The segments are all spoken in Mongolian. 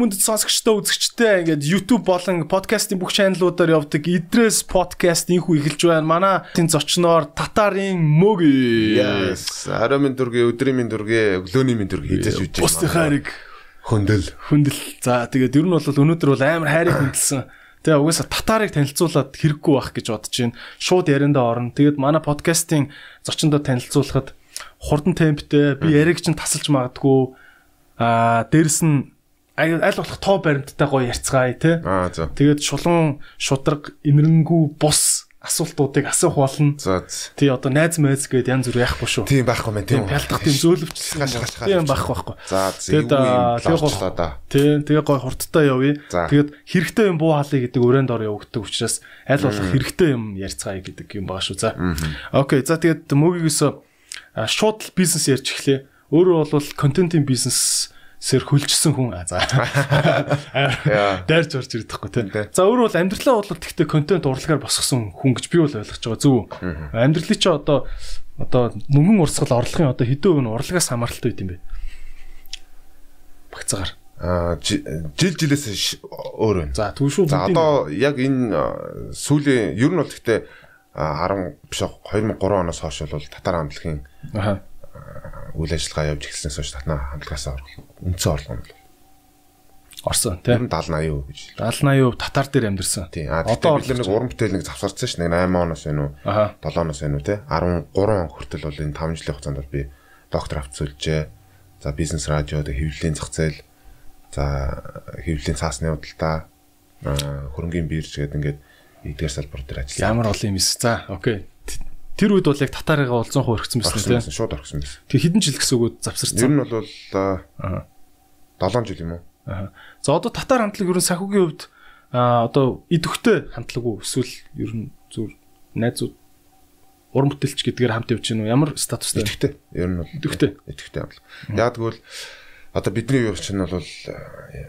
Мөндөд сонсогчтой үзэгчтэй ингээд YouTube болон подкастын бүх чаналуудаар явдаг Идрээс подкаст инхүү эхэлж байна. Манай тэн зочноор Татарын мөг. Yes. Арай минь дүргээ, өдрийн минь дүргээ, өглөөний минь дүргээ хийж үжиж байна. Бусны хайрыг хөндөл. Хөндөл. За тэгээд ер нь бол өнөөдөр бол амар хайрыг хөндлсөн. Тэгээ угаасаа татарыг танилцуулаад хэрэггүй байх гэж бодож байна. Шууд яриандаа орно. Тэгээд манай подкастын зочиндоо танилцуулахад хурдан темптэй би яриг чинь тасалж магадгүй. Аа дээрэс нь аль болох тоо баримттай гоё ярьцгаая тий. Аа за. Тэгээд шулуун шудраг инэрэнгүү бус асуултуудыг асуух болно. За. Тий одоо найз майз гээд янз бүр яахгүй шүү. Тийм байхгүй мэн тийм. Пялдах тийм зөөлөвчлсөн. Тийм байхгүй байхгүй. За тэгээд тэгээд да. Тий тэгээ гой хурдтай явъя. Тэгээд хэрэгтэй юм буу хаалъя гэдэг өрөөнд ор явагддаг учраас аль болох хэрэгтэй юм ярьцгаая гэдэг юм байгаа шүү. За. Окей. За тэгээд мөгийгөөс шууд бизнес ярьж эхлэе. Өөрөө бол контентын бизнес сэр хөлжсөн хүн аа за. Дайрч орж ирдэг хгүй тийм. За өөрөө бол амьдралаа бол тэгтээ контент урлагаар босгосон хүн гэж би бол ойлгож байгаа зүг. Амьдралыг чи одоо одоо мөнгөн урсгал орлогын одоо хэдэн өв нь урлагаас хамааралтай байд юм бэ? Багцаагаар. Аа жил жилээс өөр байна. За түн шүү. За одоо яг энэ сүүлийн ер нь бол тэгтээ 10 биш 2003 оноос хойш бол татар хамтлагийн аа үйл ажиллагаа явж эхэлснээс хойш татнаа хамтлагаасаа үндсэн орлого нь орсон тийм 70 80% гэж. 70 80% татар дээр амьдэрсэн. Тийм. Одоо бид нэг уран бүтээл нэг завсарсан ш. Нэг 8 оноос байна уу? 7 оноос байна уу те? 13 он хүртэл бол энэ 5 жилийн хугацаанд би доктор авцуулжээ. За бизнес радиод хэвлэлийн зах зээл за хэвлэлийн цаасны худалдаа хөрөнгөний бирж гэдэг ингээд эдгээр салбар дээр ажилласан. Ямар олон юм эс. За окей. Тэр үед бол яг татарыгаа бол 100% орхисон байсан тийм. Шууд орхисон байсан. Тэг хэдэн жил гэсэн үг завсарсан. Ер нь бол 7 жил юм уу? Аа. За одоо татар хамтлаг ер нь сахиугийн хувьд аа одоо идэвхтэй хамтлаг уу эсвэл ер нь зүр найзууд уран бүтээлч гэдгээр хамт явж гинүү ямар статустай идэвхтэй ер нь бол идэвхтэй идэвхтэй хамтлаг. Яг тэгвэл одоо бидний юу чинь бол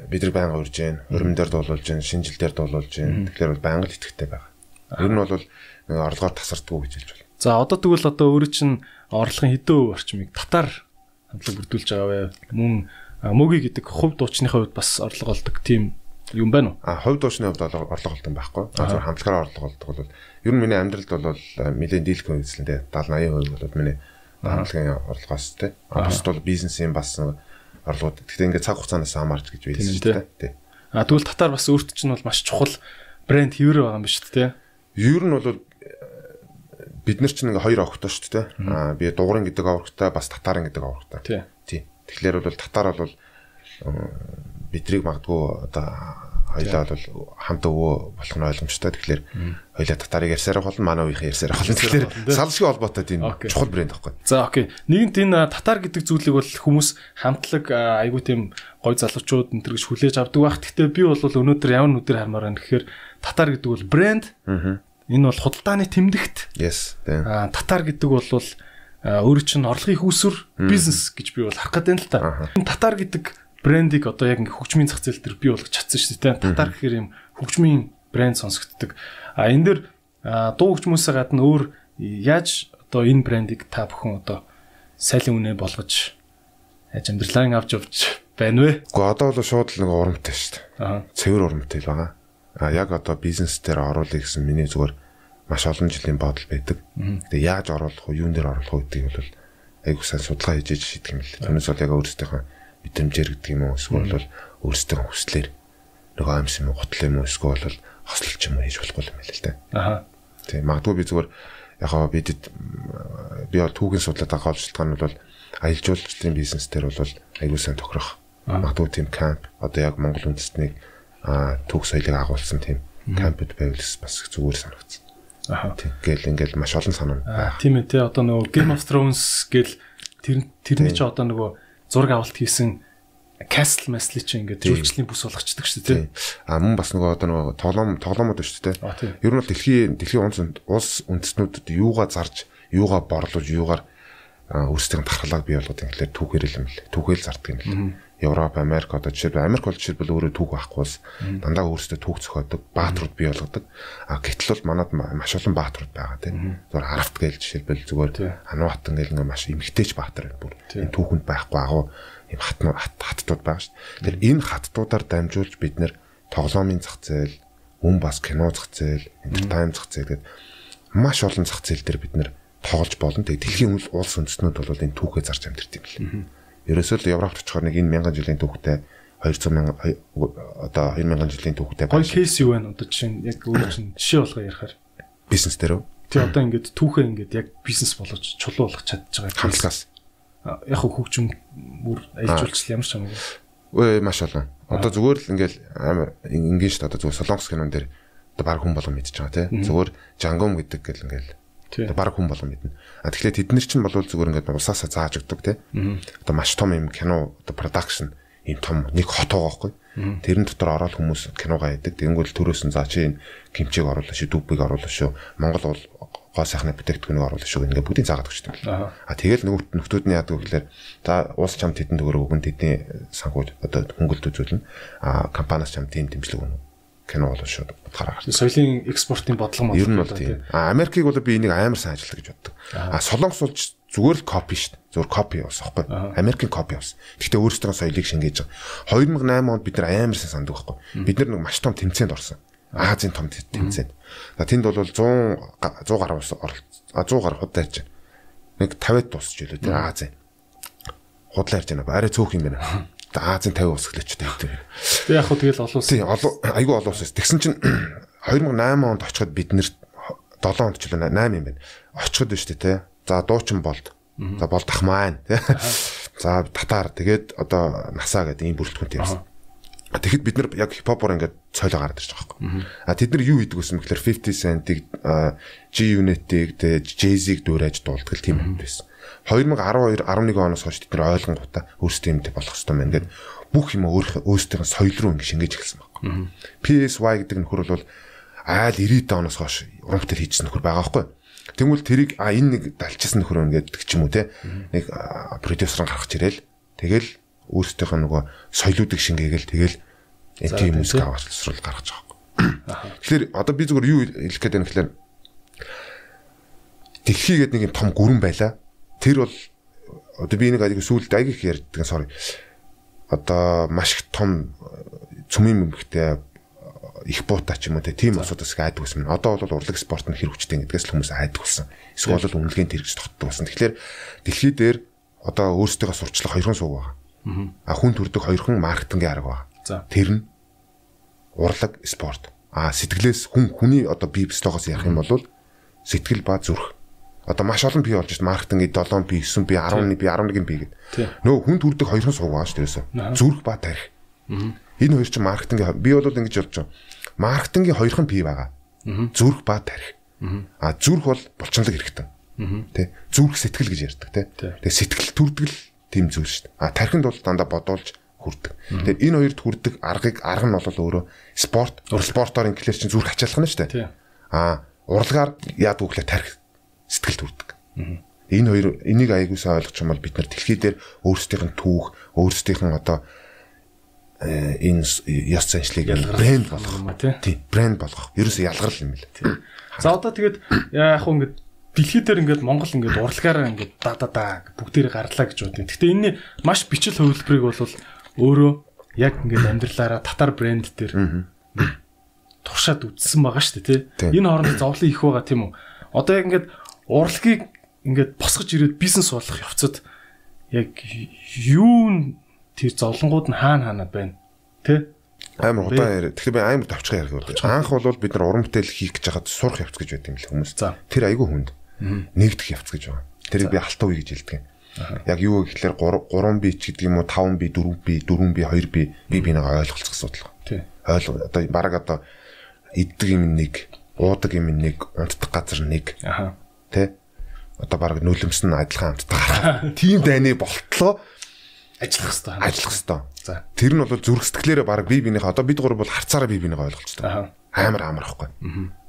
бидний байнга урьж гэн, өрмөн дээр дуулуулж гэн, шинжил дээр дуулуулж гэн. Тэгэхээр бол байнга л идэвхтэй байгаа. Ер нь бол нэг орлогоор тасардгүй гэж хэлж. За одоо тэгвэл одоо өөрөө чинь орлогын хэдэн орчмыг татар хамтлаг бүрдүүлж байгаа вэ? Мөн мөги гэдэг хувь дуучныхаа хувьд бас орлого олдог тийм юм байна уу? А хувь дуучны хувьд орлого олдог байхгүй. Зөвхөн хамтлагаар орлого олдог бол ер нь миний амьдралд бол нэлээд дийлхэн үзлэнтэй 70 80% бол миний хамтлагийн орлогоос тий. Бусд бол бизнесийн бас орлогод. Гэхдээ ингээд цаг хугацаанаас хамаарч гэж байлаа шүү дээ. Тий. А тэгвэл татар бас өөрт чинь бол маш чухал брэнд хэвэр байгаа юм ба шүү дээ. Ер нь бол бид нар чинь ингээ хоёр овогтой шүү дээ. Аа би дугуурын гэдэг овогтой бас татарын гэдэг овогтой. Тий. Тэгэхээр бол татар бол бидрийг магадгүй одоо хоёлаа бол хамт өвөө болох нь ойлгомжтой. Тэгэхээр хоёлаа татарыг ярьсараа болно, манай үеийн ярьсараа болно. Тэгэхээр салшгүй холбоотой тийм чухал брэнд байхгүй. За окей. Нэгэнт энэ татар гэдэг зүйлийг бол хүмүүс хамтлаг айгүй тийм гой залуучууд энэ төр гэж хүлээж авдаг байх. Гэхдээ би бол өнөөдөр ямар нүдээр хармаар байна гэхээр татар гэдэг бол брэнд. Энэ бол худалдааны тэмдэгт. Yes. Татар гэдэг бол өөрөө чинь орлогын хүүсвэр бизнес гэж би бол харах гэдэг юм л та. Татар гэдэг брендийг одоо яг ингээ хөгжмийн зах зээл дээр бий болгож чадсан шүү дээ. Татар гэхээр юм хөгжмийн брэнд сонсогддог. А энэ дэр дуу хөгжмөөсөө гадна өөр яаж одоо энэ брендийг та бүхэн одоо сайлын үнэ болгож яаж амьдралаа авч явж байна вэ? Гэхдээ одоо бол шууд л нэг урамтай шүү дээ. Цэвэр урамтай байгаа. А яг одоо бизнес дээр оруулах гэсэн миний зүгээр маш олон жилийн бодол байдаг. Тэгээ яаж оруулах вэ, юун дээр оруулах вэ гэдгийг бол айгуу сайн судалгаа хийж иж шийдэх юм л. Түүнээс бол яг өөрсдийнхөө мэдрэмжээр гэдэг юм уу эсвэл бол өөрсдөө хүслээр нөгөө амьс юм уу, гутал юм уу эсвэл бол хослолч юм уу хийж болохгүй юм байл л да. Аха. Тэгээ магадгүй би зүгээр яг гоо бидэд би бол түүхийн судлаад байгаа шалтгаан нь бол аялал жуулчлалын бизнес дээр бол айгуу сайн тохирох. Магадгүй тийм камп одоо яг Монгол үндэстнийг түүх соёлыг агуулсан тийм кампуд байвал бас зүгээр санагдсан. Аа. Тэгэл ингээл маш олон санаа байна. Тийм ээ тий одоо нөгөө Game of Thrones гэл тэр тэрний чи одоо нөгөө зураг авалт хийсэн Castle Mastle чи ингээд жүжигчлийн бүс болгочдөг шүү дээ тий. А мөн бас нөгөө одоо нөгөө тоглоом тоглоомод байна шүү дээ. Ер нь бол дэлхийн дэлхийн улс улс үндэстнүүдэд юугаа зарж, юугаа борлуулж, юугаар өөрсдийн тархалааг бий болгоод ингээд түүхээр л юм л. Түүхэл зардаг юм л. Европ, Америк одоо жишээлбэл Америк бол жишээлбэл өөрөө түүх байхгүй дандаа өөрсдөө түүх зохиодог, бааtruуд бий болгодог. А гэтэл бол манад маш олон бааtruуд байгаа тийм. Зүгээр харафт гээл жишээлбэл зүгээр Ануатан гээл ингээ маш эмгтээч баатар бүр. Түүхэнд байхгүй агуу ийм хатнууд хаттууд байгаа шүү. Тэгэхээр энэ хаттуудаар дамжуулж бид нэр тоглоомын зах зээл, мөн бас кино зах зээл, entertainment зах зээл гэдэг маш олон зах зээл дээр бид нэр тоглож болно. Тэгээ дэлхийн улс үндэстнүүд бол энэ түүхээ зарж амьдэрт юм бэл. Ерөөсөө л Европт очихоор нэг энэ мянган жилийн түүхтэй 200 мянган одоо 2000 жилийн түүхтэй гоё кейс юу вэ? Одоо жишээ нь яг өөр чинь жишээ болгоо ярихаар бизнес дээр үү? Тий одоо ингээд түүхээ ингээд яг бизнес болгож чулуу болгох чадчих байгаа. Хамтлагаас. Яг хөгжим бүр айлжуулчих ямар ч юм. Өө маш олон. Одоо зүгээр л ингээл амар ингийн шүү дээ. Одоо зүгээр солонгос кинон дээр одоо баг хүн болгон мэдчихэж байгаа тий. Зүгээр жангом гэдэг гэл ингээл одоо баг хүн болгон мэднэ. Тэгэхээр тэд нар чинь болвол зүгээр ингээд усаасаа зааж өгдөг тий. Одоо маш том юм кино одоо production ийм том нэг хот байгаа байхгүй. Тэрэн дотор ороод хүмүүс киногаа яадаг. Тэнгүүл төрөөс нь за чи энэ кимчиг оруулаа шүү, дүбийг оруулаа шүү. Монгол бол гоо сайхны бүтээгдэхүүнийг оруулаа шүү. Ингээ бүгдийг заагаад өгч юм. А тэгэл нөгөө нөхдүүд нь яадаг гэхээр за уус чам тэдэн төгрөг өгөн тэдний санхүү одоо хөнгөлт үзүүлнэ. А компаниас чам тийм дэмжлэг өгнө кино болоо шүү бодохоор гарч. Соёлын экспортын бодлого мөн. Ер нь бол тийм. А Америкийг бол би энийг амар сайн ажилтдаг гэж боддог. А Солонгос бол зүгээр л копи шүү дээ. Зүгээр копи бас аахгүй. Америкийн копи бас. Гэхдээ өөрсдөө соёлыг шингээж байгаа. 2008 онд бид нар амар сайн санддаг байхгүй. Бид нар нэг маш том тэмцээнд орсон. Азийн том тэмцээнд. За тэнд бол 100 100 гаруй ус оролц. А 100 гаруй худал ярьж байна. Нэг 50-д тусч илүү тийм Азийн. Худал ярьж байна. Арай цөөх юм байна. Азийн 50 ус гэлээчтэй гэдэг. Тэг яг хөө тэгэл олон ус. Тийм айгүй олон ус. Тэгсэн чинь 2008 онд очиход бид нэр 7 онд ч л 8 юм байна. Очиход шүү дээ те. За дуучин болд. За болд ахмаа тий. За татар тэгээд одоо насаа гэдэг ийм бүрэлдэхүүнтэй явсан. Тэгэхэд бид нар яг хипхопор ингээд цойлоо гараад ирж байгаа байхгүй. А тэд нар юу хийдэг вэ гэхээр 50 Cent-ийг G-Unit-ийг тэгээд Jay-Z-ийг дуурайж дуулдаг л тийм юм байсан. 2012 11 оноос хойш тэд нар ойлгонгуудаа өөрсдөө юмтэй болох хэрэгтэй байна гэдэг бүх юм өөрсдийн соёл руу ингэ шингээж эхэлсэн байна. PSY гэдэг нөхөр бол айл 90 оноос хойш урамтай хийжсэн нөхөр байгаа байхгүй. Тэгвэл тэрийг а энэ нэг далчсан нөхөр өн гэдэг ч юм уу те нэг продюсер гаргаж ирээл тэгэл өөрсдийнх нь нөгөө соёлуудыг шингээгээл тэгэл энти музик авалцрал гаргаж байгаа. Тэгэхээр одоо би зүгээр юу хэлэх гээд байна гэхээр дэлхий гэдэг нэг юм том гүрэн байла тэр бол одоо би нэг айгүй сүулт айгүй их ярьдаг sorry. Одоо маш их том цөмийн мөнгөтэй их буута ч юм уу тийм асуудаас айдаг байсан. Одоо бол урлаг спорт нь хэр хүчтэй гэдгээс л хүмүүс айдаг болсон. Эсвэл бол үнэлгээнд тэрэгч тогтдог болсон. Тэгэхээр дэлхий дээр одоо өөрсдөө сурчлах хоёрхан сууг байгаа. А хүн төрдөг хоёрхан маркетингийн арга байгаа. Тэр нь урлаг спорт. А сэтгэлээс хүн хүний одоо бие бистогоос ярих юм бол сэтгэл ба зүрх одоо маш олон бий болж шít маркетинг 7 бий 9 бий 11 бий 11 бий гэдэг. Нөгөө хүн төрдөг хоёрхан сууг байгаа шүү дээ. Зүрх ба тарих. Энэ хоёр чинь маркетинг би бол ингэж болж байгаа. Маркетингийн хоёрхан бий байгаа. Зүрх ба тарих. А зүрх бол булчинлаг хэрэгтэй. Тэ зүрх сэтгэл гэж ярьдаг тэ. Тэгээ сэтгэл төрдөг л тийм зүйл шүү дээ. А тархинд бол дандаа бодуулж хүрдэг. Тэгэхээр энэ хоёрт хүрдэг аргыг арга нь бол өөрөө спорт, спортоор инглиш чинь зүрх ачаалах нь шүү дээ. А урлагаар вэ гэхээр тарих сэтгэл төрдөг. Энэ хоёр энийг аягуулсаа ойлгох юм бол бид нар дэлхий дээр өөрсдийнх нь түүх, өөрсдийнх нь одоо э, энэ ёс заншлыг брэнд болгох тийм брэнд болгох. Ерөөсөө ялгарл юм л. За одоо тэгээд яг хөө ингээд дэлхий дээр ингээд Монгол ингээд урлагаараа ингээд да да да бүгдээр гарлаа гэж бодъё. Гэхдээ энэ маш бичил хувилбарыг бол өөрөө яг ингээд амьдралаараа татар брэнд дээр туршаад үзсэн байгаа шүү дээ тий. Энэ хооронд зовлон их байгаа тийм үү. Одоо яг ингээд урлагийг ингээд босгож ирээд бизнес болох явцад яг юу тэр зовлонгууд нь хаана хаана байна тэ амар удаан яриа. Тэгэхээр би амар давчхан ярих гэдэг. Анх бол бид нар уран бүтээл хийх гэж хаад сурах явц гэж байт юм л хүмүүс. Тэр айгүй хүнд. Нэгдэх явц гэж байгаа. Тэрийг би алтан үе гэж хэлдэг. Яг юу гэхэлэр 3 би ч гэдэг юм уу 5 би 4 би 4 би 2 би би бинийг ойлголцох асуудал. Тий. Ойл одоо баг одоо иддэг юм нэг, уудаг юм нэг, унтдаг газар нэг. Аха Тэ? Одоо баг нүлэмс нь адилхан амттай. Тийм дайны болтлоо ажиллах хэрэгтэй. Ажиллах хэрэгтэй. За. Тэр нь бол зүрх сэтгэлээрээ баг бие биенийхээ одоо бид гур бол харцаараа бие биенийхээ ойлголцдог. Амар амар ахгүй.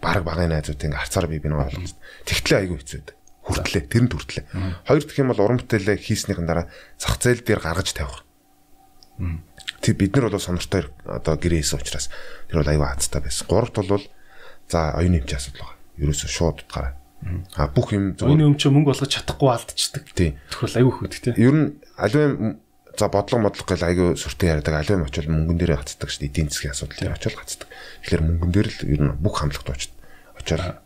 Баг багын найзууд ингээ харцаараа бие биенийхээ ойлголцдог. Тэгтлээ айгүй хэцүү байдаг. Хүртлээ, тэр нь хүртлээ. Хоёр дахь юм бол уран бүтээлээ хийснийхэн дараа зах зээл дээр гаргаж тавих. Тэг бид нар бол сонортой одоо гэрээс учраас тэр бол аюу хацтай байсан. Гуравт бол за оюуны хэмжээ асуудал байгаа. Ерөөсө шууд утгаараа А бүх юм зөвхөн өмнө ч мөнгө болгож чадахгүй алдчихдаг. Тийм. Тэгвэл аюу хөөх тий. Ер нь аливаа за бодлого модлого гэл айгүй сүртэй яриадаг алив очил мөнгөн дээрээ гацдаг шүү дээ эдийн засгийн асуудал дээр очил гацдаг. Тэгэхээр мөнгөн дээр л ер нь бүх хамлах дуучид очоор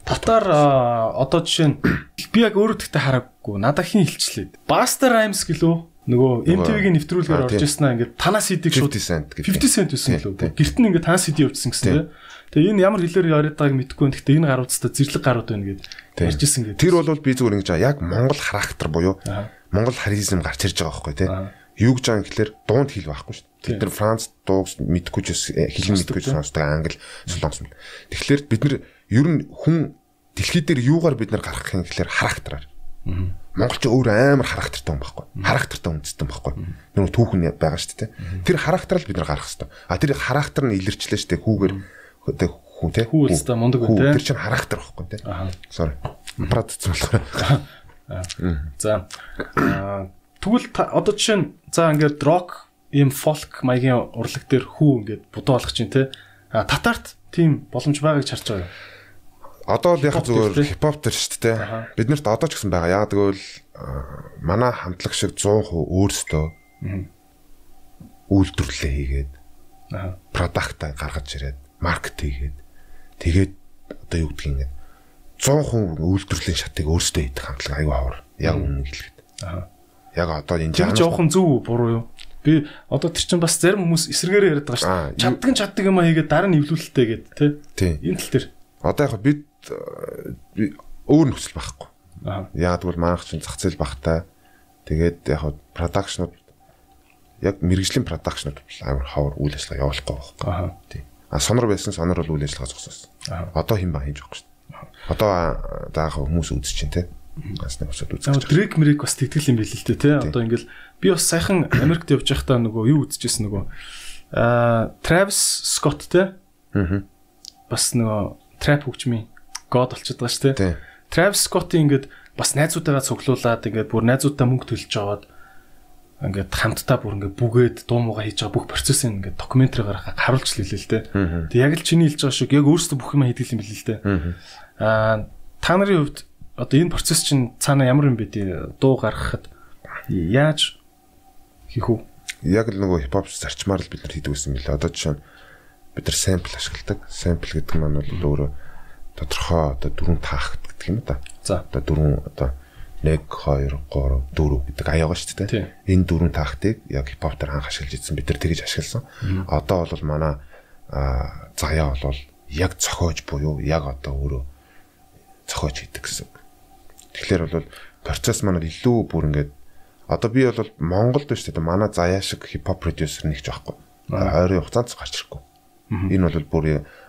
Татар одоо жишээ нь би яг өөрөө тэгтээ хараагүй надад хин хилчлээ. Buster Rhymes гэлөө нөгөө MTV-гийн нэвтрүүлгээр орж ирсэн аа ингээд танаа CD-г шууд 50 cent гэдэг. 50 cent байсан лөө. Гэрт нь ингээд танаа CD явуулсан гэсэн тийм. Тэгээ энэ ямар хэлээр яриад байгааг мэдэхгүй байна. Гэхдээ энэ гаруудтай зэрлэг гарууд байна гэд ярьж ирсэн гэдэг. Тэр бол би зүгээр ингэж яг Монгол характер буюу Монгол харизм гарч ирж байгаа байхгүй тийм. Юу гэж байгаа юм гэхэлэр дуунд хэл байхгүй шүү дээ. Бид нар Франц дууг мэдгүй ч хэлэн мэдгүй ч сонсдог англи солонгос. Тэгэхээр бид нар ер нь хүн дэлхий дээр юугаар бид нар гарах юм гэхэлэр характераар. Монголч өөр амар характертай хүн байхгүй. Характертай үндэстэн байхгүй. Нүг түүхэн байгаа шүү дээ. Тэр характерал бид нар гарах хэрэгтэй. А тэр характер нь илэрчлээ шүү дээ. Хүүгээр тэг хүн те. Хүү өстө мундаг үү те. Тэр чинь характер байхгүй те. Sorry. Продукц болохоор. За. Тэгвэл одоо жишээ нь за ингээд рок ийм фолк маягийн урлаг дээр хүү ингээд будуу болгож чинь те. А татарт тийм боломж байгааг харж байгаа юу? Одоо л яг зүгээр хипхоп төр шүү дээ. Биднэрт одоо ч гэсэн байгаа. Яг тэгвэл манай хамтлаг шиг 100% өөрсдөө үйлдвэрлэлээ хийгээд продакт гаргаж ирээд маркет хийгээд тэгээд одоо юу гэдгийг ингээд 100% үйлдвэрлэлийн шатыг өөрсдөө идэх хамтлаг аюу хавар. Яг үнэн хэлэхэд. Яг одоо энэ жаа жоохон зөв буруу юу? Би одоо тэр чинь бас зарим хүмүүс эсрэгээр яриад байгаа шүү дээ. Чаддаг нь чаддаг юм а хийгээд дараа нь эвлүүлэлтэй гэдэг тий. Энэ тал дээр. Одоо яг бид өөр нөхцөл байхгүй. Яг тэгвэл манайх чинь зах зээл багтай. Тэгээд яг продакшнууд яг мэрэгжлийн продакшнууд амар хавар үйл ажиллагаа явуулахгүй байхгүй. Аа. Тий. А сонор байсан сонор бол үйл ажиллагаа зогсоосон. Одоо хэн ба хийж байгаа шүү дээ. Одоо даах хүмүүс үзэж чинь те. Нэг усад үзэж байгаа. Дрек мэрик бас тэгтгэл юм билээ л те. Одоо ингээл би бас сайхан Америкт явж байхдаа нөгөө юу үзчихсэн нөгөө аа Travis Scott те. Аа. Бас нөгөө trap хөгжмийн god болчиход байгаа шүү дээ. Travis Scott-ийн ингээд бас найзуудаагаа цуглуулад ингээд бүр найзуудаа мөнгө төлж аваад ингээд хамтдаа бүр ингээд бүгээд дуу муугаа хийж байгаа бүх процессыг ингээд докюментари гаргахаар харуулж лээ л дээ. Тэг яг л чиний хэлж байгаа шиг яг өөрөөсөө бүх юм хийдэг юм билээ л дээ. Аа та нарын хувьд одоо энэ процесс чинь цаана ямар юм бэ дээ? Дуу гаргахад яаж хийх үү? Яг л нөгөө хипхоп зарчмаар л бид нар хийдэг байсан билээ. Одоо жишээ нь бид нар sample ашигладаг. Sample гэдэг нь бол өөрөө тодорхой одоо дөрвөн таахт гэдэг юм да. За одоо дөрвөн одоо 1 2 3 4 гэдэг аяага шүү дээ. Энэ дөрвөн таахтыг яг хипхоп дээр анх ашиглаж ирсэн. Бид нар тэгэж ашигласан. Одоо бол манай заяа бол яг цохиож буюу яг одоо өөрөө цохиож хийдэг гэсэн. Тэгэхээр бол процесс маань илүү бүр ингээд одоо би бол Монголд биш дээ манай заяа шиг хипхоп продюсер нэг ч байхгүй. Ойрын хугацаанд гарч ирэхгүй. Энэ бол бүр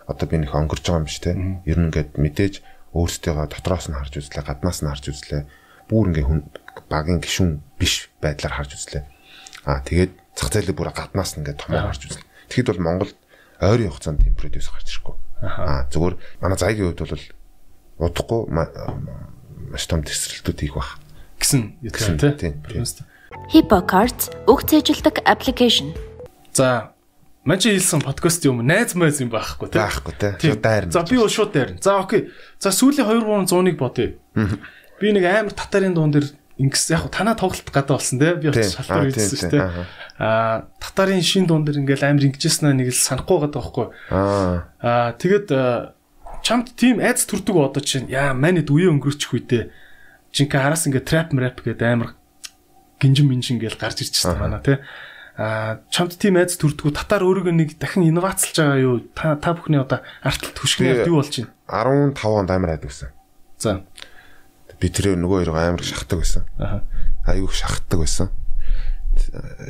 одоо би нэг өнгөрч байгаа юм биш те. Ер нь ингээд мэдээж өөрсдөө дотроос нь харж үзлээ, гаднаас нь харж үзлээ. Бүр ингээ хүн багийн гишүүн биш байдлаар харж үзлээ. Аа тэгээд зах зээлийг бүр гаднаас нь ингээ томоо харж үзлээ. Тэгэхэд бол Монголд ойрын хугацаанд тийм продюс гарч ирэхгүй. Аа зүгээр манай зайгийн хувьд бол удахгүй маш том тесрэлтүүд хийх бах гэсэн юм тийм. HippoCards үг цээжилдэг аппликейшн. За Ман чи хэлсэн подкаст юм найз майз юм байхгүй тий. Байхгүй тий. Шууд дайрна. За би бол шууд дайрна. За окей. За сүүлийн 2 3 100-ыг бодъё. Би нэг амар татарын дуун дээр ингэс яг танаа тоглолт гадаа болсон тий. Би бас шалтгаан үйдсэн шүү дээ. Аа татарын шин дуун дээр ингээл амар ингэжсэн нэг л санахгүй байгаа байхгүй. Аа. Тэгэд чамд тийм айц төрдөг одоо чинь яа манайд үе өнгөрчих үедээ жинхэнэ араас ингээ трап рэп гэдэг амар гинжин минжин гээл гарч ирчихсэн манай тий а чамд тийм айц төрдгөө татар өөрийгөө нэг дахин инновацлж байгаа юу? Та та бүхний одоо арталт хөшгөнөд юу болж байна? 15 онд амар айдаг байсан. За. Би тэр нөгөө хоёроо амар шахдаг байсан. Аа. Айгүйх шахдаг байсан.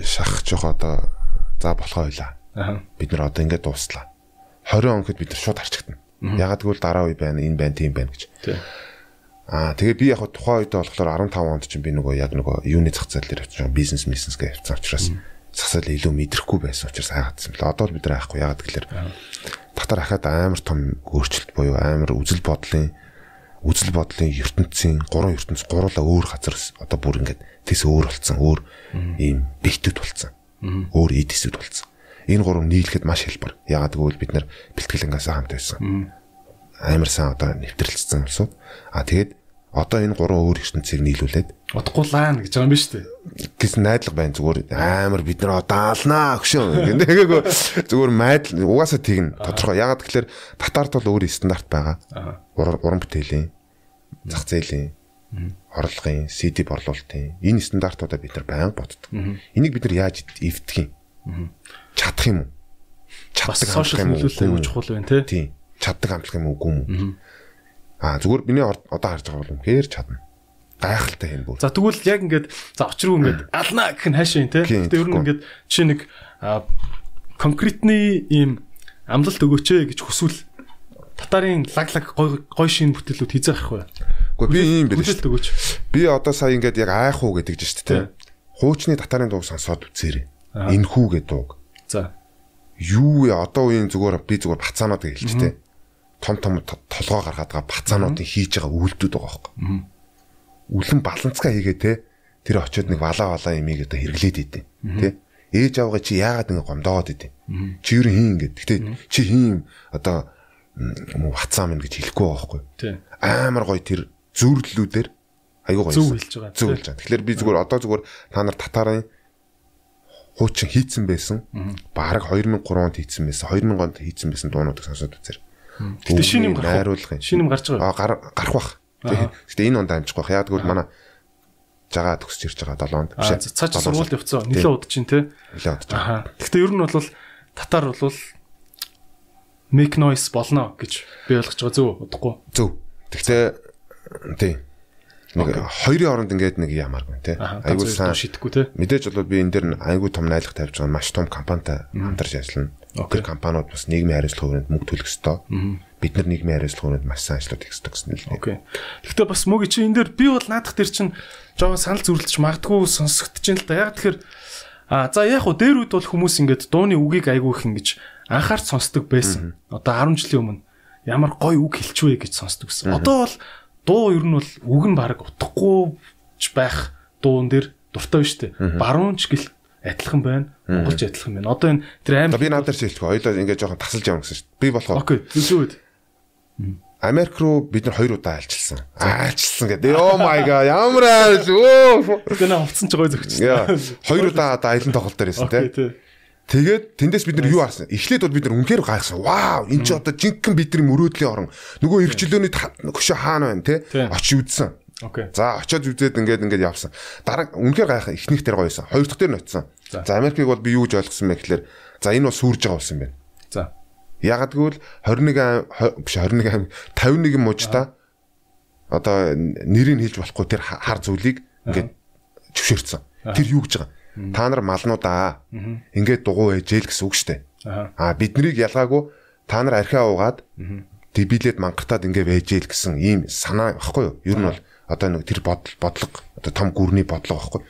Шах жоох одоо за болохоо ойлаа. Аа. Бид нар одоо ингээд дууслаа. 20 он гэхэд бид нар шууд харчигдана. Ягаад гэвэл дараа үе байна, энэ байна, тийм байна гэж. Тийм. Аа тэгээ би яг тухайн үед болохоор 15 онд чинь би нөгөө яг нөгөө юуны зах зээл дээр очиж бизнес бизнес гэж явцсан учраас засал илүү мэдрэхгүй байсан учраас хайгаадсан бэл одоо л бид нар айхгүй ягаад гэхээр татар ахаад амар том өөрчлөлт буюу амар үзэл бодлын үзэл бодлын ертөнцийн гурван ертөнц гурлаа өөр газар одоо бүр ингээд тэс өөр болцсон өөр ийм бэлтгэд болцсон өөр эдисүүд болцсон энэ гурав нийлэхэд маш хэлбэр. Ягаад гэвэл бид нар бэлтгэлэнгээс хамт байсан. Амар сан одоо нэвтрэлцсэн улсууд. А тэгээд одоо энэ гурван өөр ертөнцийг нийлүүлээд Лаана гэж байгаа юм биш үү? Гэс найдлага байна зүгээр амар бид нар даалнаа өгшөө. Гэгээгөө зүгээр майдл угаасаа тэгнэ. Тодорхой. Ягаад гэхээр татарт бол өөр стандарт байгаа. Уран бүтээлийн зах зээлийн орлогын CD борлуулалтын энэ стандартуудаа бид нар байнга боддог. Энийг бид нар яаж эвдэх юм? Чадах юм уу? Чаддаг сошиал нөлөөлөл аюул чухал байна те. Тийм. Чаддаг амтлах юм уу үгүй юм. Аа зүгээр миний одоо харж байгаа бол үнэхээр чадна гайхалтай юм бүр. За тэгвэл яг ингээд за очруу ингээд ална гэх нь хаашаа юм те. Гэтэ ер нь ингээд чи нэг конкретны ийм амлалт өгөөч гэж хүсвэл татарын лаглаг гой гой шин бүтээлүүд хизээх вэ? Гэхдээ би ийм биш. Бүтээлт өгөөч. Би одоо сая ингээд яг айх уу гэдэг чинь те. Хуучны татарын дууг сонсоод үзээрэй. Энхүү гэдэг дууг. За. Юу вэ? Одоо үеийн зүгээр би зүгээр бацаанууд хэлж те. Том том толгоо гаргаад байгаа бацаануудын хийж байгаа үйлдэлүүд байгаа байхгүй үлэн баланцгаа хийгээ те. Тэр очиод нэг валаа валаа имийг одоо хэрэглээд идэв те. Ээж авгаа чи яагаад ингэ гомдоод идэв? Чи юу хийн ингээд гэтээ чи хийн одоо ватсаа минь гэж хэлэхгүй байхгүй амар гоё тэр зүрлэлүүдээр аюу гоё зөв хэлж байгаа. Зөв хэлж байгаа. Тэгэхээр би зүгээр одоо зүгээр та нар татарын хуучин хийцэн байсан. Баг 2003 онд хийцэн байсан. 2000 онд хийцэн байсан дуунуудыг сонсоод үзэр Гэтэ шинэ юм гарах шинэ юм гарч байгаа. Аа гарах бах. Гэтэ энэ онд амжихгүй байх. Тэгвэл манай жагаа төгсөж ирж байгаа 7 онд биш. Цааш сургуульд явцсан. Нилээ удаж чинь те. Нилээ удаж. Гэтэ ер нь бол татар бол make noise болно гэж би ойлгож байгаа зөв удахгүй. Зөв. Тэгтээ тий. Нэг хоёрын оронд ингээд нэг ямааргүй тий. Айгуу сайн шидэхгүй тий. Мэдээж бол би энэ дэр айгуу том найлах тавьж байгаа маш том компанитай хамтарч ажиллана. Тэр компаниуд бас нийгмийн хариуцлага хүрээнд мөнгө төлөх ёстой. Бид нар нийгмийн хариуцлага хүрээнд маш сайн их ёстой гэсэн л. Окей. Гэхдээ бас мөг чи энэ дэр би бол наадах тэр чин жоохон санал зүрлэж магадгүй сонсогдож байна л да. Яг тэгэхээр а за яг хуу дээр үед бол хүмүүс ингээд дууны үгийг айгуу их ингэж анхаарч сонсдог байсан. Одоо 10 жилийн өмнө ямар гоё үг хэлчихвэ гэж сонсдог гэсэн. Одоо бол дуу ер нь бол үг нь баг утгагүй байх дуун дээр дуртай шүү дээ. Баруун ч гэл адилхан байна. Монголч адилхан байна. Одоо энэ тэр аим би надаар шилжих. Хоёлоо ингээд жоохон тасалж явна гэсэн шүү дээ. Би болохоор Окей. Зүгүүд. Америк руу бид нар хоёр удаа альчилсан. Альчилсан гэдэг. Oh my god. Ямар айлж өө. Тэгээ хувцсан ч гоё зөгч. Хоёр удаа одоо аялын тоглолт дээр байсан тий. Тэгээд тэндээс бид нар юу харсан? Эхлээд бол бид нар үнхээр гайхсан. Вау, энэ чи одоо жинхэнэ бидний мөрөөдлийн орон. Нөгөө эрхчлөөний хөшөө хаана байна те? Очиж үзсэн. Окей. За очиод үзээд ингээд ингээд явсан. Дараа үнхээр гайхаа эхнийх дээр гоёсэн. Хоёр дахь дээр ноцсон. За Америкийг бол би юу гэж ойлгосон бэ гэхээр за энэ бол сүрж байгаа болсон юм байна. Ягаад гэвэл 21 биш 21 51 мужта одоо нэрийг хэлж болохгүй тэр хар зүйлийг ингээд зөвшөөрсөн. Тэр юу гэж байгаа? Та нар малнуудаа ингээд дугуй ээжэл гэсэн үг штэ. Аа биднийг ялгаагүй та нар архиа уугаад дебилет мангартаад ингээд вэжэл гэсэн ийм санаа багхгүй юу? Ер нь бол одоо нэг тэр бодол бодлого одоо том гүрний бодлого багхгүй.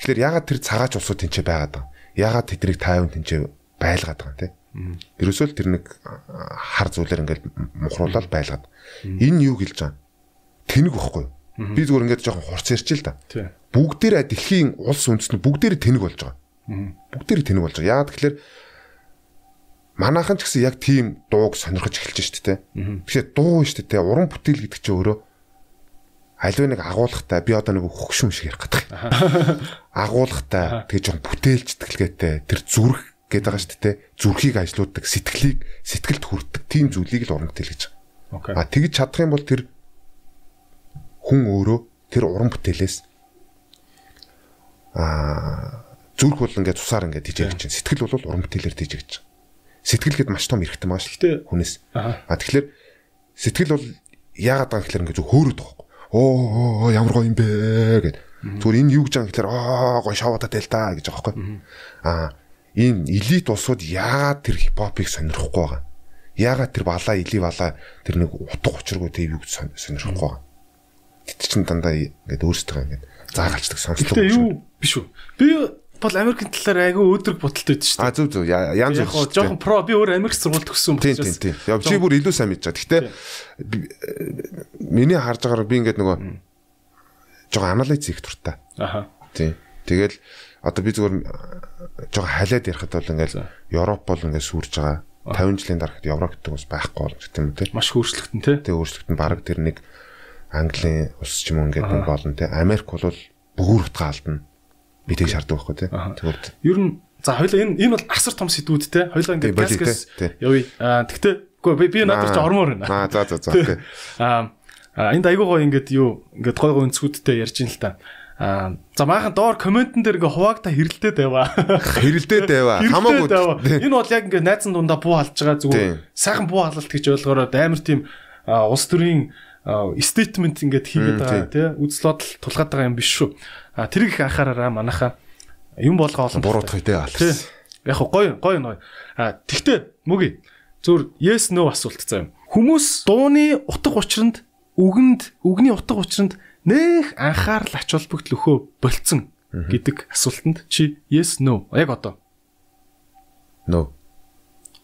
Тэгэхээр ягаад тэр цагаач улсууд тэнцээ байгаад байгаа? Ягаад тэднийг тайван тэнцээ байлгаад байгаа юм те? Ерөөсөө л тэр нэг хар зүйлэр ингээд мухруулаад байлгаад. Энэ юу гэлж байгаа? Тэнэг багхгүй? Би зүгээр ингээд жоохон хурц ярьчих л да. Бүгдээрээ дэлхийн улс үндэстэн бүгдээрээ тэнэг болж байгаа. Бүгдээрээ тэнэг болж байгаа. Яагаад тэгэхээр манайхан ч гэсэн яг тийм дууг сонирхож эхэлж штэ тэ. Тэгэхээр дуу штэ тэ. Уран бүтээл гэдэг чинь өөрөө аливаа нэг агуулгатай би одоо нэг хөгшин шиг ярих гэдэг. Агуулгатай тэгээ жоохон бүтээлч тэтгэлгээтэй тэр зүрх гэдэг байгаа шүү дээ. Зүрхийг ажилуулдаг, сэтгэлийг сэтгэлд хүртдэг тийм зүйлийг л уран бүтээл гэж. А тэгж чадах юм бол тэр хүн өөрөө тэр уран бүтээлээс аа зүрх бол ингээд цусаар ингээд тийжээх чинь. Сэтгэл бол уран бүтээлээр тийжээх чинь. Сэтгэл гэд маш том эрхтэй маш л хүнээс. А тэгэхээр сэтгэл бол яагаад байгаа гэхээр ингээд зөв хөөрөд байгаа оо ямар гоё юм бэ гэд. Зүгээр энэ юу гэж байгаа гэхээр аа гоё шавуудаа тэл та гэж байгаа байхгүй аа энэ элит улсууд яагаад тэр хипхопыг сонирхгүй байгаа яагаад тэр балаа эли балаа тэр нэг утга учиргүй тийм юу гэж сонирхгүй байгаа Тэт чин дандаа ингээд өөрсдөө ингээд заагалчдаг сонслог. Тэгээ юу биш үү? Би бол Америкийн талаар айгүй өөдрөг бодолтой байдаг шүү дээ. А зөв зөв янз бүр. Яг жоохон про би өөр Америк сургууль төгссөн учраас. Тийм тийм. Яв чи бүр илүү сайн мэдж байгаа. Гэхдээ миний харж байгаагаар би ингээд нөгөө жоохон анализ хийх туртай. Аха. Тийм. Тэгэл одоо би зүгээр жоохон халиад ярихад бол ингээд Европ бол ингээд сүрж байгаа. 50 жилийн дарахад Европ гэдэг бас байхгүй болж тийм үү. Маш хөөцлөгдөн те. Тэгээ хөөцлөгдөн баг тэр нэг Английн улс ч юм уу ингээд нэг болно те. Америк бол бүгүр утга алдна. Би тэг шаарддаг байхгүй те. Тэгвэл ер нь за хоёлаа энэ энэ бол асар том сэдвүүд те. Хоёлаа ингээд гаскас явъя. Аа тэгтээ үгүй би надад ч ормоор байна. Аа за за за окей. Аа энд айгуу гоё ингээд юу ингээд гой гой өнцгүүдтэй ярьж ин л та. Аа за maaхан доор комментэн дээр ингээ хуваагта хэрэлдээд байваа. Хэрэлдээд байваа. Хамаагүй. Энэ бол яг ингээ найзан дундаа буу халж байгаа зүгээр сайхан буу халалт гэж ойлгоороо амар тийм улс төрийн statement ингээд хийгээд байгаа тий үзэл бодол тулгаад байгаа юм биш шүү. А тэр их анхаараараа манайхаа юм болгоо олон буруутгах тий. Яг гоё гоё нөө. А тэгтээ мөги зүр yes no асуулт заа юм. Хүмүүс дууны утга учирланд үгэнд үгний утга учирланд нэх анхаарал ач холбогдол өхөө болцсон гэдэг асуултанд чи yes no яг одоо no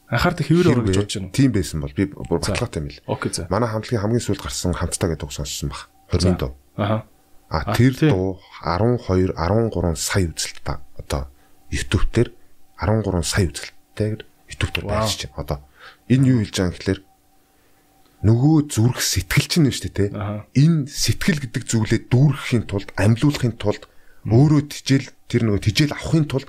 Анхаардаг хэвээр ороо гэж бодож байна. Тийм байсан бол би бүр баталгаатай юм л. Окей за. Манай хамтлагийн хамгийн сүүлд гарсан хамтдаа гэдэг сонссон баг. 20 дуу. Аха. А тэр дуу 12 13 сая үзэлттэй одоо YouTube дээр 13 сая үзэлттэйгээр YouTube дээр байрч байна. Одоо энэ юу хэлж байгаа юм гэхэлэр нөгөө зүрх сэтгэл чинь шүү дээ те. Энэ сэтгэл гэдэг зүйлээ дүүргэхийн тулд амьлуулахын тулд өөрөө тижэл тэр нөгөө тижэл авахын тулд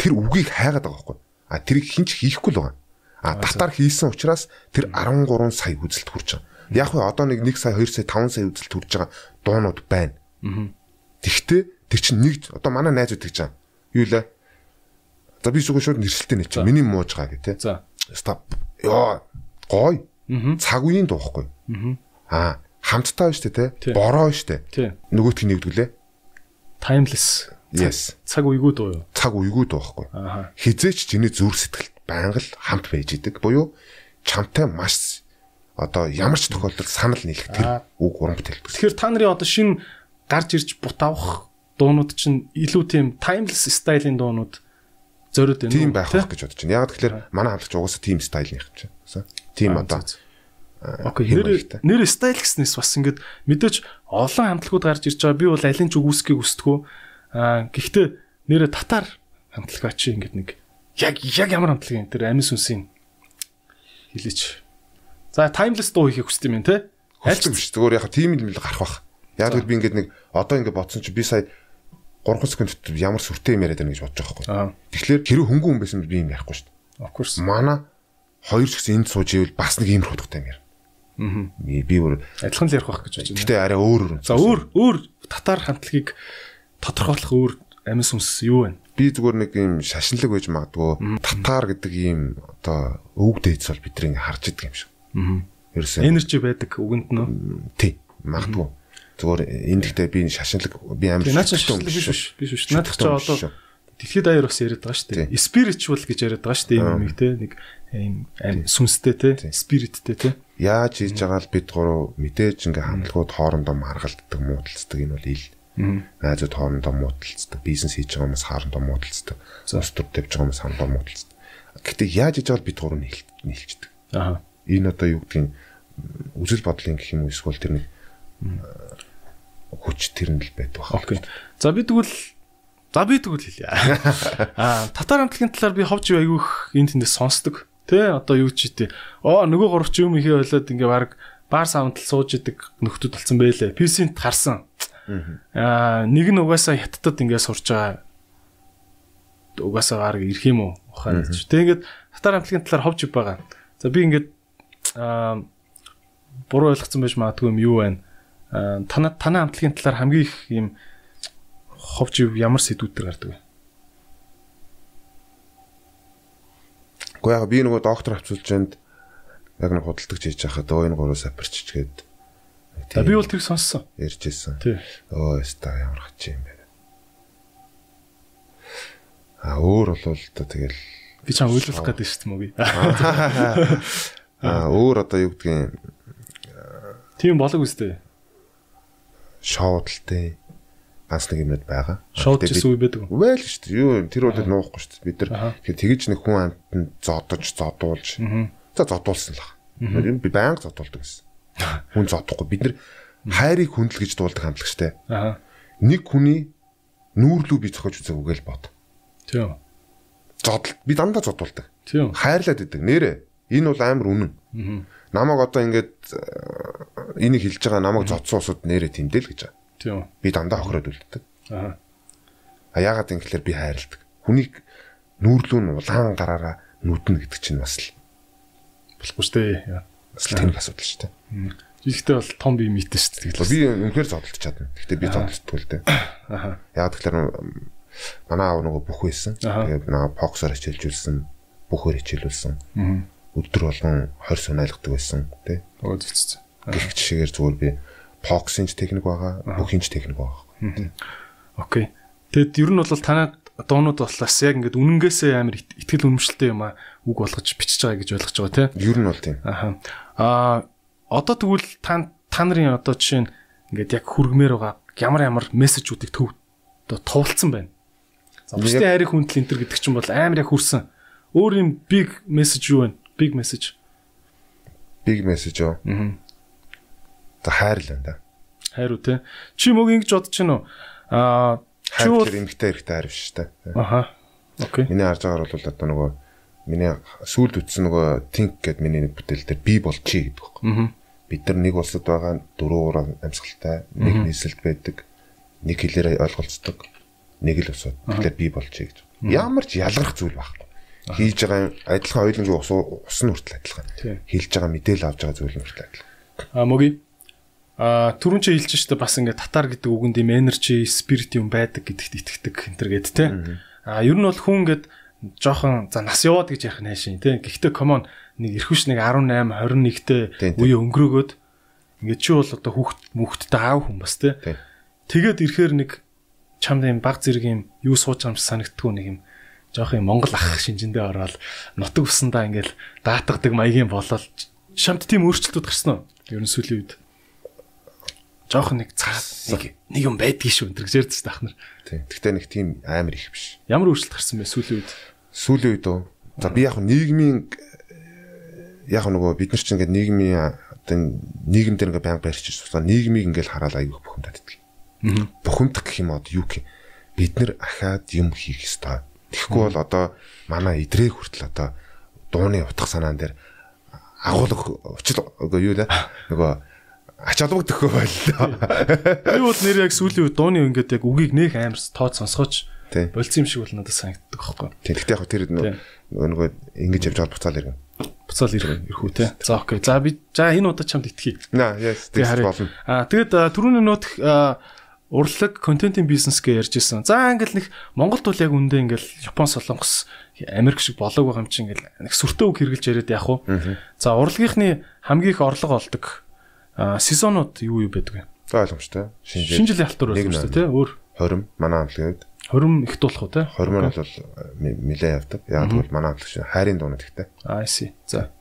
тэр үгийг хайгаад байгаа байхгүй. А тэрийг хинч хийхгүй л байгаа. А татар хийсэн учраас тэр 13 сая үзэлт хүрч байгаа. Яг хөө одоо нэг 1 сая 2 сая 5 сая үзэлт хүрч байгаа дуунууд байна. Тэгтээ тэр чинь нэг одоо манай найзууд гэж байгаа. Юу лээ? За би зүгээр шууд нэрсэлтэй нэ чи миний мууж байгаа гэ тэ. За. Стоп. Йоо гой. Цаг үеийн дуухгүй. Аа хамттай байж тэ. Бороо штэ. Нөгөөтг нэгдгүлээ. Timeless. Yes. Цаг үегүй дуу юу? Цаг үегүй дуухгүй. Хизээч чиний зүр сэтгэл байнга л хамт байж идэг. Буюу чамтай маш одоо ямар ч тохиолдолд санал нийлэх тэр үг уран бүтээлдэг. Тэгэхээр та нарын одоо шинэ гарч ирж бут авах дуунууд чинь илүү тийм timeless стилийн дуунууд зориод байна. Тийм байх гэж бодож байна. Яг тэгэхээр манай хамтлагч угаасаа тийм стилийнх юм чинь. Тийм одоо Окей, нэр нэр стайл гэснээс бас ингээд мэдээж олон хамтлагууд гарч ирж байгаа. Би бол аль нь ч үгүйсхийг хүсдэг. Аа гэхдээ нэрэ татар хамтлагаа чи ингээд нэг яг яг ямар хамтлаг юм тэр амин сүнсийн хэлээч. За timeless дуу хийхийг хүсдэг юм те. Аль ч биш зүгээр яг тийм л гарах бах. Яг л би ингээд нэг одоо ингээд бодсон чи би сая 3 секунд ямар сүртэй юм яриад байна гэж бодож байгаа байхгүй. Тэгэхээр хэрэв хөнгөн хүн байсан би юм ярихгүй шүү дээ. Of course. Манай хоёр ч гэсэн энд сууж ивэл бас нэг ийм хутгатай юм яар. Аа. Би бүр адилхан л ярих байх гэж бодож байна. Гэтэ арай өөр өөр. За өөр өөр татар хамтлагийг тодорхойлох өөр амин сүнс юу вэ? би зүгээр нэг юм шашинлаг байж магадгүй татар гэдэг ийм одоо өвөг дээдс бол бидний харж идэг юм шиг. Аа. Ерөөсөө энержи байдаг үгэнд нөө. Тий. Магадгүй. Зүгээр энэ дэхтэй би шашинлаг би амар шашинлаг биш биш биш биш. Наадах ч одоо дэлхийд даяар бас яриад байгаа шүү дээ. Spiritual гэж яриад байгаа шүү дээ юм нэг те нэг ийм сүнстэй те спириттэй те. Яаж хийж байгаа л бид гурав мэдээж ингээ хамтлагууд хоорондоо маргалддаг муудалцдаг энэ бол ил найзууд хоорондоо муудалцдаг, бизнес хийж байгаа хүмүүс хоорондоо муудалцдаг, төр тавьж байгаа хүмүүс хоорондоо муудалцдаг. Гэтэ яаж хийж байгаа бид гурав нийлчихдэг. Аа. Энэ одоо юу гэдгийг үзэл бодлын гэх юм уу эсвэл тэр нэг хүч тэр нь л байдаг байна. Окей. За би тэгвэл за би тэгвэл хэлье. Аа, татар хамтлагийн талаар би ховж айгүйх энэ тэндээс сонсдог. Тэ одоо юу ч тий. Оо нөгөө гурвч юм ихе болоод ингээ баг баар савнтал сууж идэг нөхдүүд болсон байлээ. PC-nt харсан. Аа нэг нь угаасаа хятадд ингээд сурж байгаа. Угаасаа гараг ирэх юм уу? Ухаан гэж. Тэг ингээд татар хамтлагийн талаар ховж байгаа. За би ингээд аа буруу ойлгоцсон байж магадгүй юм юу байна. Аа танаа танаа хамтлагийн талаар хамгийн их юм ховж ямар сэдвүүдээр гардаг вэ? Гэхдээ яг би нөгөө доктор авчулж энд яг нэг худалдагч хийж байхад өө энэ гурав сапирчч гээд За би бол тэр сонссон. Ярьж ирсэн. Тий. Өө яста ямар хач юм бэ. А өөр бол одоо тэгэл би чам ойлгох гэдэг шүү дээ мөгүй. А өөр одоо юу гэдгийг тийм болог үстэй. Шоудалтай ганц нэг юмуд байгаа. Шоуд гэсэн үг байдаг. Үйл шүү дээ. Юу тэр бол нуухгүй шүү дээ. Бид нар тэгж нэг хүн амтнд зодож, зодуулж. За зодуулсан л баг. Би байнга зодуулдаг гэсэн. Хүн зодохгүй. Бид нар хайрыг хүндэл гэж дуулдаг хамтлагчтай. Нэг хүний нүүрлүү би зохиож үзээг үгээл бод. Тийм. Зодол би дандаа зодуулдаг. Тийм. Хайрлаад идэг. Нэрэ. Энэ бол амар үнэн. Аа. Намаг одоо ингээд энийг хэлж байгаа намайг зодсон усуд нэрээ тэмдээл гэж байгаа. Тийм. Би дандаа хохироод үлддэг. Аа. А яагаад юм гэхээр би хайрладаг. Хүнийг нүүрлүү нь улаан гараараа нүднэ гэдэг чинь бас л болохгүй шүү дээ. бас л тэнэг асуудал шүү дээ. Жигтэй бол том бие мэтэн шүү дээ. Би үнэхээр зодолж чадна. Гэхдээ би зодолтгүй л дээ. Аа. Яагаад тэгэхээр манай аав нөгөө бүх байсан. Тэгээд наа фоксоор хичээлжүүлсэн, бүхээр хичээлүүлсэн. Өдөр болгон 20 сум айлгадаг байсан тий. Оо зүц. Гэх жишээгээр зүгээр би фоксинч техник байгаа, бүхинч техник байгаа. Окей. Тэгэд ер нь бол танад дуунууд боллоос яг ингээд үнэнгээсээ амар ихтгэл үнэмшилтэй юм а үг болгож бичиж байгаа гэж ойлгож байгаа тийм. Ер нь бол тийм. Аха. Аа одоо тэгвэл та та нарын одоо жишээ нь ингээд яг хүргмээр байгаа ямар ямар мессежүүдийг төв товлцсон байна. За бусдын хайрыг хүндэл энтер гэдэг чинь бол амар яг хүрсэн. Өөр юм big message юу вэ? Big message. Big message юу? Аа. За хайр л энэ да. Хайр үү те. Чи мөг ингэж бодож байна уу? Аа хайр гэхээр эмгтэй хэрэгтэй хайр биш та. Аха. Окей. Миний харж байгаагаар бол одоо нөгөө миний сүүлд үтсэн нөгөө think гэд миний нэг бүтээл дээр би болчихъя гэдэг байхгүй. Аа. Бид нар нэг улсад байгаа дөрөв ураа амьсгалтай, нэг нийслэлд байдаг, нэг хэлээр ойлголцдог, нэг л усууд. Тэгэхээр би болчихъя гэж. Ямар ч ялгарх зүйл байхгүй. Хийж байгаа адилхан ойлгонгийн ус ус нь хүртэл адилхан. Хийж байгаа мэдээлэл авч байгаа зүйл нь хүртэл адилхан. А мөги А түрүүн чи хэлж штэ бас ингээд татар гэдэг үгэнд юм energy, spirit юм байдаг гэдэгт итгэдэг энэ гээд те. А ер нь бол хүн ингээд жоохон за нас яваад гэж ярих найшин те. Гэхдээ common нэг эрхвш нэг 18 21-т үе өнгөрөөгөөд ингээд чи бол одоо хүүхд мөхттэй аав хүн бас те. Тэгээд ирэхээр нэг чамд юм баг зэрэг юм юу сууж юм санагдтгүй нэг юм жоох юм Монгол ах шинжэндээ ороод нутаг усандаа ингээл даатгадаг маягийн болол шамт тийм өөрчлөлтүүд гарсан уу? Ер нь сүүлийн үед. Жоох нэг цаад нэг нэг юм байдгийг шүү энэ гэж ярьдсан таахнар. Тийм. Гэхдээ нэг тийм амар их биш. Ямар өөрчлөлт гарсан бэ сүүлийн үед? Сүүлийн үед үү? За би яг нийгмийн яг нөгөө бид нар чинь ингээд нийгмийн одоо нийгэм дээр ингээд байнга барьчих шээ. Нийгмийг ингээд хараад аягүй бухимдаад идэх. Аа. Бухимдах гэх юм одоо юу гэх бид нар ахаад юм хийх ёстой. Тэгэхгүй бол одоо манай идрээ хүртэл одоо дууны утга санаан дээр агуулга учил юу лээ нөгөө ач холбогдохгүй байлаа. Би бол нэр яг сүүлийн үед дууны ингээд яг үгийг нэх амар тоод сонсгооч болцсон юм шиг бол надад санагддаг байхгүй. Тийм. Гэхдээ яг тэр нөгөө ингэж явж байгаа буцаал иргэн. Буцаал иргэн ирхүү те. За окей. За би за энэ удаа чамд итгэе. Наа, yes, тийм болно. Аа тэгээд түрүүний нөт урлаг контентын бизнес гэж ярьжсэн. За ингээл нэг Монголд бол яг үндэ ингээл Япон солонгос Америк шиг болоог байгаа юм чинь ингээл нэг сүртэй үг хэрглэж яриад яах вэ? За урлагийнхны хамгийн их орлого олдог сезонууд юу юу байдаг вэ? За ойлгомжтой. Шинэ жилийн халтур байх шүү дээ тий. Өөр 20 манай амлагууд 20 их дуулах уу тий? 20 маань бол нилээ явдаг. Яг бол манай амлаг шиг хайрын дуунууд ихтэй. Аа си. За.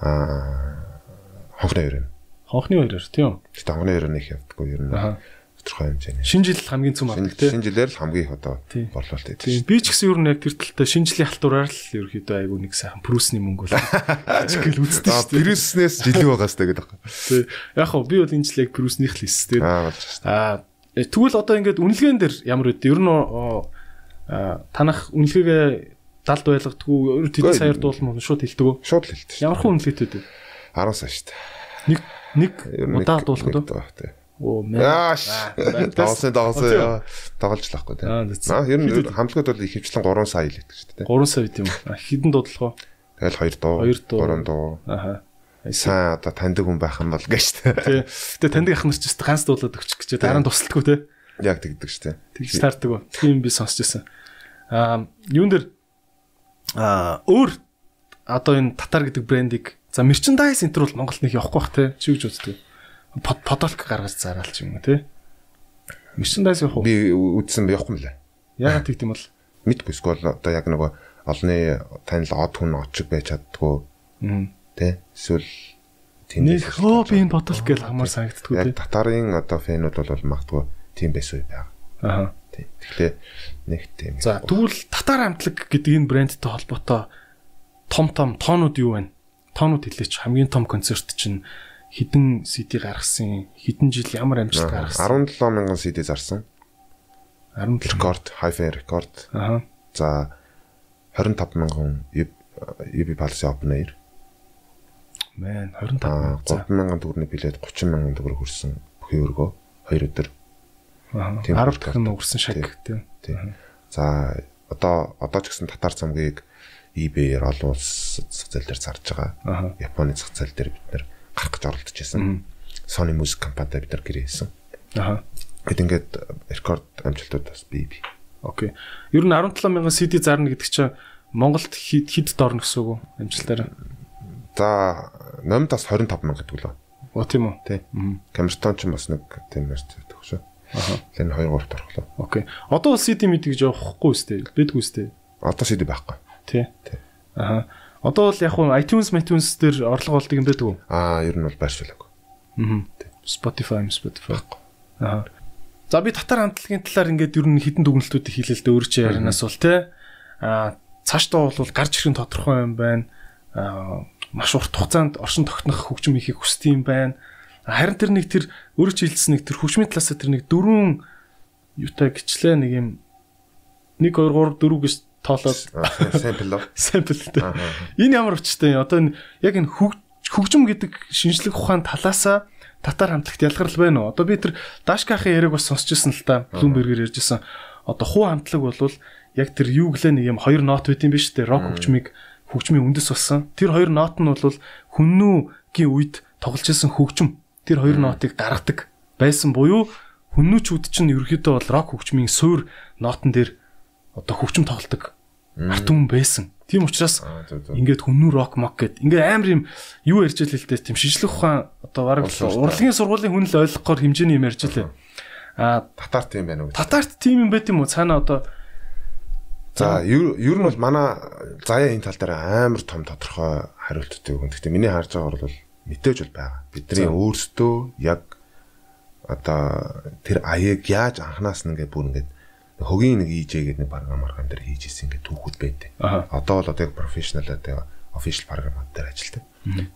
Аа хонхны хоёр. Хонхны хоёроор тийм. Гэтэ хонхны нь их явдаггүй ер нь. Аа тодорхой хэмжээний. Шинэ жил хамгийн цөм авдаг тийм. Шинэ жилээр л хамгийн их одоо борлуулалт байдаг. Тийм. Би ч гэсэн ер нь яг тэр талтай шинэ жилийн халтураар л ерөөхдөө айгүй нэг сайхан прүсний мөнгө бол ажигэл үздэг шүү дээ. Прүснээс жилийн байгаас тэгээд байгаа. Тийм. Яг хөө би бол энэ жил яг прүснийх л хийс тийм. Аа болж байна. Аа тэгвэл одоо ингээд үнэлгээн дээр ямар үд? Ер нь танах үнэлгээгээ далд байлгадгүй ер тэд саяар дуулмаа шууд хэлдэг үү? Шууд хэлдэг. Ямар хүн үнэлгээтэй вэ? 10 сая шүү дээ. Нэг нэг удаа дуулахад үү? Оо яаш. Давсан давсан тоглож лахгүй тийм. Аа ер нь хамтлагууд бол ихэвчлэн 3 сая л гэдэг шүү дээ. 3 сая гэдэг юм. Хідэн дуудлах уу? Тэгэл 2 дуу, 2 дуу, 3 дуу. Аха. Сайн одоо таньдаг хүн байх юм бол гэж шүү дээ. Тий. Гэтэ таньдаг ах нар ч гэсэн ганц дуулаад өгчих гэж дараа нь тусалдаггүй те. Яг тэгдэг шүү дээ. Тэгж таардаг уу. Тийм би сонсч байсан. Аа юун дээр аа өөр одоо энэ татар гэдэг брендийг за мерчендайз энтер бол Монголд нэг явахгүй бах те. Чи гэж үздэг подолк гаргаж зараал ч юм уу тий. Мерчендайз явах уу? Би үзсэн явахгүй мөлий. Яагаад тэгт юм бол мэдгүй эсвэл одоо яг нөгөө олны танил од хүн очиг байж чаддгүй. Тэ? Эсвэл тэнэг хөө би энэ подолк гэж хамаар санагддггүй тий. Яг татарын одоо фэнүүд бол магадгүй тийм байсан байх. Аха. Тий. Тэгэхээр нэг тийм. За тэгвэл татар амтлаг гэдэг энэ брэндтэй холбоотой том том тоонууд юу вэ? Тоонууд хэлээч хамгийн том концерт чинь хідэн CD гаргасан, хідэн жил ямар амжилт гаргасан? 17 мянган CD зарсан. 17 рекорд, hi-fi рекорд. Аа. За 25 мянган UB Pulse Open Air. Мэн 25 3000 төгрөний билет 30000 төгрөг хүрсэн бүхий өргөө 2 өдөр. Аа 10 дахин өгсөн шаг тийм. За одоо одоо ч гэсэн татар цамгийг eBay-ээр олон улс зах зээл дээр зарж байгаа. Японы зах зээл дээр бид нэр гарах гэж оролдож байсан. Sony Music компанитай бид нар гэрээ хийсэн. Аа. Гэт ингээд рекорд амжилтууд бас бий бий. Окей. Ер нь 17 мянган CD зарна гэдэг чинь Монголд хэд хэд дорно гэсэн үг амжилтаараа. За номд бас 25 мянга гэдэг лөө. Оо тийм үү. Тий. Камертон ч бас нэг тийм нэрч байдаг шүү. Аа. Лэн 2 3 орхлоо. Окей. Одоо бол CD мэд гэж явахгүй үстэй. Бэдгүй үстэй. Одоо CD байхгүй. Тий. Тий. Аа. Одоо бол яг хуу iTunes, iTunes дээр орлого болдог юм байдаг уу? Аа, ер нь бол байршуулаагүй. Аа. Spotify, Spotify. Аа. За би татар хамтлагийн талаар ингээд ер нь хідэн дүгнэлтүүдийг хийлээ л дээ өөрөө чи ярианаас бол те. Аа цаашдаа бол гарч ирэх тодорхой юм байна. Аа маш урт хугацаанд оршин тогтнох хөгжим хийхийг хүсдэг юм байна. Харин тэр нэг тэр өөрөө чи хэлсэн нэг тэр хөгжмийн талаас тэр нэг дөрвөн юутай гिचлээ нэг юм 1 2 3 4 гэж тоолоод лөө. Сампл тэ. Энэ ямар учиртай одоо яг энэ хөгжим гэдэг шинжлэх ухаан талаасаа татар хамтлагт ялгарл байна уу? Одоо би тэр Дашкахын яриаг бас сонсч ирсэн л та. Bloomberg-ээр ярьжсэн. Одоо хуу хамтлаг болвол яг тэр юу гэлээ нэг юм хоёр нот байт юм биш үү? Рок хөгжмийг хөгжмийн үндэс болсон. Тэр хоёр нот нь бол хүннүүгийн үед тоглож исэн хөгжим. Тэр хоёр нотыг гаргадаг байсан буюу хүннүүчүүд чинь ерөөхдөө бол рок хөгжмийн суур нотон дээр одоо хөгжим тоглодог арт хүн байсан. Тийм учраас ингээд хүннүү рок мок гэд ингээд амар юм юу ярьж л хэлтэй тийм шижлэх ухаан одоо бараг урлагийн сургуулийн хүн л ойлгохоор хэмжээний юм ярьж лээ. А татарт тийм байна уу? Татарт тийм юм байт юм уу? Цаана одоо За ер нь бол манай заяа энэ тал дээр амар том тодорхой хариулттай үг. Гэхдээ миний харж байгаагаар бол мэдээж бол байгаа. Бидний өөрсдөө яг одоо тэр аяыг яаж анханаас нь ингээд бүр ингээд хөгийн нэг EJ гэдэг нэг програм марган дээр хийж исэн ингээд түүхүүд байдаг. Одоо бол одоо яг профешнл одоо official програмууд дээр ажилладаг.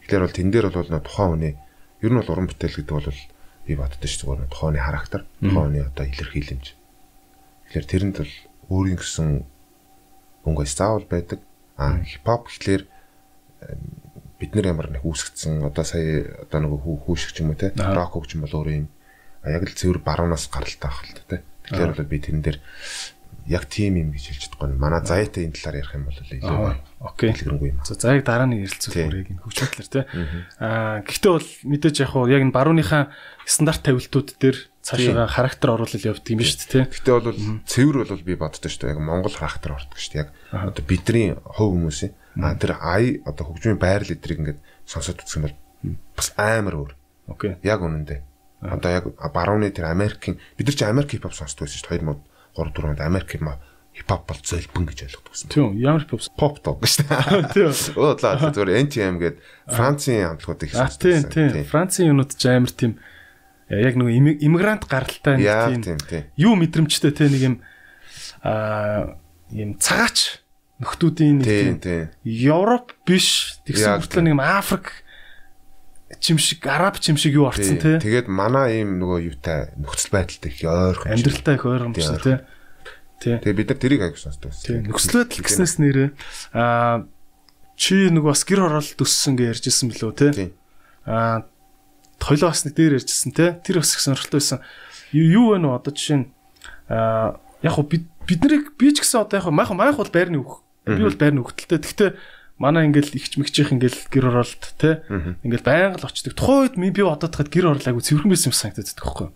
Тэгэхээр бол тэн дээр бол тухайн хүний ер нь бол уран бүтээл гэдэг бол би боддоо шүү дээ тухайн хүний характер, тухайн хүний одоо илэрхийлэмж. Тэгэхээр тэрэнд бол өөрийн гэсэн өнгө заавал байдаг. А хипхоп гэхлээр бид нар ямар нэг үүсгэсэн одоо сая одоо нэг хүүшигч юм уу те рок хөгжим бол өөр юм. А яг л цэвэр баруунаас гаралтай ах л те. Тэгэхээр бол би тэрэн дээр яг тийм юм гэж хэлж чадахгүй. Манай заяатай энэ талаар ярих юм бол илүү окей хэлгэрэнгүй юм. За заяаг дараа нь ярилцах бүрийг энэ хөгжим талаар тий. Аа гэхдээ бол мэдээж яг хуу яг энэ барууныхаа стандарт тавилтууд дээр цаашаа характер оруулал явдаг юм биш үү тий. Гэхдээ бол цэвэр бол би боддоо шүү дээ. Яг Монгол характер ордог шүү дээ. Яг одоо бидний хувь хүмүүсийн аа тэр ай одоо хөгжмийн байрал эдрийг ингээд сонсоод юм бол бас амар өөр. Окей. Яг үнэндээ. Одоо яг барууны тэр Америкийн бид нар чи Америк хипхоп сонсдог байсан шүү дээ 2003 4 онд Америк хипхоп бол зөлбөн гэж ойлгодог байсан. Тийм ямар хипхоп pop dog шүү дээ. Тийм. Уудлаа зүгээр NTM гээд Францын хамтлагуудыг сонсдог байсан. Тийм тийм. Францын юмнууд ч амар тийм яг нэг иммигрант гаралтай нэг тийм юу мэдрэмжтэй те нэг юм аа юм цагаач нөхдүүдийн нэг тийм Европ биш тэгсэн мөртлөө нэг Африк чимшиг араб чимшиг юу орцсон те. Тэгээд манай ийм нөгөө юутай нөхцөл байдалтай их ойрхон. Амьдралтай их ойрхон биш те. Тий. Тэгээд бид нар тэрийг аяг сонсдог байсан. Тий. Нөхцөл байдал гэснээс нэрээ аа чи нөгөө бас гэр оролт өссөн гэж ярьжсэн билүү те. Аа хоёлоо бас нэг дээр ярьжсэн те. Тэр бас их сонирхолтой байсан. Юу вэ нөө одоо жишээ нь аа яг хөө бид бид нарыг би ч гэсэн одоо яг майх майх бол байрны үг. Би бол байрны хөлтөлтэй. Гэхдээ манай ингээл ихч мэгчийнх ингээл гэр оролт те ингээл байнга л очдөг. Тухайн үед би одоо тахад гэр орлаагүй цэвэрхэн байсан юм санагдаад байхгүй юу?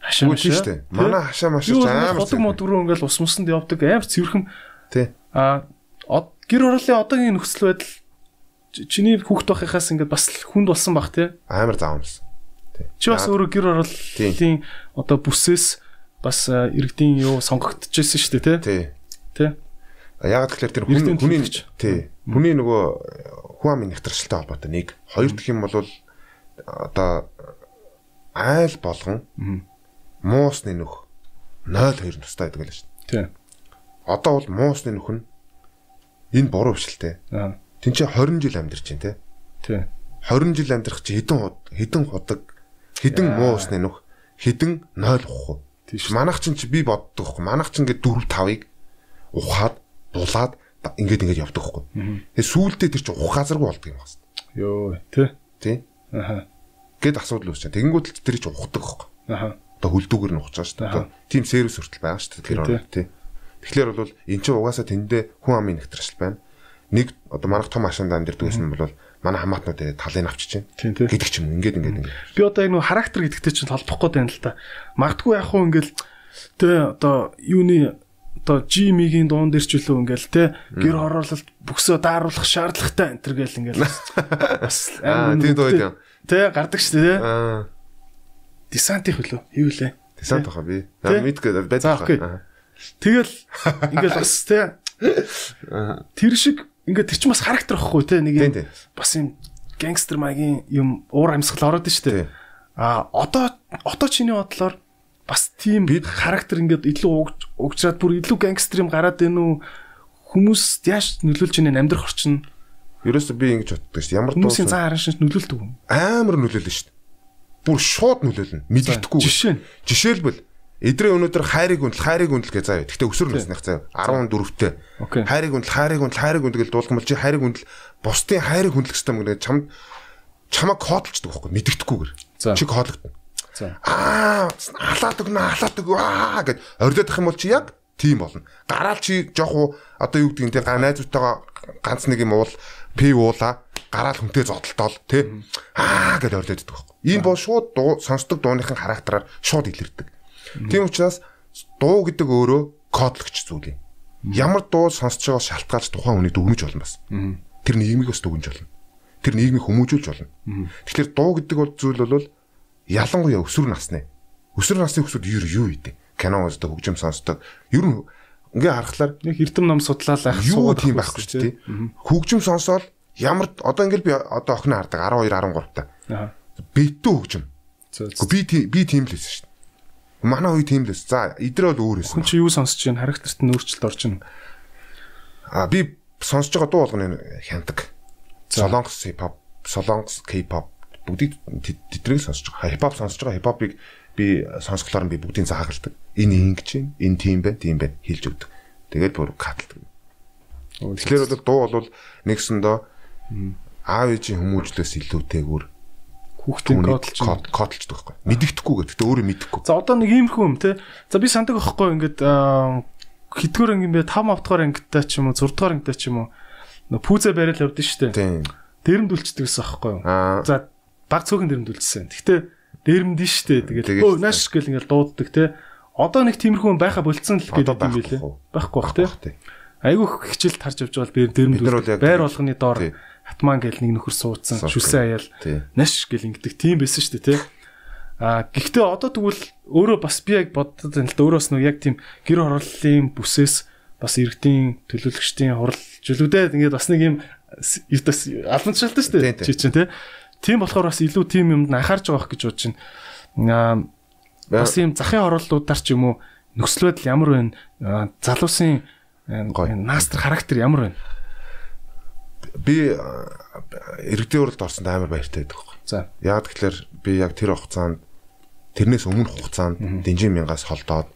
Хашаа маш шүү. Манай хашаа маш амар. Ходог мод руу ингээл ус мусанд явдаг амар цэвэрхэн. Тий. А гэр орлын одоогийн нөхцөл байдал чиний хүүхд байхаас ингээд бас хүнд болсон бах тий. Амар заамс. Тий. Чи бас өөрөө гэр орлын одоо бүсээс бас иргэдийн юу сонгогдчихсэн шүү дээ тий. Тий. Тий. Яг тэгэхээр тэр хүн хүний тий. Хүний нөгөө хүн амын нэвтрэлтэй холбоотой нэг. Хоёр дахь юм бол одоо айл болгон муусны нөх 0.2 тустай байдаг л шүү дээ. Тий. Одоо бол муусны нөх нь энэ буруу хвшилтэй. Аа. Тин чи 20 жил амьдарч байна те. Тий. 20 жил амьдрах чи хэдэн хэдэн худаг хэдэн муусны нөх хэдэн 0 ухах. Тийш. Манайх чинь би боддог. Манайх чинь ингээд 4 5-ыг ухаад дулаад ингээд ингээд явдаг хөө. Тэгээ сүүлдээ тэр чинь ухаазаргүй болдог юм байна. Йоо, тий. Тий. Аха. Гэт асуудал үүсэж. Тэгэнгүүт л тэр чинь ухдаг байхгүй. Аха. Одоо хүлдүүгэр нь байгаа шүү дээ. Тим сервис хүртэл байгаа шүү дээ. Тэр орно тий. Тэгэхээр бол эн чинь угаасаа тэндээ хүн амын нэгтршил байна. Нэг одоо манайх том машинд амьдэрдэг гэсэн нь бол манай хамаатнууд талыг авчиж чинь гэдэг ч юм. Ингээд ингээд ингээд. Би одоо энэ характер гэдэгтэй чинь толбох гээд байна л та. Магдгүй яг хуу ингээл тэ одоо юуны одоо G-ийн дуун дээр ч үлээ ингээл те гэр хороололт бүксөө дааруулах шаардлагатай энэ төр гэл ингээл бас аа тийм дуу юм. Тэ гардаг шүү дээ. Аа. Десанти хөлөө юу лээ? Десант баха би. Аа мэдгүй байдаг. Тэгэл ингээл бас те тэр шиг ингээд тэр чинь бас характер واخгүй те нэг юм бас юм гангстер маягийн юм уур амьсгал ороод штэ. Аа одоо одоо чиний бодлоор бас тийм бид характер ингээд илүү угжраад бүр илүү гангстер юм гараад байна уу? Хүмүүс яаж нөлөөлж ийнэ амьдрах орчин? Ерөөсө би ингэж боддог ш. Ямар дуусан хүмүүсийн цаа харан шин нөлөөлдөг юм. Амар нөлөөлнө ш. Бүр шууд нөлөөлнө. Мэддэхгүй. Жишээ нь. Жишээлбэл Эдрээ өнөөдөр хайрыг үндэл хайрыг үндэл гэж заяа. Гэхдээ өсөр насных заяа. 14-тэй. Хайрыг үндэл хайрыг үндэл хайрыг үндэл гэж бол чи хайрыг үндэл бусдын хайрыг хүндлэх юм гэдэг чамд чамаг коодлцдаг байхгүй мэддэхгүйгээр. Чи коодлогдно. Аа халаад өгнө халаад өг аа гэд ордиодох юм бол чи яг тийм болно. Гараал чи жоох одоо юу гэдэг нь тийм найзуудтайгаа ганц нэг юм уул пи уула гараал хүнтэй зодтолтол тий аа гэд ордиоддаг байхгүй. Ийм бол шууд дуу сонсдог дууныхын характераар шууд илэрдэг. Тийм учраас дуу гэдэг өөрөө кодлогч зүйл юм. Ямар дуу сонсож байгаас шалтгаалж тухайн хүнийг дүгнэж болно бас. Тэр нийгмийг бас дүгнэж болно. Тэр нийгмийг хүмүүжүүлж болно. Тэгэхээр дуу гэдэг бол зүйл бол ялангуяа өсвөр насны. Өсвөр насны хүмүүсд юу юу идэв? Кино үздэг, хөгжим сонсдог. Ер нь ингээ харахаар нэг эрдэм ном судлаалаа юу тийм байхгүй ч тийм. Хөгжим сонсоод ямар одоо ингээл би одоо охин хардаг 12 13 та. Битүү хөгжим. Би би тийм л байсан шүү Манай үе тийм лээс. За, идэр бол өөр байсан. Хүн чи юу сонсож байна? Характерт нь өөрчлөлт орж байна. А би сонсож байгаа дуу болгоны хяндаг. Солонгос хипхоп, солонгос K-pop бүгдийг тэдрийг сонсож байгаа. Хипхоп сонсож байгаа. Хипхопыг би сонсголоор нь би бүгдийг заагалдаг. Энэ ингэж байна, энэ тийм байна, тийм байна хэлж өгдөг. Тэгээд бүр каталдаг. Тэгэхээр бол дуу бол нэгсэндөө аав ээжийн хүмүүжлээс илүүтэйгүр хүүхдийн кодлж кодлждаг байхгүй. Мэддэхгүй гэдэг. Өөрөө мэддэхгүй. За одоо нэг иймэрхүү юм те. За би сандаг байхгүй ингээд хитгэр анги бэ 5 автгаар ангитай ч юм уу 6 дугаар ангитай ч юм уу пүүзэ барайл явдсан шүү дээ. Тийм. Дэрэмдүүлчихдэг гэсэн байхгүй юу. За баг цөөхөн дэрэмдүүлчихсэн. Гэхдээ дэрэмд нь дээ. Тэгээд өө нааш гэл ингээд дууддаг те. Одоо нэг тиймэрхүү байха болцсон л гэдэг юм билээ. Байхгүй бах те. Айгүйх хичээлд харж явж байгаа би дэрэмдүүл байр болгоны доор хатман гэл нэг нөхөр суудсан шүлсэн аяал наш гэл ингэдэг тийм байсан дээ тий. А гэхдээ одоо тэгвэл өөрөө бас би яг боддод байна л да өөрөөс нь яг тийм гэр хорооллын бүсээс бас иргэдийн төлөөлөгчдийн хурал жилүүдээ ингээд бас нэг юм бас албанчаалтай шүү дээ чи чинь тий. Тийм болохоор бас илүү тийм юмд анхаарч байгаа гэж бодож байна. Бас ийм захын хорооллуудаар ч юм уу нөхцөл байдал ямар байна? Залуусын наастар характер ямар байна? би иргэдийн уралд орсонд амар баяртай байдаг байхгүй. За. Яг тэгэхээр би яг тэр хугацаанд тэрнээс өмнөх хугацаанд дэнжин мянгаас холдоод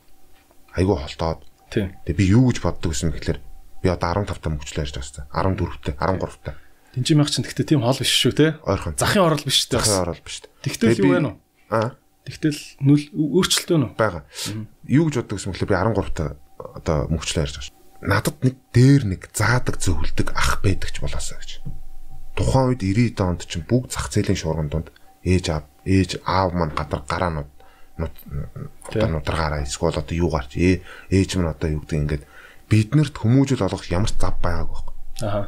айгүй холдоод тэгээ би юу гэж боддог гэсэн гэхээр би одоо 15 та мөчлөө ярьж байгаа юм. 14-тэй, 13-тай. Дэнжин мянга чинь гэхдээ тийм хол биш шүү те. Ойрхон. Захын орол биш те. Захын орол биш. Тэгтэл юу вэ нөө? Аа. Тэгтэл нүл өөрчлөлт вэ нөө? Бага. Юу гэж боддог гэсэн гэхээр би 13-тай одоо мөчлөө ярьж байгаа надад нэг дээр нэг заадаг зөвлөдөг ах байдаг ч болоосаа гэж. Тухайн үед 90 онд чинь бүгд зах зээлийн шуурган донд ээж аав ээж аав маань гадар гараанууд одоо нудрагаараа эсвэл одоо юу гарч ээ ээж минь одоо юу гэдэг ингээд биднэрт хүмүүжил олгох ямар ч зав байгаагүй байхгүй. Аа.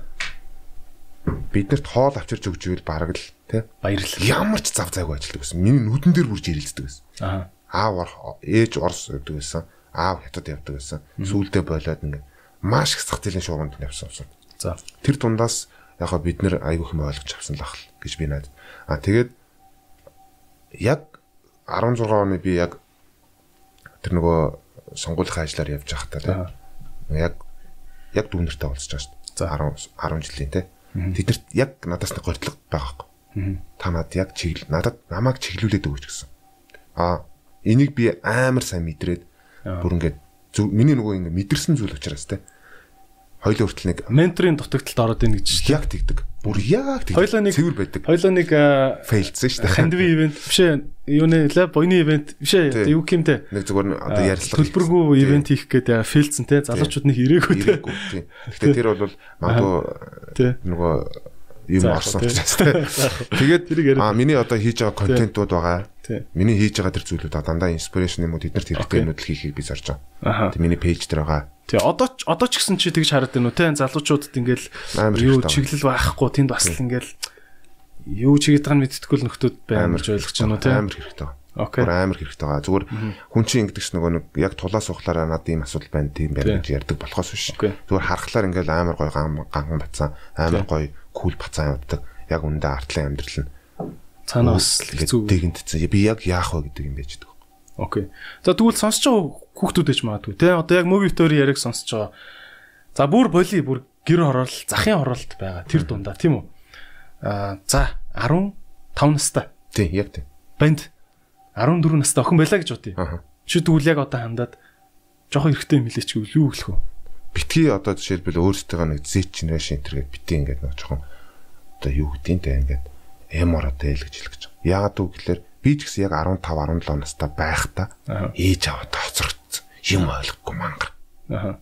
Биднэрт хоол авчирч өгч ивэл бараг л тий баярлал. Ямар ч зав зайгүй ажилтдаг байсан. Миний нүдэн дээр бүрж ирэлцдэг байсан. Аа. Аав ээж орс өгдөг байсан. Аав хятад явдаг байсан. Сүүлдээ болоод ингээд маш их зах зээлийн шуурганд явсан юм. За. Тэр дундаас яг хаа бид нэр айгүйх юм ойлгож авсан л ах гэж би найд. А тэгээд яг 16 оны би яг тэр нөгөө сонгуулийн ажлаар явж байхдаа яг яг дүүнэртэй уулзч байгаа шүү дээ. За 10 10 жилийн тийм. Тэднэрт яг надаас нэг гордлог байгаа байхгүй. Та над яг чиглэл надад намайг чиглүүлээд өгөөч гэсэн. А энийг би амар сайн мэдрээд бүр ингээд миний нөгөө ингэ мэдэрсэн зүйл учраас тийм хоёлын хүртэл нэг менторын дутагдалд ороод ийн гэж шүү дээ. Яг тэгдэг. Бүр яг тэгдэг. Хоёлоо нэг цэвэр байдаг. Хоёлоо нэг фейлдсэн шүү дээ. Хандви ивент биш ээ. Юуны лаб бойны ивент биш ээ. Юу кимтэй. Нэг зүгээр одоо ярилцлага төлбөргүй ивент хийх гээд фейлдсэн те. Залуучууд нэг ирээгүй те. Гэхдээ тэр бол магадгүй нөгөө юм орсон учраас те. Тэгээд а миний одоо хийж байгаа контентууд байгаа. Миний хийж байгаа тэр зүйлүүд дандаа инспирэшн юм уу тэднэрт хэрэгтэй юмуд л хийхийг би зорж байгаа. Тэг миний пэйж дээр байгаа. Тий одоо ч одоо ч гэсэн чи тэгж хараад байна уу те залуучуудад ингээл юу чиглэл байхгүй тэнд бас л ингээл юу чигээд байгаа нь мэдтггүй л нөхдүүд байна гэж ойлгож байна уу те амар хэрэгтэй. Окей. Амар хэрэгтэй байгаа. Зүгээр хүн чинь ингэдэгч нөгөө нэг яг тулаас ухлаараа надад ийм асуудал байна тийм байна гэж ярьдаг болохоос биш. Зүгээр харахаар ингээл амар гой ганган бацсан амар гой кул бацсан явдаг. Яг үндэ артлын амьдрал нь цаанаа бас хэцүү. Би яг яах вэ гэдэг юм байж байгаа. Окей. За тэгвэл сонсож байгаа хүүхдүүд ээж магадгүй те. Одоо яг мөгийн төр яриг сонсож байгаа. За бүр боли бүр гэр хороол захын хороолт байгаа тэр дундаа тийм үү? Аа за 15 настай. Тийм яг тийм. Банд 14 настай охин байлаа гэж бодъё. Аа. Чи тэгвэл яг одоо хандаад жоохон эргэтэй юм хэлээч гэвэл юу хэлэх вэ? Битгий одоо жишээлбэл өөрсдөө нэг Z generation энэ битгий ингээд нэг жоохон одоо юу те ингээд эмор одоо эл гэж хэлэх гэж. Яагаад үг гэхээр би ч гэсэн яг 15 17 настай байхдаа ээж аваад хоцрогдсон. Юм ойлгохгүй мангар. Аа.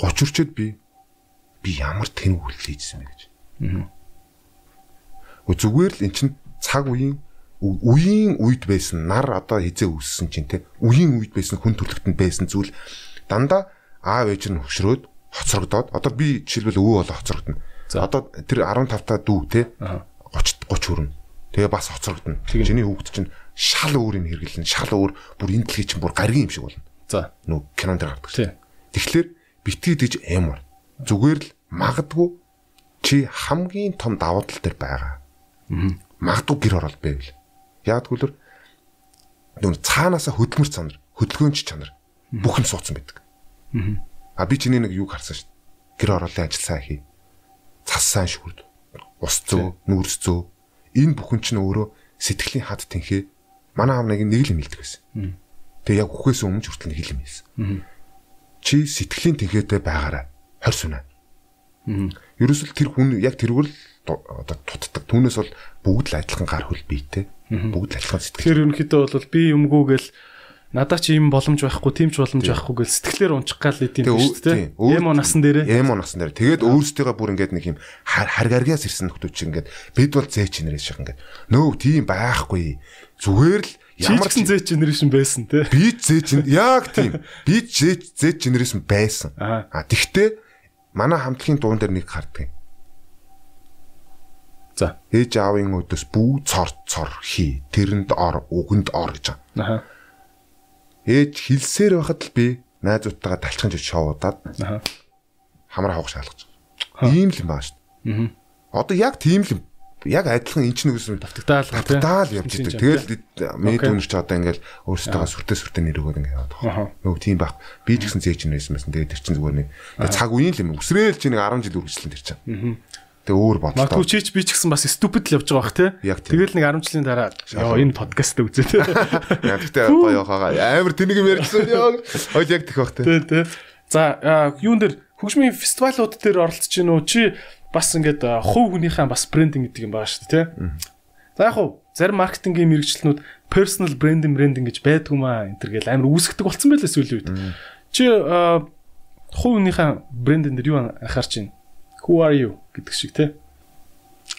30 үрчэд би би ямар тэн үйлдэл хийжсэн бэ гэж. Аа. Зүгээр л эн чин цаг үеийн үеийн үед байсан нар одоо хизээ үссэн чинь те үеийн үед байсан хүн төрлөختөнд байсан зүйл дандаа аав ээж нь хөшрөөд хоцрогдоод одоо би жишээлбэл өвөө болоо хоцрогдно Одоо тэр 15 та дүү те 30 30 хүрнэ. Тэгээ бас хоцрогдно. Чиний хүүхд чинь шал өөрийг хэрэглэн шал өөр бүр энэ дэлхий чинь бүр гаргийн юм шиг болно. За. Нүү кинон дээр гардаг. Тэгэхээр битгий дэж эмор. Зүгээр л магадгүй чи хамгийн том давуу тал дээр байгаа. Магадгүй гэр орол байвал. Яг тэгвэл нүн цаанаасаа хөдөлмөр чанар, хөдөлгөөнч чанар бүхэн суудсан байдаг. А би чиний нэг юг харсан шүү. Гэр ороолын ажил сайн хий цас сайн шүрд ус зөө нүүрс зөө энэ бүхэн чинь өөрөө сэтгэлийн хад тэнхээ манай аав нэг нэг л юм хэлдэг байсан. Тэгээ яг үхээс өмнө хүртэл нэг л юм хэлсэн. Чи сэтгэлийн тэнхээтэй байгаарай. Хорь сүнэ. Ерөөсөл тэр хүн яг тэрвэр л одоо тутдаг. Түүнээс бол бүгд л адилхан гар хөл биетэй. Бүгд л адилхан сэтгэл. Тэгэхээр ерөнхийдөө бол би юмгүй гэл надад ч ийм боломж байхгүй, тийм ч боломж байхгүй гэж сэтгэлээр унчих гал идэв юм шүү дээ. Эмо насан дээрээ. Эмо насан дээр. Тэгээд өөрсдөө бүр ингээд нэг юм харгаргаас ирсэн нөхдүүд чинь ингээд бид бол зээ чинэрээс шиг ингээд нөө тийм байхгүй. Зүгээр л ямар ч зээ чинэрээс байсан те. Би зээ чин яг тийм. Би зээ зээ чинэрээс байсан. А тэгтээ манай хамтлагийн дуун дээр нэг харддаг. За. Ээж аавын өдөөс бүү цор цор хий. Тэрэнд ор, үгэнд ор гэж. Аа ээж хилсээр байхад л би найзуудтайгаа талчхан жиж шоудаад хамраа хавах шаалгаж байгаа. Ийм л юм байна шүү дээ. Одоо яг тийм л яг адилхан эн чинь үсэн давтагдаал давтагдаал явж идэг. Тэгэл миний дүнч ч одоо ингээл өөрсдөө сүртэй сүртэй нэрөгөөд ингээд яваад байгаа. Нөгөө тийм байх. Би ч гэсэн зээч нэрсэн байсан. Тэгээд тэр чинь зүгээр нэг цаг үеийн л юм. Үсрээл чи нэг 10 жил үргэлжлэн тэр чинь. Тэгээ өөр бодлоо. Магадгүй чи ч би ч гэсэн бас stupid л явж байгаа бах те. Тэгэл нэг 10 жилийн дараа ёо энэ подкаст үзээ те. Яа гэхдээ гоё хаа амар тэнийг юм ярьсан ёо. Хойд яг тэх бах те. Тэ тэ. За юун дээр хөгжмийн фестивалууд дээр оролцож гин үү чи бас ингээд хувь хүнийхээ бас брендинг гэдэг юм байгаа шүү дээ те. За яг хуу зарим маркетингийн мэрэгчлэнүүд personal branding branding гэж байдгүй маа энэ төр гэл амар үүсгдэг болцсон байлээ сүүлийн үед. Чи хувь хүнийхээ брендинг дээр юу анхаарч байна? Who are you гэдэг шиг те.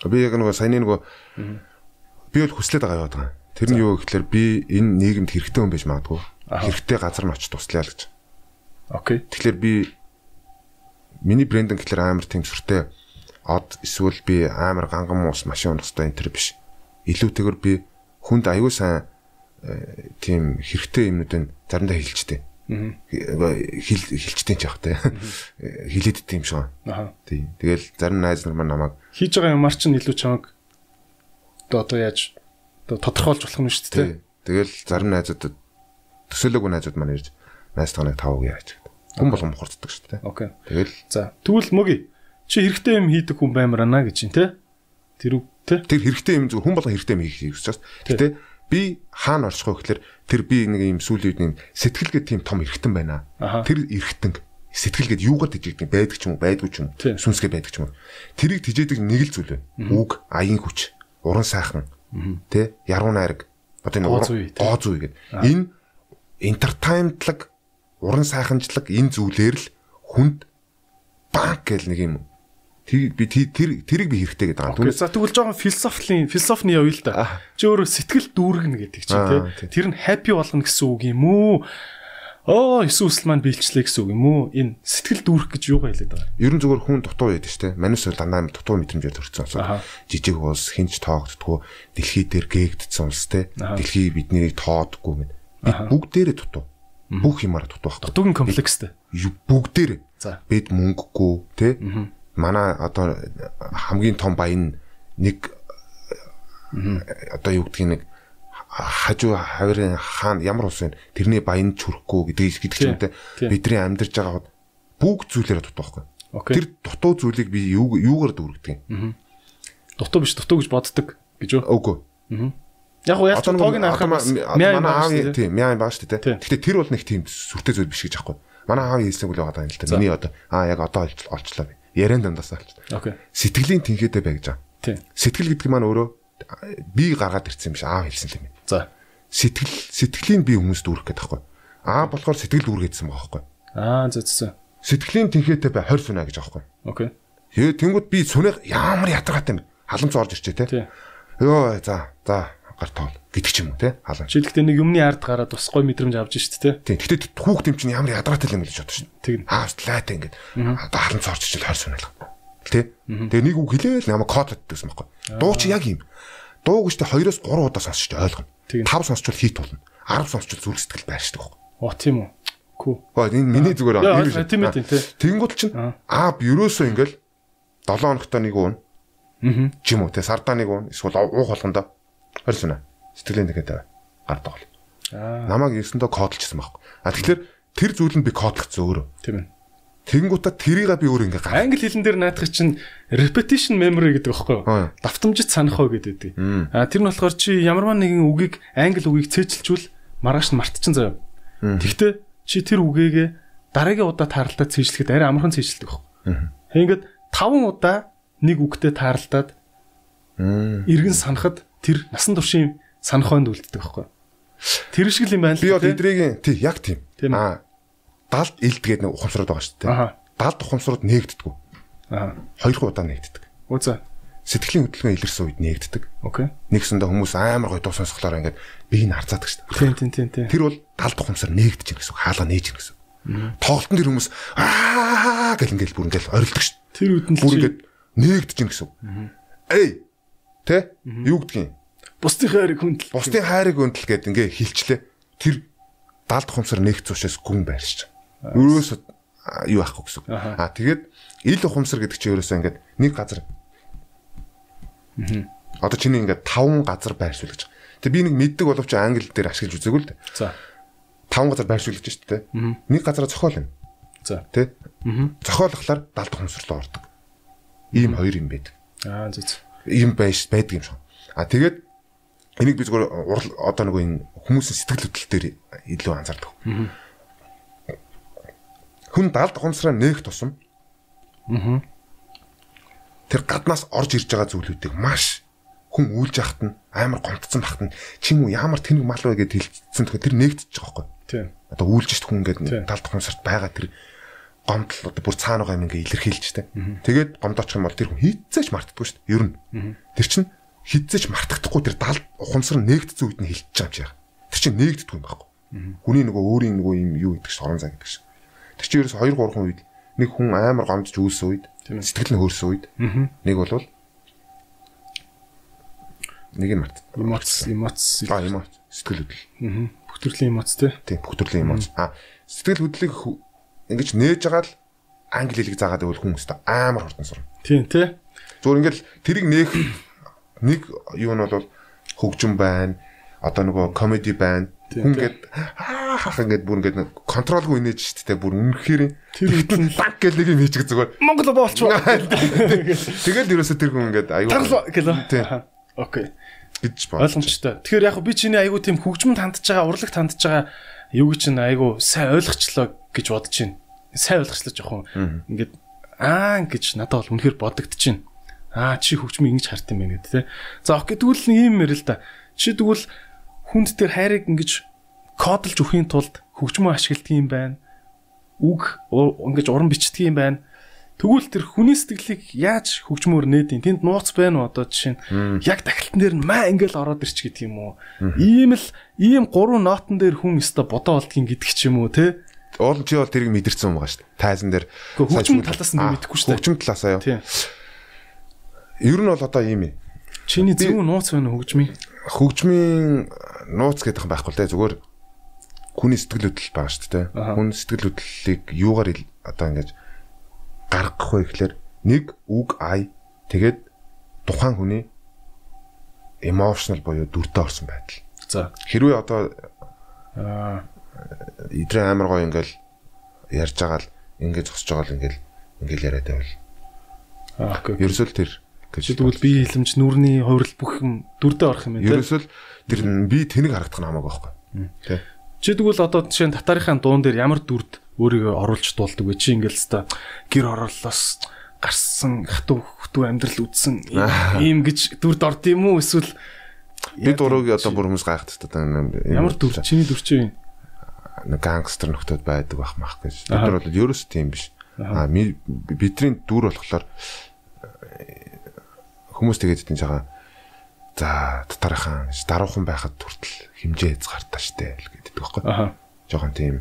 Би яг нөгөө саяны нөгөө би бол хүслээд байгаа яваад байгаа. Тэр нь юу гэхээр би энэ нийгэмд хэрэгтэй хүн байж магадгүй. Хэрэгтэй газар нь очиж туслая л гэж. Окей. Тэгэхээр би миний брендинг гэхээр амар тийм сүртэй од эсвэл би амар ганган ус машин унахтай энэ төр биш. Илүүтэйгээр би хүнд аюу сайн э, тийм хэрэгтэй юмнуудыг заримдаа хэлжтэй хил хилчтэй ч явах те хилээд дим шүү. Тий. Тэгэл зарим найз нар маань намайг хийж байгаа юмар чинь илүү чамаг одоо яаж тодорхойлж болох юм шүү дээ. Тэгэл зарим найзууд төсөөлөөгүй найзууд маань ирж найз таныг тавг яаж гэдэг. Хүн болгон мохорцдог шүү дээ. Окей. Тэгэл за тэгвэл мөги чи хэрэгтэй юм хийдэг хүн баймар ана гэж чинь те. Тэр үг те. Тэр хэрэгтэй юм зөв хүн болгон хэрэгтэй юм хийх гэж байна. Гэтэ би хаана орчих вэ гэхээр тэр би нэг юм сүүлийн үед нэг сэтгэлгээ тийм том эргэтэн байна. Тэр эргэтэн сэтгэл гээд юугаар тижээдэг байдаг ч юм уу байдгүй ч юм уу сүнсгээ байдаг ч юм уу. Тэрийг тижээдэг нэг л зүйл байна. Үг аян хүч уран сайхан тэ яруу найраг одоо энэ гоо зүй гэдэг. Энэ entertainmentlаг уран сайханчлаг энэ зүйлээр л хүнд банк гэл нэг юм тэр би тэр тэрийг би хэрэгтэй гэдэг байгаа. Түнээс за тэгвэл жоохон философийн философны явъя л да. Чи өөрөө сэтгэл дүүргэнэ гэдэг чинь тий. Тэр нь happy болгоно гэсэн үг юм уу? Оо Иесус маань биелчлээ гэсэн үг юм уу? Энэ сэтгэл дүүрэх гэж юугаа хэлээд байгаа. Ер нь зүгээр хүн дутуу шүү дээ. Манус бол дандаа дутуу мэдрэмжээр төрсэн улс. Жижиг улс хинч тоогддггүй дэлхий дээр гээгдсэн улс те. Дэлхий биднийг тоодгүй гэд. Бид бүгдээрээ дутуу. Бүх юмараа дутуу байхгүй. Дутуугийн комплекстэй. Бүгдээрээ. Бид мөнгөгүй те. Манай одоо хамгийн том баян нэг одоо юу гэдгийг нэг хажуу хаврын хаан ямар ус вэ? Тэрний баян чүрхгүй гэдэг гэдэг ч юм те. Бидний амьдарч байгаа бүгд зүйлээр дутуу байхгүй. Тэр дутуу зүйлийг би юу юугаар дүүргдэг юм? Дутуу биш, дутуу гэж боддог гэж үү? Үгүй. Яг уу яг тоог нь харах юм манай аав тийм мяа баа шүү дээ. Гэхдээ тэр бол нэг тийм сүртэй зүйл биш гэж аахгүй. Манай аав хэлсэн үл байгаа юм л да. Миний одоо аа яг одоо олчлаа би. Яриан дандаас олчлаа. Окей. Сэтгэлийн тэнхээтэй бай гэж байгаа. Тийм. Сэтгэл гэдэг маань өөрөө би гаргаад ирсэн юм биш аав хэлсэн юм. За. Сэтгэл сэтгэлийн би хүмүүст дүүрэх гэдэг байхгүй. Аа болохоор сэтгэл дүүргэжсэн байгаа байхгүй. Аа зөв. Сэтгэлийн тэнхээтэй бай 20 сүнэ гэж аахгүй. Окей. Тэгээ тэнгууд би сүнээ ямар ятгатай юм. Халамж орж ирчээ те. Йоо за за гар тоол гэдэг ч юм уу те хаалга. Жишээлбэл нэг юмны ард гараад бас гой мэдрэмж авч штт те. Тийм. Гэтэ хүүхд юм чинь ямар ядратай юм л гэж бодож шин. Тэг. Аавтлаатай ингээд одоо халамж орж ичэл хойр сүнэл. Тэ. Тэгээ нэг үг хэлээл намайг код гэдэгсэн байхгүй. Дуу чи яг юм. Дуу гэжтэй 2-оос 3 удаа сонсч ойлгоно. 5 сонсчвол хийт болно. 10 сонсчвол зүрх сэтгэл байршдаг байхгүй. Оо тийм үү. Күү. Гоо энэ миний зүгээр аа. Тийм ээ тийм тий. Тэнгууд чинь аа ерөөсөө ингээл 7 хоногтой нэг уун. Аа. Чим үү те сардаа нэг уун эсвэл уух болгондоо хорьсон аа. Сэтгэлийн нэгэд гардаг бол. Аа. Намайг ерсөндөө кодлчихсан байхгүй. А тэгэхээр тэр зүйл нь би кодлогцсон өөрөө. Тийм ээ. Тэнгуутаа тэрийг би өөр ингээ гар. Англи хэлэн дээр наадах чинь repetition memory гэдэг байхгүй юу? Давтамжит санах уу гэдэг. А тэр нь болохоор чи ямарваа нэгэн үгийг англи үгийг цээжилжүүл маргааш нь мартчихсан заяа. Тэгвэл чи тэр үгээгээ дараагийн удаа тааралдаад цээжлэхэд арай амархан цээжлдэг байхгүй. Ингээд 5 удаа нэг үгтэй тааралдаад эргэн санахад тэр насан туршийн санах хойнд үлддэг байхгүй. Тэр шиг л юм байна л. Би бол эдрийн тий яг тийм. Аа далд илдгээд нэг ухамсарууд байгаа шүү дээ. Далд ухамсарууд нээгддэг. Аа. Хоёр удаа нээгддэг. Үзэ. Сэтгэлийн хөдөлгөөн илэрсэн үед нээгддэг. Окей. Нэгсэндээ хүмүүс амар гоё дуу сонсглоор ингээд биеийг нь харцаадаг шүү дээ. Тийм тийм тийм. Тэр бол далд ухамсар нээгдэж гин гэсэн. Хаалга нээж гин гэсэн. Тоглолтын тэр хүмүүс аа гэл ингээд бүр ингээд орилдог шүү. Тэр үед нь бүр ингээд нээгдэж гин гэсэн. Эй. Тэ? Юу гэдгийг? Бусдын хайрыг хүндэл. Бусдын хайрыг хүндэл гэд ингээ хилчлээ. Тэр далд ухамсар нээгдсэн учраас гүн байршиж. Ерөөсө юу ахгүй гэсэн. Аа тэгээд ил ухамсар гэдэг чинь ерөөсөө ингээд нэг газар. Аа. Одоо чиний ингээд таван газар байршуул гэж. Тэг би нэг мэддэг боловч англи дээр ашиглаж үзээгүй л дээ. За. Таван газар байршуулж шүү дээ. Нэг газараа зохиол юм. За. Тэ? Аа. Зохиолохлоор далд ухамсар руу ордог. Ийм хоёр юм байдаг. Аа зү. Ийм байж байдаг юм шиг. Аа тэгээд энийг би зүгээр одоо нэг энэ хүмүүсийн сэтгэл хөдлөл дээр илүү анзаардаг. Аа хүн далд ухамсараа нээх тусам тэр гаднаас орж ирж байгаа зүйлүүдийг маш хүн үйлж яхад нь амар гомдсон бахт нь чим үү ямар тэнэг мал вэ гэдээ хэлсэн тэгэхээр тэр нээгдэж байгаа байхгүй. Тийм. Одоо үйлж шít хүн ингээд талд ухамсарт байгаа тэр гомдол одоо бүр цаана байгаа юм ингээ илэрхийлж тээ. Тэгээд гомдоочих юм бол тэр хүн хийцээч мартдаггүй шүү дээ. Ер нь. Тэр чинь хийцээч мартахдаггүй тэр далд ухамсар нээгдсэн үед нь хилчиж байгаа юм шиг. Тэр чинь нээгддэггүй юм байхгүй. Хүний нөгөө өөрийн нөгөө юм юу гэдэг шорон зай гэдэг шиг. Тэр чинь ерөөс 2 3 үед нэг хүн амар гомдж үүсэн үед сэтгэл нь хөөрсөн үед нэг бол нэг нь март. Эмоц эмоц а эмоц сэтгэл хөдлөл. Аа. Бүх төрлийн эмоц тий. Тийм бүх төрлийн эмоц. А сэтгэл хөдлөлийг ингэж нээж байгаа л англи хэлийг заагаад байвал хүн өстө амар хурдан сурна. Тийм тий. Зүгээр ингээл тэрийг нээх нэг юу нь бол хөгжим байна. Одоо нөгөө комеди байна Хүн гээд хаах ингээд бүр ингээд контролгүй инээж штт те бүр үнэхээр тэр хэдэн баг гэл нэг юм хийчих зүгээр. Монгол боолч. Тэгэл ерөөсө тэр хүн ингээд аюу. гэлөө. Окей. гэж боо. Ойлгомжтой. Тэгэхээр яг би чиний аюу тийм хөгжмөнд хандж байгаа, урлагт хандж байгаа юу гэж чинь аюу сайн ойлгочлоо гэж бодож байна. Сайн ойлгочлаа жоохон. Ингээд аа гэж надад бол үнэхээр бодогдчихэв. Аа чи хөгжмийг ингэж харт юм байна гэдэг те. За окей тэгвэл нэг юм ярил да. Чи тэгвэл хүнд тэр хайрыг ингэж кодлж өхийн тулд хөгжмөө ашигладаг юм байна. Үг ингэж уран бичдэг юм байна Тэгвэл тэр хүний сэтгэлийг яаж хөгжмөөр нээдин? Тэнд нууц байна уу одоо жишээ нь яг тахилтан дээр нь маа ингээл ороод ирч гэдэг юм уу? Ийм л ийм гурван нотон дээр хүн өстө бодоо болдгийн гэдэг ч юм уу те? Уул чи бол тэрийг мэдэрсэн юм байгаа шүү дээ. Тайзан дээр хөгжим талаас нь мэдэхгүй шүү дээ. Хөгжим талаасаа юу? Ер нь бол одоо ийм юм. Чиний зөв нууц байна хөгжмийн? Хөгжмийн нууц гэдэг юм байхгүй л те зүгээр хүний сэтгэл хөдлөл байгаа шүү дээ. Хүн сэтгэл хөдлөлийг юугаар одоо ингэж гаргах вэ гэхлээр нэг үг ай тэгээд тухайн хүний emotional буюу дүртэй орсон байдал. За хэрвээ одоо аа идрээ амар гоё ингээл ярьж байгаа л ингээд зогсож байгаа л ингээл ингээл яриад байвал. Аа окей. Ерөөсөө тэр гэж тэгвэл би хэлэмж нүрний хувирал бүх юм дүрдээ орох юм байна. Ерөөсөө тэр би тэнэг харагдах нь хамаагүй байхгүй. Тэ. Чи тэгвэл одоо жишээ нь татарынхаа дуун дээр ямар дүрд өөрийгөө оруулж дуулдаг вэ? Чи ингээл хэвээр гэр ороолоос гарсан хатуу хтүү амьдрал үдсэн ийм гэж дүрд орд юм уу эсвэл би дурууг одоо бүр хүмүүс гайхдаг та ямар дүр чиний дүр чинь гангстер нөхдөд байдаг бах мах гэж. Бид нар бол ерөөс тийм биш. А бидний дүр болохоор хүмүүс тэгээд тийм жагаа за татархан даруухан байхад хүртэл химжээ хязгаартай штэ л гэдэг байхгүй. Аа жоохон тийм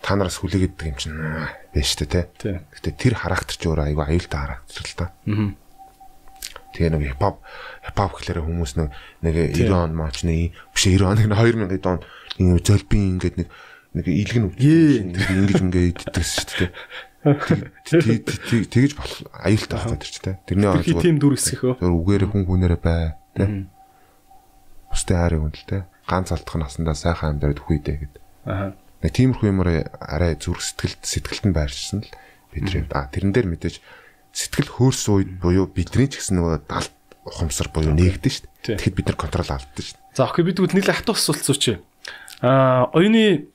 та нараас хүлээгээд юм чинь байж тээ тэ. Гэтэ тэр характер ч өөр айгүй аюултай характер л та. Аа. Тэгээ нэг хипхоп хипхоп гэхлээр хүмүүс нэг нэг 90 он маач нэг биш 90 он 2000 он нэг зөлбин ингээд нэг нэг илгэн ингэж ингээд иддэгс шүү дээ. Тэгэж болох аюултай байх гэдэг ч тэ. Тэрний он зүгээр тийм дүр хэсгэх өө. Зүгээр үгээр хүн хүнээрээ бай тэ. Бусдын хайрыг үнэлтэй. Ганц алдах насандаа сайхан амьдраад үхийдэ гэдэг. Аа нэг тиймэрхүү юмар арай зүрх сэтгэлд сэтгэлд нь байршсан л бидний а тэрэн дээр мэдээж сэтгэл хөөрсөн үед буюу бидний ч гэсэн нөгөө далд ухамсар буюу нээгдэн шүү дээ. Тэгэхэд бид нар контрол алдсан шүү дээ. За окей бид нийлээ хатуу асуулт сууч. Аа оюуны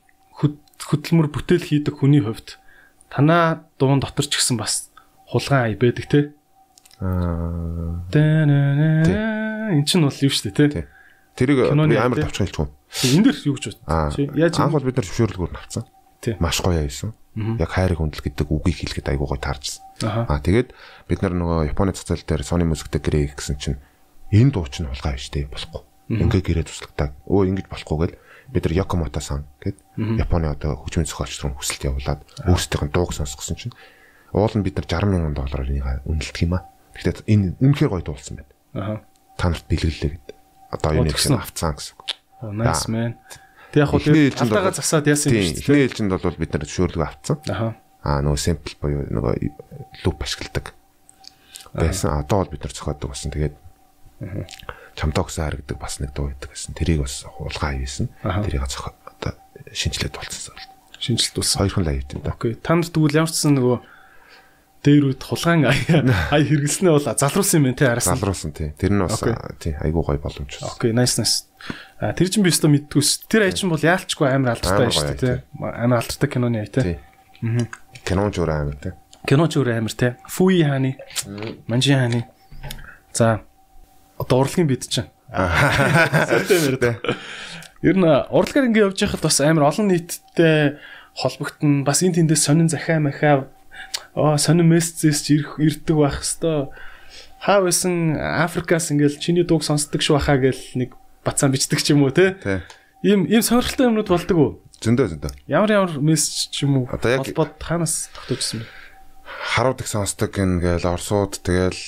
хөдөлмөр бүтээл хийдэг хүний хувьд танаа дуун дотор ч гэсэн бас хулгайн ай байдаг те. Аа. Энд чинь бол юу шүү дээ те. Тэрийг амар тавчхан хэлчихв. Энд дэр юу гэж бодсон? Яаж анх бол бид нар зөвшөөрлгөөр авцсан. Маш гоё яасан. Яг хайрыг хүндэл гэдэг үгийг хэлэхэд айгуу гоё таарчсан. Аа тэгээд бид нар нөгөө Японы цацал дээр Sony Music дээр гэрээ гэсэн чинь энэ дуу чинь хулгай биш дээ болохгүй. Ингээ гэрээ туслагдаг. Өө ингэж болохгүй гэл бид нар Yokimoto сан гэд Японы одоо хөгжмийн зохиолч руу хүсэлт явуулаад өөрсдийнх нь дууг сонсгосон чинь уул нь бид нар 60 мянган доллараар энийг үнэлдэг юм аа. Гэхдээ энэ үнэхээр гоё дуулсан байна. Аа. Та нарт бэлгэлээ гэд. Одоо юу нэг авцсан гэсэн. Nice man. Тэг яг хөө алдаага засаад яасан юм шүү дээ. Эхний ээлжинд бол бид нар зөвшөөрлөг авцсан. Аха. Аа нөгөө sample буюу нөгөө loop ашигладаг. Байсан. Одоо бол бид нар зохиодог болсон. Тэгээд чамтаа гэсэн харагдаг бас нэг дуу байдаг гэсэн. Тэрийг бас хулгай хийсэн. Тэрийг зохио одоо шинжилээд болцсон. Шинжилт болсон. Хоёр хон лайвтай да. Окей. Та нарт тэгвэл ямар ч сан нөгөө дээр үд хулгайн ай хэрэглэснээ бол залруулсан юм байна те араас. Залруулсан тий. Тэр нь бас тий айгуу гой боломж байна. Окей, nice nice. А тэр чинь би өстө мэдтгүйс. Тэр ай чинь бол яалчгүй амар алдартай дээ те. Амар алдартай киноны ай те. Аа. Киноч өөр амар те. Киноч өөр амар те. Фуи хааны. Манжи хааны. За одоо урлагийн бид чинь. Сэтэл нэр те. Ер нь урлагаар ингэ явж байхад бас амар олон нийттэй холбогдсон бас энэ тэндээс сонин захаа махаа оо сонин мессежс ирэх ирдэг байх хэвээр хаа байсан Африкаас ингээл чиний дууг сонсдог шүү хаа гэл нэг бацаан бичдэг ч юм уу те ийм ийм сонирхолтой юмнууд болдог уу зөндөө зөндөө. Ямар ямар мессеж ч юм уу? Холбоод хаанаас тогтоожсэн бэ? Харууд их сонсдог ингээл орсууд тэгэл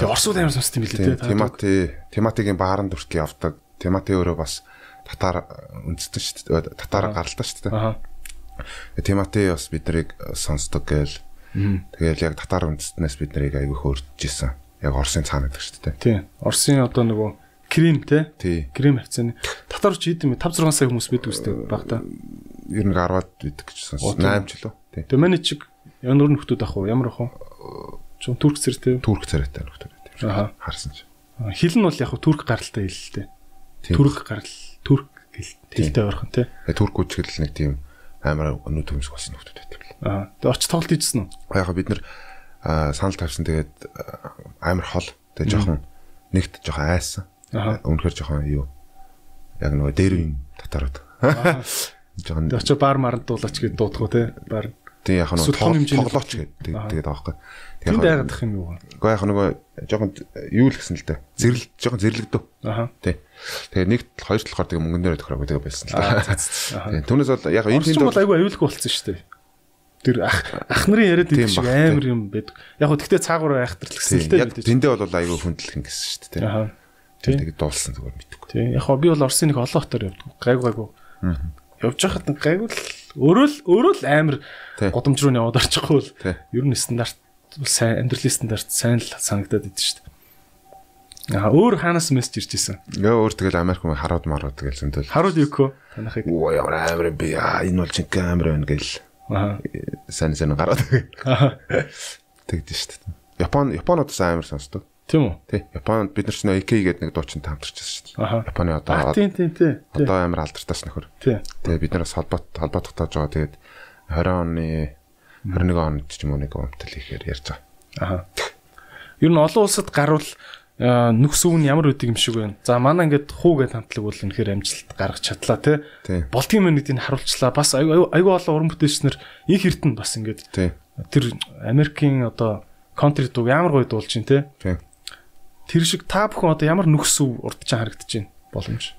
тэг орсууд амар сонсдог юм билээ те темати тематигийн бааранд хүртэл явдаг. Темати өөрөө бас татар үндэстэн шүү дээ татар гаралтай шүү дээ. Темати бас биднийг сонсдог гээл. Тэгэл яг татар үндэстнээс бид нарыг аягүй хөөрж исэн. Яг Оросын цаана гэдэг шүү дээ. Тий. Оросын одоо нөгөө крем те. Крем хавцааны. Татар ч хийдэм 5 6 сая хүмүүс байдаг үстэй багта. Ер нь 10-аад байдаг гэж сонсон. 8 ч лөө. Тий. Тэгээ манай чиг ямар нөхдөд ах уу? Ямар ах уу? Чун турк цэртэй. Турк царайтай нөхдөд. Аха. Харсан ч. Хил нь бол яг турк гаралтай хэл л дээ. Турк гарал турк хэлтэй ойрхон те. Турк үчгэл нэг тийм амар өнүүд төмсг болсон нөхдөд байдаг. Аа. Тэгээ очиж тоглолт хийжсэн үү? Яг бид нэр санал тавьсан тэгээд амар хол. Тэгээ жоохон нэгт жоохон айсан. Өмнөхөр жоохон юу яг нөгөө дээр үн татараад. Жоохон Тэгээ очиж бар маранд дуулаач гэж дуудах уу те? Бар. Тэгээ яг нөгөө тоглооч гэдэг тэгээд байгаа байхгүй. Тэгээд байгаад юм юу? Гэхдээ яг нөгөө жоохон юу л гэсэн л дээ. Зэрэл жоохон зэрлэгдв. Аа. Тий. Тэгээ нэг хоёр талаар тэгээ мөнгөн дээр тохироо гэдэг байсан л да. Тэгээ түүнээс бол яг энэ тийм бол айгүй аюулгүй болцсон шүү дээ. Тэр ах ах нарын яриад идэх шиг амар юм байдаг. Яг хөө тэгтээ цаагаараа айхтарлагсан л дээ. Яг тэндээ бол айгүй хүндлэх гэсэн шүү дээ. Аа. Тэгээ дуулсан зүгээр мэдгүй. Тий. Яг хоо би бол Орсын нэг олон хотоор явдаг. Гайгүй гайгүй. Явж байхад гайгүй л өөрөө л өөрөө л амар годомж руу яваад орчихгүй л ер нь стандарт сайн амьдралын стандарт сайн л санагдаад идэв шүү дээ. Аа өөр хаанаас мессеж ирж исэн. Яа өөр тэгэл Америк мөн харууд марууд тэгэл зөндөл. Харууд юуко танахыг. Оо ямар амар би аа энэ бол чинь камер байна гэл. Аа сайн сайн гараад. Тэгдэж шүү дээ. Япон Японод сайн амар сонсдог. Тийм үү? Тий. Японд бид нар чинь AK гэдэг нэг дуучин хамтарч байсан шүү дээ. Японы одоо тийм тийм тий. Одоо амар алдартай нөхөр. Тий. Тэгээ бид нараас холбоот холбоот тогтоож байгаа. Тэгээд 20 оны 21 онд ч юм уу нэг өмтөл ихээр ярьж байгаа. Аха. Ер нь олон улсад гарвал нүхс өвн ямар үдэг юм шиг байна. За манай ингээд хуу гэж хамтлаг бол үнэхээр амжилт гаргаж чадлаа те. Болтгийн мэнүүдийг харуулчлаа. Бас айгүй айгүй олон уран бүтээлчнэр их эртэн бас ингээд тэр Америкийн одоо контри дуу ямар гоё дуулж чинь те. Тэр шиг та бүхэн одоо ямар нүхс өв урдч харагдаж байна боломж.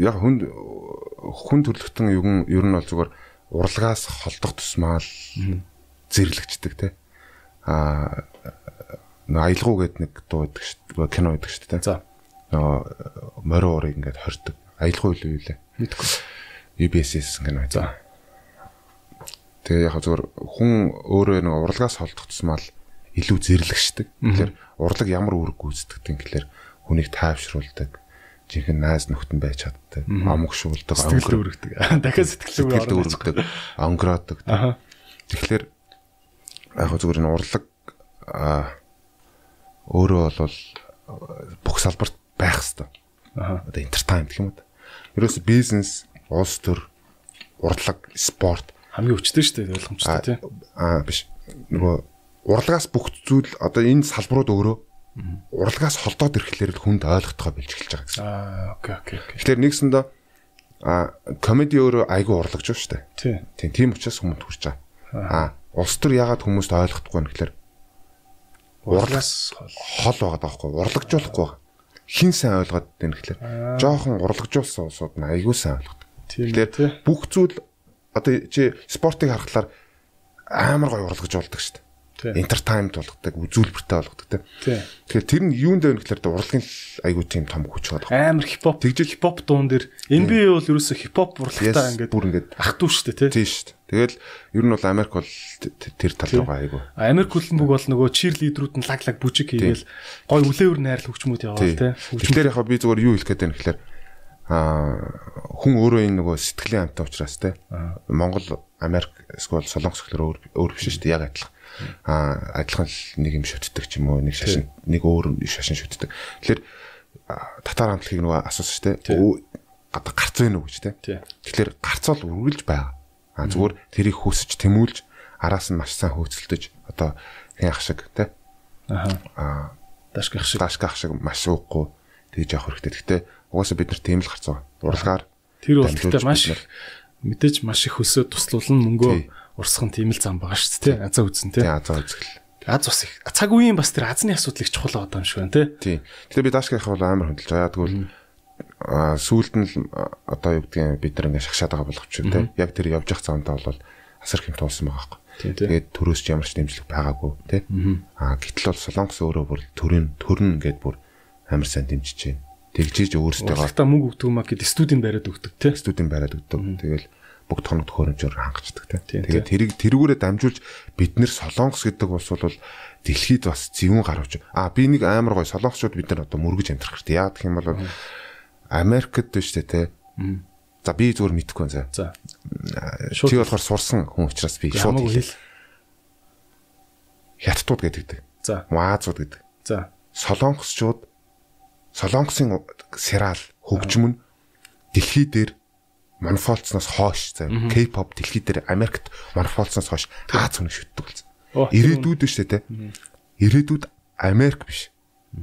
Яг хүн хүн төрлөختөн юм ер нь бол зүгээр урлагаас холдох тусмаа л зэрлэгчдэг те. Аа аялгау гэдэг нэг дуу байдаг шүү дээ. Кино байдаг шүү дээ. За. Нөгөө морио урыг ингээд хордог. Аялгау юу вэ? Мэдгүй. UBS кино. За. Тэгээ яг зөвөр хүн өөрөө нэг урлагаас холдох тусмаа л илүү зэрлэгшдэг. Тэгэхээр урлаг ямар үүрэг гүйцэтгэдэг гэхээр хүнийг тайвшруулдаг жинхэнэ найз нөхдөд байж чаддаг. Амгшуулдаг, сэтгэл өргөдөг. Дахиад сэтгэл өргөдөг, онгороодог. Тэгэхээр яг зөвөр энэ урлаг өөрөө бол бүх салбарт байх хэвээр. Одоо entertainment гэх юм уу? Ерөөс бизнес, улс төр, урлаг, спорт хамгийн өчтөн шүү дээ ойлгомжтой тийм. Аа биш. Нөгөө урлагаас бүх зүйл одоо энэ салбарууд өөрөө урлагаас холдоод ирэхлээр хүнд ойлгохтойгоо бэлж эхэлж байгаа гэсэн. Аа окей окей. Тэгэхээр нэгсэндээ а комеди өөрөө айгүй урлагж шүү дээ. Тийм. Тийм учраас хүмүүст хүрч байгаа. Аа улс төр ягаад хүмүүст ойлгохдохгүй юм гэхээр урлагаас хол байгаа даахгүй урлагжуулахгүй байгаа. Хин сайн ойлгоод байна гэхлээр жоохон урлагжуулсан улсууд нь айгүй сайн ойлгодог. Тэгэхээр бүх зүйл одоо чи спортыг харахаар амар гоё урлагжуулдаг шүү дээ entertainment болгодог, үзүүлбэртэй болгодог те. Тэгэхээр тэр нь юунд вэ гэхээр урлагийн айгуу тийм том хүч байгаа. Амар хипхоп. Тэгжил хипхоп дуун дээр NBA бол ерөөсө хипхоп урлагтай ингээд бүр ингээд ах トゥ шүү дээ. Тийм шүү дээ. Тэгэл ер нь бол Америк бол тэр тал руугаа айгуу. Америк хөлбөмбөг бол нөгөө чирлидерүүд нь лаг лаг бүжиг хийгээл гой үлээвэр найрал хөгчмүүд яваа те. Тэгэхээр яг би зүгээр юу хэлэх гээд байна гэхээр а хүн өөрөө энэ нөгөө сэтгэлийн амттай учраас те Монгол Америк эсвэл Солонгос гэхэлэр өөр өөр биш шүү дээ яг адилхан а адилхан нэг юм шүтдэг ч юм уу нэг шашин нэг өөр шашин шүтдэг. Тэгэхээр татар хамтлагийг нөгөө асуусан шүү дээ. Гадаа гарц вэ нү гэж те. Тэгэхээр гарц бол үргэлж байгаа. А зүгээр тэрийг хүсэж тэмүүлж араас нь маш сайн хөөцөлдөж одоо хин ах шиг те. Аха. А дашгах шиг дашгах шиг маш уухгүй тэгж явах хэрэгтэй. Гэхдээ угаасаа бид нар тийм л гарц байгаа. Урлагаар тэр бол гэхдээ маш мэдээж маш их өсөө туслуулна мөнгөө урсгах тийм л зам байгаа шүү дээ. Азаа үзэн тий. Азаа үзгэл. Аз ус их. Цаг үеийн бас тэр азны асуудлыг чухал байгаа юм шиг байна тий. Тий. Тэгэхээр би даашгийнхаа бол амар хөндлөж байгаа. Тэгвэл а сүүлд нь одоо юу гэдгийг бид нар ингээ шахшаад байгаа болгоч тий. Яг тэр явж явах замдаа бол асар хэм туулсан байгаа байхгүй. Тэгээд төрөөс ч ямар ч дэмжлэг байгаагүй тий. А гэтэл бол Солонгос өөрөө бүр төрийн төрн ингээд бүр амар сайн дэмжиж байна. Тэгжиж өөрсдөө галтаа мөнгө өгдөг маа гэд студийн бариад өгдөг тий. Студийн бариад өгдөг. Тэгэл бүгд тоног төхөөрөмжөөр хангацдаг тийм. Тэгээд тэрийг тэрүүгээрээ дамжуулж бид нэр солонгос гэдэг улс бол дэлхийд бас зөвүүн гарвч. А би нэг амар гой солонгосчууд бид нар одоо мөргөж амтрах хэрэгтэй. Яа гэх юм бол Америкт биш те. За би зүгээр мэдэхгүй за. За. Чи болохоор сурсан хүн учраас би шууд хэл. Хятадууд гэдэг. За. Маазууд гэдэг. За. Солонгосчууд Солонгосын сериал хөгжим нь дэлхий дээр монофолцноос хойш заа K-pop дэлхий дээр Америкт монофолцноос хойш Аз хүн шүтдэг болсон. Ирээдүйд дээ те. Ирээдүйд Америк биш.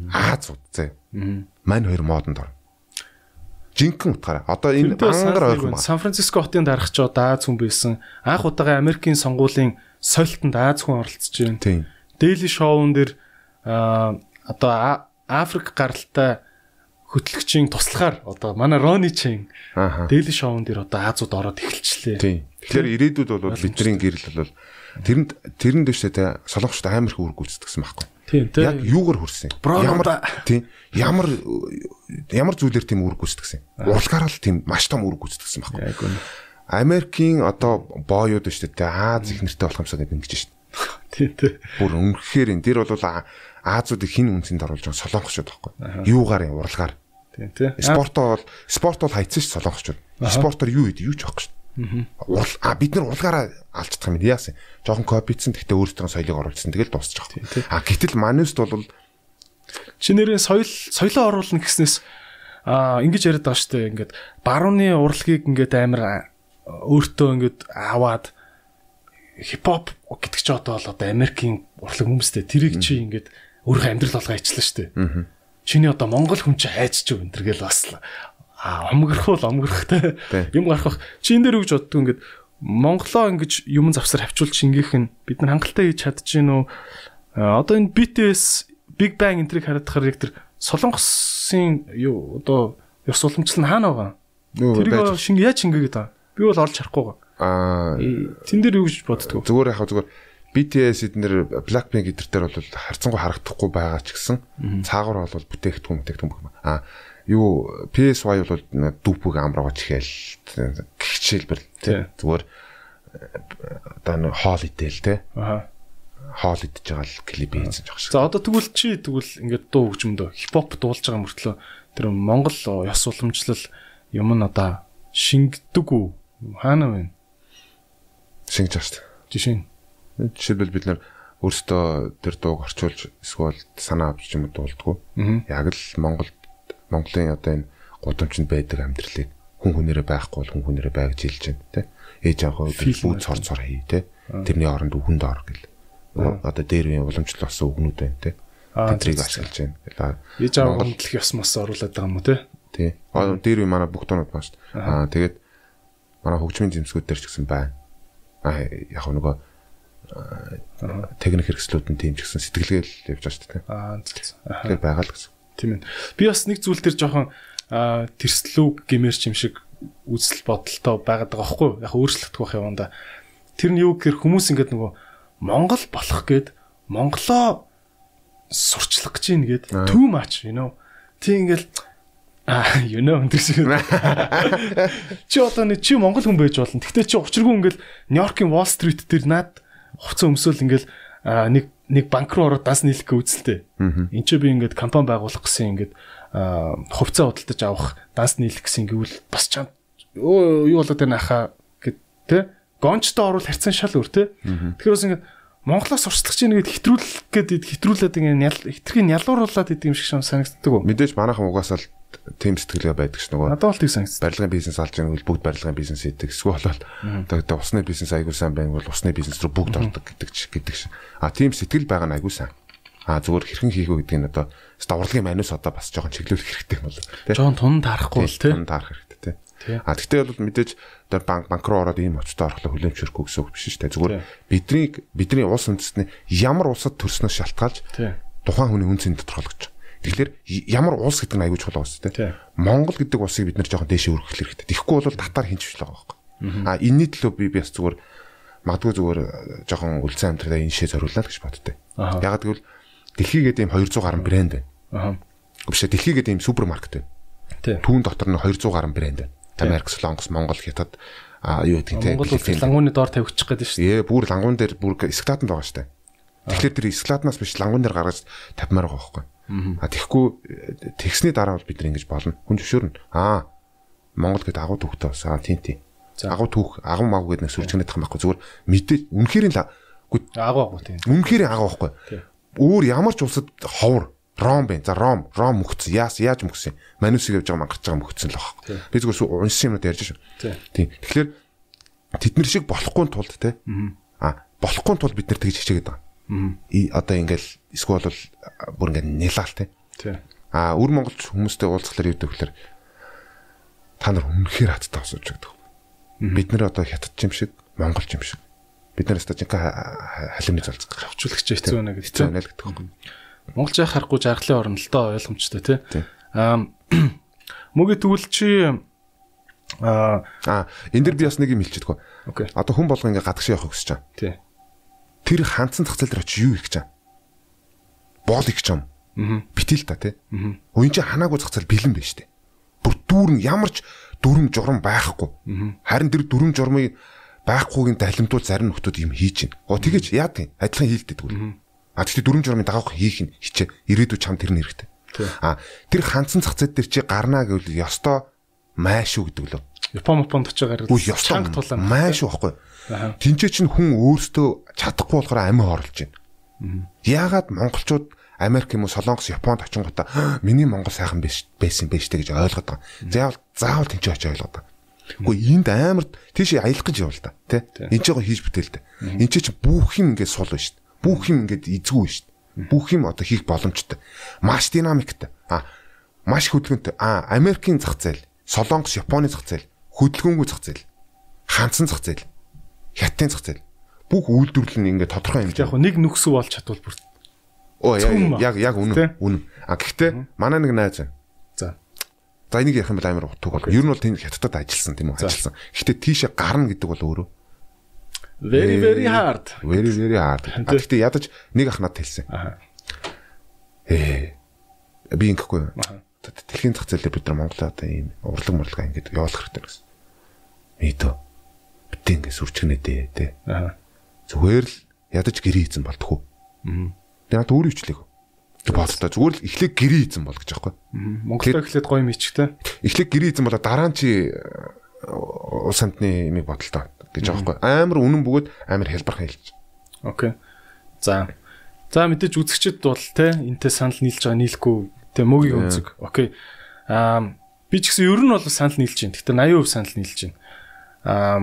Азууд заа. Мань хоёр модонд орно. Жинхэнэ утгаараа. Одоо энэ ангар ойрхон байна. Сан Франциско хотын дарагч одоо Аз хүн байсан. Анх удаага Америкийн сонгуулийн соёлтонд Аз хүн оролцож байна. Тийм. Daily Show-н дээр одоо Африк гаралтай хөтлөгчийн туслахаар одоо манай Рони Чин Daily Show-н дээр одоо Азууд ороод эхэлчлээ. Тийм. Тэгэхээр ирээдүйд бол бидний гэрэл бол тэрэнд тэрэнд дэвшээ те солонгочд амар их үүрэг гүйцэтгэсэн байхгүй. Тийм тийм. Яг юугаар хүрсэн? Ямар тийм ямар ямар зүйлээр тийм үүрэг гүйцэтгэсэн? Урлагаар л тийм маш том үүрэг гүйцэтгэсэн байхгүй. Америкийн одоо боёуд шүү дээ Аз их нэртэй болох юмсаа гэдэг ингэж шүү дээ. Тийм тийм. Бүр үнэхээр энэ дэр бол Азуудыг хин үнцэнд оруулж байгаа солонгочууд байхгүй. Юугаар юм урлагаар. Тийм тийм. Спортоо бол спорт бол хайцсан ш солонгочууд. Спортоор юу хийд юу ч авахгүй ш. Урал а бид нар урлагаараа алцдах юм яасан. Жохон копицсэн гэхдээ өөрсдөө соёлыг оруулсан тэгэл дуусчих. А гэтэл маневст бол чи нэрээ соёл соёлоо оруулна гэснээс а ингэж яриад байгаа дээ. Ингээд барууны урлагийг ингээд амар өөртөө ингээд аваад хипхоп гэдэг ч одоо бол одоо Америкийн урлаг хүмүүстэй тэрийг чи ингээд өөрийнхөө амьдрал болгоо ажиллаа шүү дээ. Чиний одоо Монгол хүн чи хайж ч юм энэ гэл бас а омгөрөх бол омгөрөхтэй юм гарах. Чи энэ дээр үгж боддог ингээд Монголоо ингэж юм завсар хавчуулж шингээх нь бид нар хангалттай хийж чадчихэв нөө одоо энэ BTS Big Bang энтрийг харагдахаар яг тэр Солонгосын юу одоо ёс уламжлал нь хаана байгаа? Тэрийг шингээ яаж шингээгээд байгаа? Би бол олж харахгүй байгаа. Аа тэн дээр юу гэж боддгоо? Зүгээр яхаа зүгээр BTS эднэр Blackpink эдэр дээр бол харцангуй харагдахгүй байгаа ч гэсэн цаагаар бол бүтээгдэхүүн бүтээгдэхүүн байна. Аа юу PSY бол дүүпүг амраагач ихэл гихчээлбэр зүгээр одоо нэг хоол идэл те. Аа хоол идж байгаа л клип хийсэн жоох шиг. За одоо тэгвэл чи тэгвэл ингээд дуу хөгжмөндөө хипхоп дуулж байгаа мөртлөө тэр Монгол ёс уламжлал юм нь одоо шингэдэг үү? Хаана вэ? Шингэж байгаа шүү дээ. Жишээ нь жишээлбэл бид нар өөрсдөө тэр дууг орчуулж эсвэл санаа авч юм дуулдггүй. Яг л Монгол Монголын одоо энэ гудамжинд байдаг амьдралыг хүн хүнээрээ байхгүй бол хүн хүнээрээ бай гэж хэлж байна тий. Ээж аваа бүгд цор цор хий тий. Тэрний оронд үхэнд ор гэл. Одоо дээр үеийн уламжлал болсон үгнүүд байна тий. Тэдрийг ашиглаж байна. Ээж аваа хөндлөх ёс мос оруулаад байгаа юм уу тий. Тий. Дээр үе манай бүх шүү дээ. Аа тэгээд манай хөгжмийн зэмсгүүд дээр ч гэсэн байна. Аа яг нөгөө техник хэрэгслүүд нь тийм ч гэсэн сэтгэлгээл явж байгаа шүү дээ. Аа тэр байгаа л гэсэн. Тийм ээ. Би бас нэг зүйл төр жоохон тэрслүү гэмэрч юм шиг үзэл бодолтой байгаад байгаа байхгүй юу? Яг өөрчлөгдөх байх юм да. Тэр нь юу гэхээр хүмүүс ингээд нөгөө Монгол болох гээд Монголоо сурчлах гэж ийн гээд too much you know. Тэг ингээл аа you know энэ шиг. Чи одоо нэг чи Монгол хүн байж болно. Гэхдээ чи учиргүй ингээл Нью-Йоркийн Wall Street дээр наад хувцас өмсөөл ингээл нэг нэг банк руу ороод данс нийлэх үзэлтэй. Энд чи би ингээд компани байгуулах гэсэн ингээд хувцас худалдаж авах данс нийлэх гэсэн гэвэл бас чам юу болоод байна хаа гэд тэ гончтой орвол харьцан шал өөр тэ. Тэгэхээр бас ингээд Монголоос сурчлах чинь ингээд хэтрүүлэх гээд хэтрүүлээд ингээд хитрхийн ялууруулад идэм шиг санагддаг уу? Мэдээж манайхан угаасаа л тийм сэтгэлгээ байдаг ш нөгөө. Надад бол тийм санагдсан. Барилгын бизнес алж байгаа бол бүгд барилгын бизнес хийдэг. Эсвэл бол одоо усны бизнес аягүй сайн байх бол усны бизнес рүү бүгд ордог гэдэг ч гэдэг ш. А тийм сэтгэл байгаа нь аягүй сайн. А зүгээр хэрхэн хийх вэ гэдэг нь одоо урлагийн манус одоо бас жоохон чиглүүлэх хэрэгтэй юм бол тий. Жохон тун таарахгүй л тий. Тун таарах хэрэгтэй тий. А тэгтээ бол мэдээж одоо банк банк руу ороод ийм очтой орохлоо хүлэмжшэрхгүй гэсэн үг биш дээ. Зүгээр бидний бидний улс үндэстний ямар улсад төрснөөс шалтгаалж тухайн хүний үнцийг тодорхойлгож Тэгэхээр ямар улс гэдэг нь аягүй чухал байна шүү дээ. Монгол гэдэг улсыг бид нэр жоохон дээшээ өргөх хэрэгтэй. Тэгэхгүй бол татар хинчвч л байгаа байхгүй. А энэний төлөө би бас зүгээр магадгүй зүгээр э, жоохон үлцэн амьдралаа энэ шээ зориуллаа гэж боддтой. Ягаад гэвэл дэлхийгээд ийм 200 гаруй брэнд байна. Аа. Биш дэлхийгээд ийм супермаркет байна. Түүн дотор нь 200 гаруй брэнд байна. Америк, Солонгос, Монгол, Хятад а юу гэдэг тийм Монгол лангууны доор тавьчих гээд шүү дээ. Ээ бүр лангуун дээр бүр эсклатанд байгаа шүү дээ. Тэгэхээр тэр эсклатнаас биш лангуун дээр гаргаж тавьмаар байгаа байхгүй. А тэгэхгүй тэгсний дараа бол бид ингэж болно. Хүн зөвшөөрнө. Аа Монгол гэдэг агуу түүхтэй бас аа тийм тийм. Агуу түүх, агуу маг гэдэг нэг сүрчгэнэдэх юм байхгүй. Зүгээр мэдээ үнэхээр л агуу агуу тийм. Үнэхээр агуу байхгүй. Өөр ямар ч улсад ховор Ром бэ. За Ром, Ром мөхцөн. Яас яаж мөхсөн? Манусыг явж байгаа мангарч байгаа мөхцөн л баг. Би зүгээр уншсан юмнууд ярьж шүү. Тийм. Тэгэхээр тэд нар шиг болохгүй тулд те. Аа болохгүй тулд бид нар тэгж хичээгээд байгаа. Одоо ингээл эсвэл бол бүр ингээд нялаал те. Тийм. Аа өр монголч хүмүүстэй уулзахлаар юу гэдэг вэ? Та нар үнэхээр хаттай осож байгаа. Бид нар одоо хятад юм шиг, монголч юм шиг. Бид нар жинхэнэ халимны залцдаг. Авчуулагч хэцүү байна гэдэг. Хэцүү байна л гэдэг. Монголч харахгүй жаргалын орн л доо ойлгомжтой тий. Аа мөгийн тэгвэл чи аа энэ дэр би бас нэг юм хэлчихдэг. Окей. Одоо хүн болго ингээ гадагш явах гэж чам. Тий. Тэр ханцсан зах зээл дээр очиж юу их чам? Боол их чам. Аа. Битэл та тий. Аа. Уян чи ханаагүй зах зээл бэлэн байж тээ. Бүр дүүрэн ямарч дүрм журам байхгүй. Харин тэр дүрм журмыг байхгүйгийн далимтуул зарим нөхдүүд юм хийж гин. Оо тэгэж яадаг адилхан хийлдэдэг тэгвэл. А тэгтээ дүрм журмын дагавх хийх нь хичээ ирээдүйд чам тэр нь хэрэгтэй. А тэр ханцсан зах зээл дээр чи гарнаа гэвэл ёстой майш үү гэдэг лөө. Япон Японд очиж гараад чанга тулаан. Майш байхгүй. Тинчээ чин хүн өөртөө чадахгүй болохоор амин хорлож байна. Яагаад монголчууд Америк юм уу Солонгос Японд очингуудаа миний монгол сайхан байсан байж тээ гэж ойлгоод байгаа. Заавал заавал тэнцээ очиж ойлгоод байгаа. Гэхдээ энд амар тийш аялах гэж явал та тий. Энд ч яг хийж бүтээлтэй. Энд ч бүх юм ингээд сул байна шүү дээ бүх юм ингээд эзгүй шүү дээ. Бүх юм одоо хийх боломжтой. Маш динамиктай. А маш хөдөлгөөнтэй. А Америкийн зах зээл, Солонгос, Японы зах зээл, хөдөлгөөнгүй зах зээл, ханцсан зах зээл, Хятадын зах зээл. Бүх үйлдвэрлэл нь ингээд тодорхой хэмжээ. Яг нэг нүксүү болж чадвал бүр. Оо яг яг үнэн. Үнэн. А гэхдээ манай нэг найз. За. За энийг ярих юм бол амар утга бол. Ер нь бол тэнд хятадд ажилласан тийм үү? Ажилласан. Гэхдээ тийшээ гарна гэдэг бол өөрөө Very very hard. Very very hard. Гэхдээ ядаж нэг ах надад хэлсэн. Ээ. Би ингэхгүй. Дэлхийн зах зээлээр бид нар Монголоо одоо ийм урлаг мурлага ингэж явуулах хэрэгтэй гэсэн. Мэдөө. Бид ингэ сүрчгнэ дээ тэ. Зүгээр л ядаж гэрээ хийцэн болтгоо. Аа. Тэгээ надад өөрөө ичлээг. Боолтой зүгээр л эхлээд гэрээ хийцэн бол гэж аахгүй. Монголоо эхлээд гоё мичгтэй. Эхлээд гэрээ хийцэн болоо дараа нь чи улс амтны юмыг бодолтой гэж байхгүй. Амар үнэн бөгөөд амар хэлбархан хэлж. Окей. За. За мэдээж үзэгчд бол те энтэй санал нийлж байгаа нийлэхгүй те мөгийн үзэг. Окей. Аа би ч гэсэн ер нь бол санал нийлж байна. Гэхдээ 80% санал нийлж байна. Аа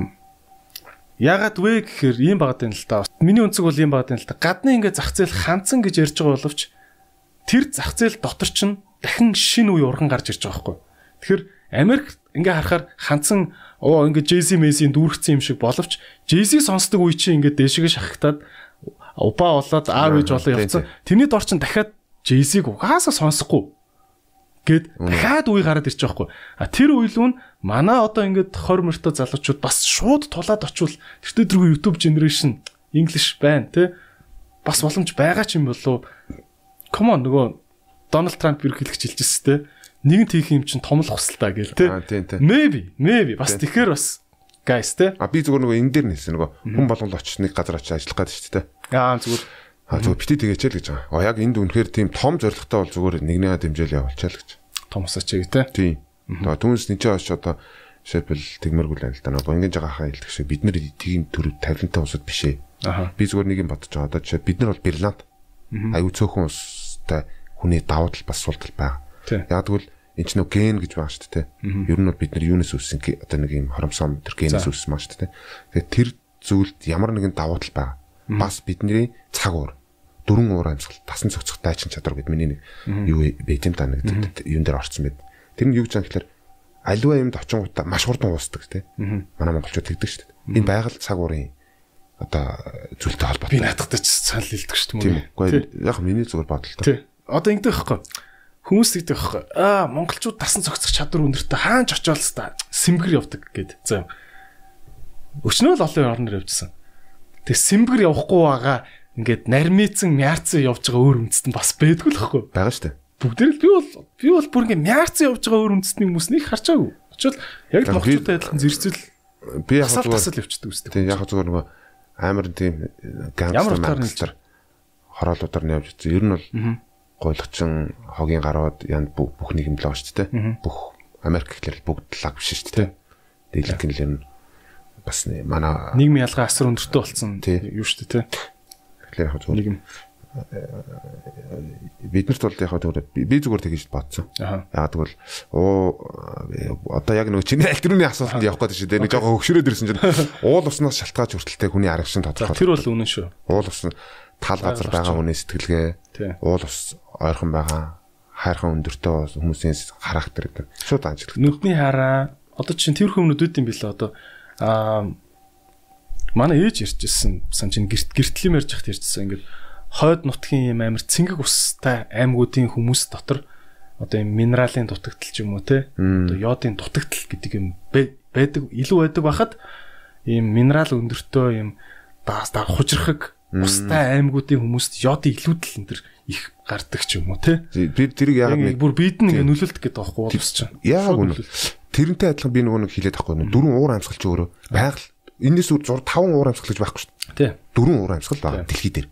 Ягаад вэ гэхээр ийм багт юм л та. Миний өнцөг бол ийм багт юм л та. Гадны ингээ зах зээл хандсан гэж ярьж байгаа боловч тэр зах зээл дотор чинь дахин шинэ үе урган гарч ирж байгаа байхгүй. Тэгэхээр Америк ингээ харахаар хандсан оо ингээ JC Messi дүүргэсэн юм шиг боловч JC сонсдог үе чинь ингээ дээшгээ шахагтаад упа болоод R гэж болоо явцсан. Тэрний дор чинь дахиад JC-г угаасаа сонсохгүй гэд дахиад үе гараад ирчих واخгүй. А тэр үйл нь манай одоо ингээд 20 мөртөө залуучууд бас шууд тулаад очивол тэртээ дөрөв YouTube generation English байна те бас боломж байгаа ч юм болов. Come on нөгөө Дональд Трамп ерөнхийлөгч хэлжсэн те нэгэнт хийх юм чинь том л хусалтай гэл те. Maybe, maybe бас тэгэхээр бас guys те. А би зүгээр нөгөө энэ дээр нээсэн нөгөө хүн болгол очиж нэг газар очиж ажиллах гэдэг шүү дээ. Аа зүгээр А зүгээр бити тэгээчээ л гэж байгаа. А яг энд үнэхээр тийм том зорилготой бол зүгээр нэгнээ дэмжээл явуулчаа л гэж. Том усаач те. Тийм. Тэгээ түүнээс нэг ч очиж одоо жишээлбэл тэгмэргүй л л да. Нөгөө ингээд жагаа хаа хэлдэг шиг бид нар тийм төр тавилантай усуд биш ээ. Би зүгээр нэг юм бодож байгаа. Одоо жишээ бид нар бол Берланд. Аюу цөөхөн устай хүний давуу тал бас сул тал байгаа. Яг тэгвэл энэ ч нөө ген гэж байгаа шүү дээ. Ер нь бол бид нар юунаас үүссэн одоо нэг юм хоромсом тэр генээс үүссэн маа шүү дээ. Тэгэхээр тэр зүйлд ямар нэгэн давуу тал байгаа. Бас бидний цаг уур дөрвөн уур амьсгал тасан цогцох дайчин чадвар гэд миний нэг юу юм та нэг юун дээр орцсон байд. Тэр нь юу гэж байгаа гэхээр аливаа юмд очингуудаа маш хурдан уусдаг тий. Манай монголчууд тэгдэг шүү дээ. Энэ байгаль цаг уурын одоо зүйлтэй холбоотой. Би наадахтай ч санал хэлдэг шүү дээ. Тийм үгүй яг миний зүгээр бодолтой. Тий. Одоо ингэдэг байхгүй хүмүүс тэгдэг байхгүй аа монголчууд дасан цогцох чадвар өндөртэй хаач очиол та сэмгэр явдаг гэд. За. Өчнөө л олон орноор явжсан. Тэг сэмгэр явахгүй байгаа ингээд нармицэн мяарцсан явж байгаа өөр үндэстэн бас байдгүй л байхгүй. Бага штэ. Бүгдээр л би бол би бол бүр ингээд мяарцсан явж байгаа өөр үндэстний хүмүүс нэг харчаагүй. Очвол яг л монголчуудтай адилхан зэрцэл би яг зүгээр явчихдаг үстэй. Тийм яг зүгээр нөгөө амар тийм гангстер мангстер хороолуудаар нь явж ирсэн. Ер нь бол гойлгочин хогийн гарууд янд бүх нэг юм л байгаа шүү дээ. Бүх Америк гэхлээр бүгд лаг биш шүү дээ. Дийлэнх нь л юм бас манай нийгмийн ялгаа асар өндөртэй болсон юу шүү дээ. Тэгэхээр яг зөв нэг юм биднэрт бол яг зүгээр би зүгээр тэгэж бодсон. Яг тэгвэл оо одоо яг нэг чиний альтернативны асуултанд явах гэдэг чинь нэг жоохон хөгшрөөд ирсэн чинь уул уснаас шалтгааж хүртэлтэй хүний арга шин тодорхой. Тэр бол үнэн шүү. Уул ус тал газар байгаа хүний сэтгэлгээ уул ус ойрхон байгаа хайрхан өндөртэй хүмүүсийн характер гэдэг. Шууд ажиглагдаг. Нүдний хараа. Одоо чинь тэрхүү өмнөд үүд юм билээ одоо? Аа манай ээж ярьжсэн сан чинь гэрт гэртлэм ярьж хат ярьжсэн ингээд хойд нутгийн юм амир цэнгэг устай аймагуудын хүмүүс дотор одоо юм минералын дутагдал ч юм уу те одоо йодын дутагдал гэдэг юм байдаг илүү байдаг байхад ийм минерал өндөртөө юм даас даа хужирхаг устай аймагуудын хүмүүст йодын илүүдэл энэ төр их гардаг ч юм уу те. Би тэрийг яг нэг бүр бид ингээ нөлөөлт гэдэг байхгүй боловс чинь яг үнэ. тэрнтэй адилхан би нөгөө нэг хэлээд байхгүй дөрвөн уур амьсгал чи өөрөө байгаль. Энэс үр 6 5 уур амьсгал гэж байхгүй шүү дээ. Тий. Дөрвөн уур амьсгал байгаа дэлхий дээр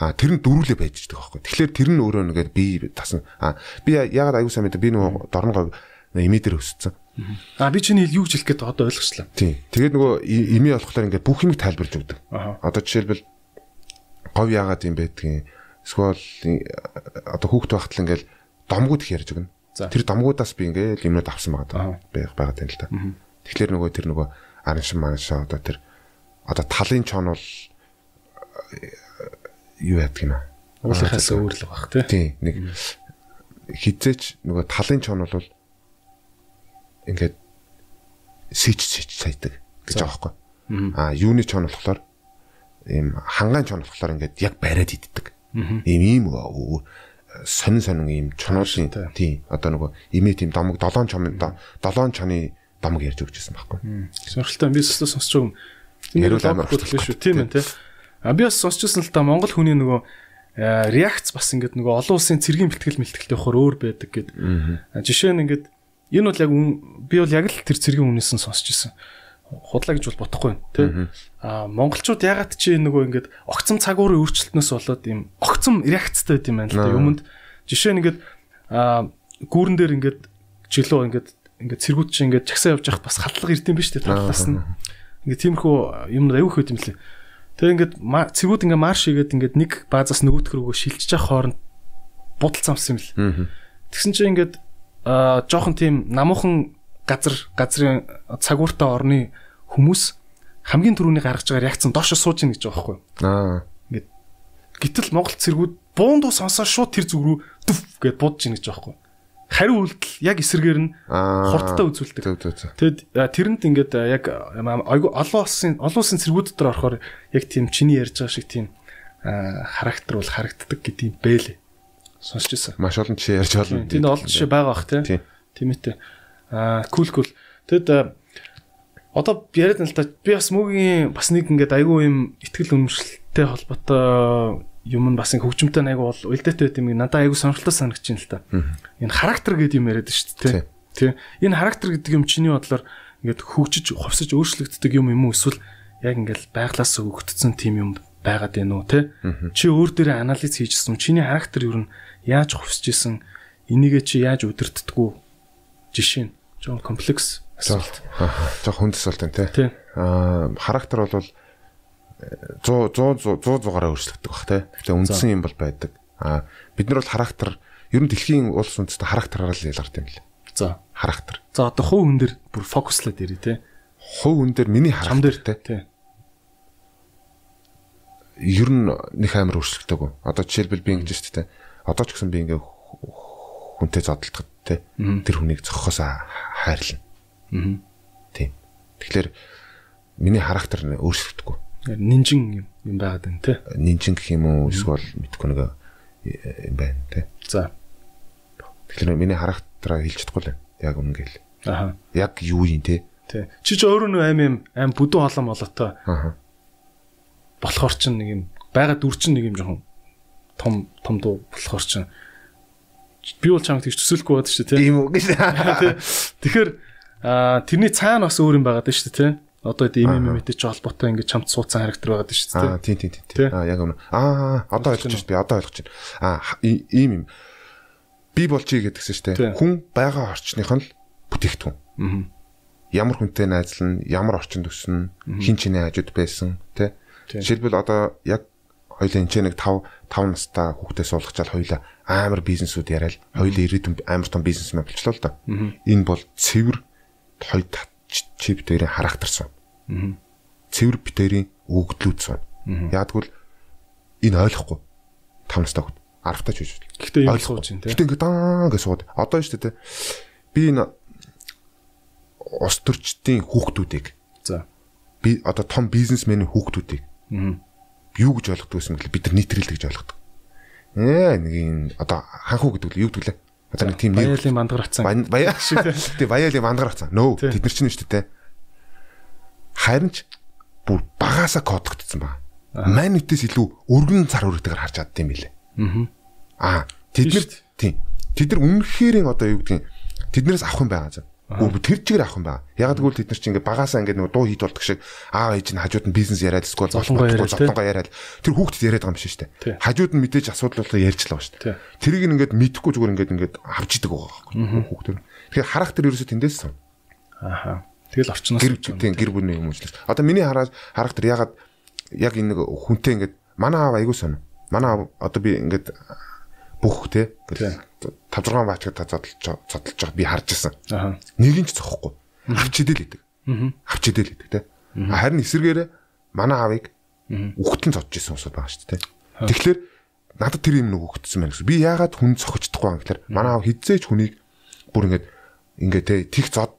А тэр нь дөрүүлээ байж байгаа байхгүй. Тэгэхээр тэр нь өөрөө нэгээд би тасан. А би ягаад аягүй сайн мэдээ би нөгөө дорногоо имидэр өссөн. А би чиний юу гэж хэлэх гээд одоо ойлгочлаа. Тийм. Тэгээд нөгөө имий болохоор ингээд бүх юмыг тайлбарлаж өгдөг. Одоо жишээлбэл говь яагаад юм байдгийг эсвэл одоо хүүхд байхад л ингээд домгууд их ярьж өгнө. Тэр домгуудаас би ингээд юмнууд авсан байгаа байх байгаа юм л та. Тэгэхээр нөгөө тэр нөгөө арын шин маншаа одоо тэр одоо талын чон бол юу яадаг юм аа. Уулынхаас өөр л баг тий. Нэг хизээч нөгөө талын чон бол ингээд сич сич сайдаг гэж байгаа байхгүй. Аа юуны чон болохоор ийм хангаан чон болохоор ингээд яг бариад иддэг. Ийм ийм сонин сонин ийм чоноосын тий одоо нөгөө имээ тийм домог 7 чон 7 чоны домог ярьж өгчээсэн байхгүй. Сонирхолтой би өсөлтөө сонсч байгаа юм. Яриул амар шүү. Тийм ээ тий. Би бас сонсчихсан л та Монгол хүний нөгөө реакц бас ингээд нөгөө олон улсын цэргийн бэлтгэл мэлтгэлтэй явахаар өөр байдаг гэд. Жишээ нь ингээд энэ бол яг би бол яг л тэр цэргийн үнээс нь сонсч ирсэн. Худлаа гэж бол бодохгүй тий. А монголчууд ягаад чи нөгөө ингээд огцом цагуурын өөрчлөлтнөөс болоод юм огцом реакцтай байд юм байна л да юмд. Жишээ нь ингээд а гүүрэн дээр ингээд жилөө ингээд ингээд цэргүүд чи ингээд чагсаа явж явах бас хатлага ирдэм биш үү талаас нь. Ингээд тиймэрхүү юм аюух байт юм лээ. Тэгээ ингээд цэгүүд ингээд марш игээд ингээд нэг баазаас нөгөөх рүүгөө шилжиж явах хооронд будал замсан юм л. Тэгсэн чинь ингээд аа жоохон тийм намуухан газар газрын цагууртай орны хүмүүс хамгийн түрүүний гаргаж байгаа реакц нь доошо сууж ийн гэж байгаа байхгүй. Аа. Ингээд гítэл Монгол цэргүүд буундуу сонсоо шууд тэр зүг рүү дүф гэд будж ийн гэж байгаа байхгүй хариу үйлдэл яг эсэргээр нь хурдтай үзүүлдэг. Тэгэд тэрэнд ингээд яг олон улсын олон улсын цэргүүд дотор орохоор яг тийм чиний ярьж байгаа шиг тийм характер бол харагддаг гэдэг юм бэлээ. Сонсч ирсэн. Маш олон жишээ ярьж болно. Тийм олон жишээ байгаа бах. Тийм ээ. Аа кул кул. Тэгэд одоо яриад нь л та би бас мөгийн бас нэг ингээд айгүй юм ихтгэл үнэмшилтэй холбоотой юм нь бас ин хөгжимтэй айгу бол үлдээтэй байт юм надад айгу сонирхолтой санагч юм л та. Энэ характер гэдэг юм яриад шүү дээ. Тэ. Энэ характер гэдэг юм чиний бодлоор ингээд хөгжиж, хувьсаж өөрчлөгддөг юм юм уу эсвэл яг ингээд байглаас өгөгдсөн тийм юм байгаад байна уу те? Чи өөр дээрээ анализ хийжсэн. Чиний характер юу нь яаж хувьсж исэн? Энийгээ чи яаж удирддгүү? Жишээ нь жоон комплекс асуулт. Жоо хүнд асуулт энэ те. Аа характер бол 100 100 100 100-аараа өөрчлөгддөг бах те. Тэгэхээр үндсэн юм бол байдаг. А бид нар бол характер ер нь дэлхийн улс үндэстэн характераараа л ялгардаг юм лээ. За характер. За одоо хувь хүн дээр бүр фокуслаад ирээ те. Хувь хүн дээр миний характер те. Тий. Ер нь нөх амар өөрчлөгдөг. Одоо жишээлбэл би ингэж шүү дээ. Одоо ч гэсэн би ингээ хүнтэй зодтолдоход те. Тэр хүнийг зохихоос хайрлна. Аа. Тийм. Тэгэхээр миний характер өөрчлөгдөхгүй нинжин юм байгаад байна те. Нинжин гэх юм уу эсвэл мэдгүй нэг юм байна те. За. Тэгэхээр миний характераа хэлж чадахгүй л яг үнгээл. Аха. Яг юу юм те. Тий. Чи ч өөрөө нэг аим юм аим бүдүүн холон болоотой. Аха. Болохоор ч нэг юм байгаа дүр чин нэг юм жоохон том том дуу болохоор ч би бол чамд тийч төсөөлөхгүй байдаг шүү дээ тийм үү гэж. Тэгэхээр тэрний цаана бас өөр юм байгаа даа шүү дээ тийм одоо ийм ийм мэтэй ч холбоотой ингээд чамд суудсан характер байгаа шүү дээ. Аа тийм тийм тийм. Аа яг үнэ. Аа одоо ойлгож байна. Би одоо ойлгож байна. Аа ийм юм. Би бол чи гэдгсэн шүү дээ. Хүн байгаа орчных нь л бүтээгдэхүүн. Аа. Ямар хүнтэй найзлна, ямар орчинд өснө, хин чиний хажууд байсан, тэ. Жишээлбэл одоо яг хоёлын энэ нэг 5 5 настай хүүхдээ суулгачаал хоёлаа амар бизнесүүд яриад хоёлаа ирээдүйн амар том бизнесмен болчлоо л доо. Энэ бол цэвэр хоёр чи битэрийн характерсан. Цэвэр битэрийн өгдлүүд сан. Яагтвэл энэ ойлгохгүй 5 настай хүүхд 10 таа ч үгүй. Гэхдээ юм сууж байна тийм. Гэхдээ ингээд даа гэж сууд. Одоо шүү дээ. Би энэ ус төрчдийн хүүхдүүдийг за би одоо том бизнесменийн хүүхдүүдийг юу гэж ойлгодог гэсэн мэт бид нар нийтрэл гэж ойлгодог. Ээ нэг энэ одоо ханхуу гэдэг нь юу гэдэг лээ? Одоо нэг тийм нэр баялын мандгарцсан. Баяа шиг тий баялын мандгарцсан. Нөө тэд нар чинь шүү дээ. Харин ч бүр багаасаа кодгдсон баг. Манитээс илүү өргөн цар үрэгтэйгээр харж чаддсан юм билээ. Аа. Тэд нар тий. Тэд нар үнэхээр одоо юу гэдгийг тэднээс авах юм байгаа. Гүр тэр чигээр авах юм байна. Яг тэгвэл тэд нар чинь ингээ багаасаа ингээ нөгөө дуу хийд болдог шиг аав ээж нь хажууд нь бизнес яриад эсвэл золонгоо яриад тэр хүүхдэд яриад байгаа юм шүү дээ. Хажууд нь мэдээж асуудал болоо ярьж л байгаа шүү дээ. Тэрийг ингээд мэдхгүй зүгээр ингээд ингээд авч идэг байгаа байхгүй хүүхдэр. Тэгэхээр характер ерөөсөө тэндээс сан. Ааха. Тэгэл орчноос тийм гэр бүлийн хүмүүжлээс. Одоо миний хараад характер ягаад яг энэ нэг хүнтэй ингээд манай аав айгуу сонио. Манай аав одоо би ингээд бүх те 5 6 баачгаа та зодолж зодолж байгаа би харж ирсэн. Нэг нь ч зохгүй. Авч идэл идэг. Авч идэл идэг те. Харин эсэргээрээ манай аавыг үхтэн зодж исэн усуд байгаа шүү дээ. Тэгэхээр надад тэр юм нэг үхтсэн байна гэсэн. Би яагаад хүн цохиждохгүй юм гэхээр манай аав хизээч хүнийг бүр ингээд ингээд те тех зод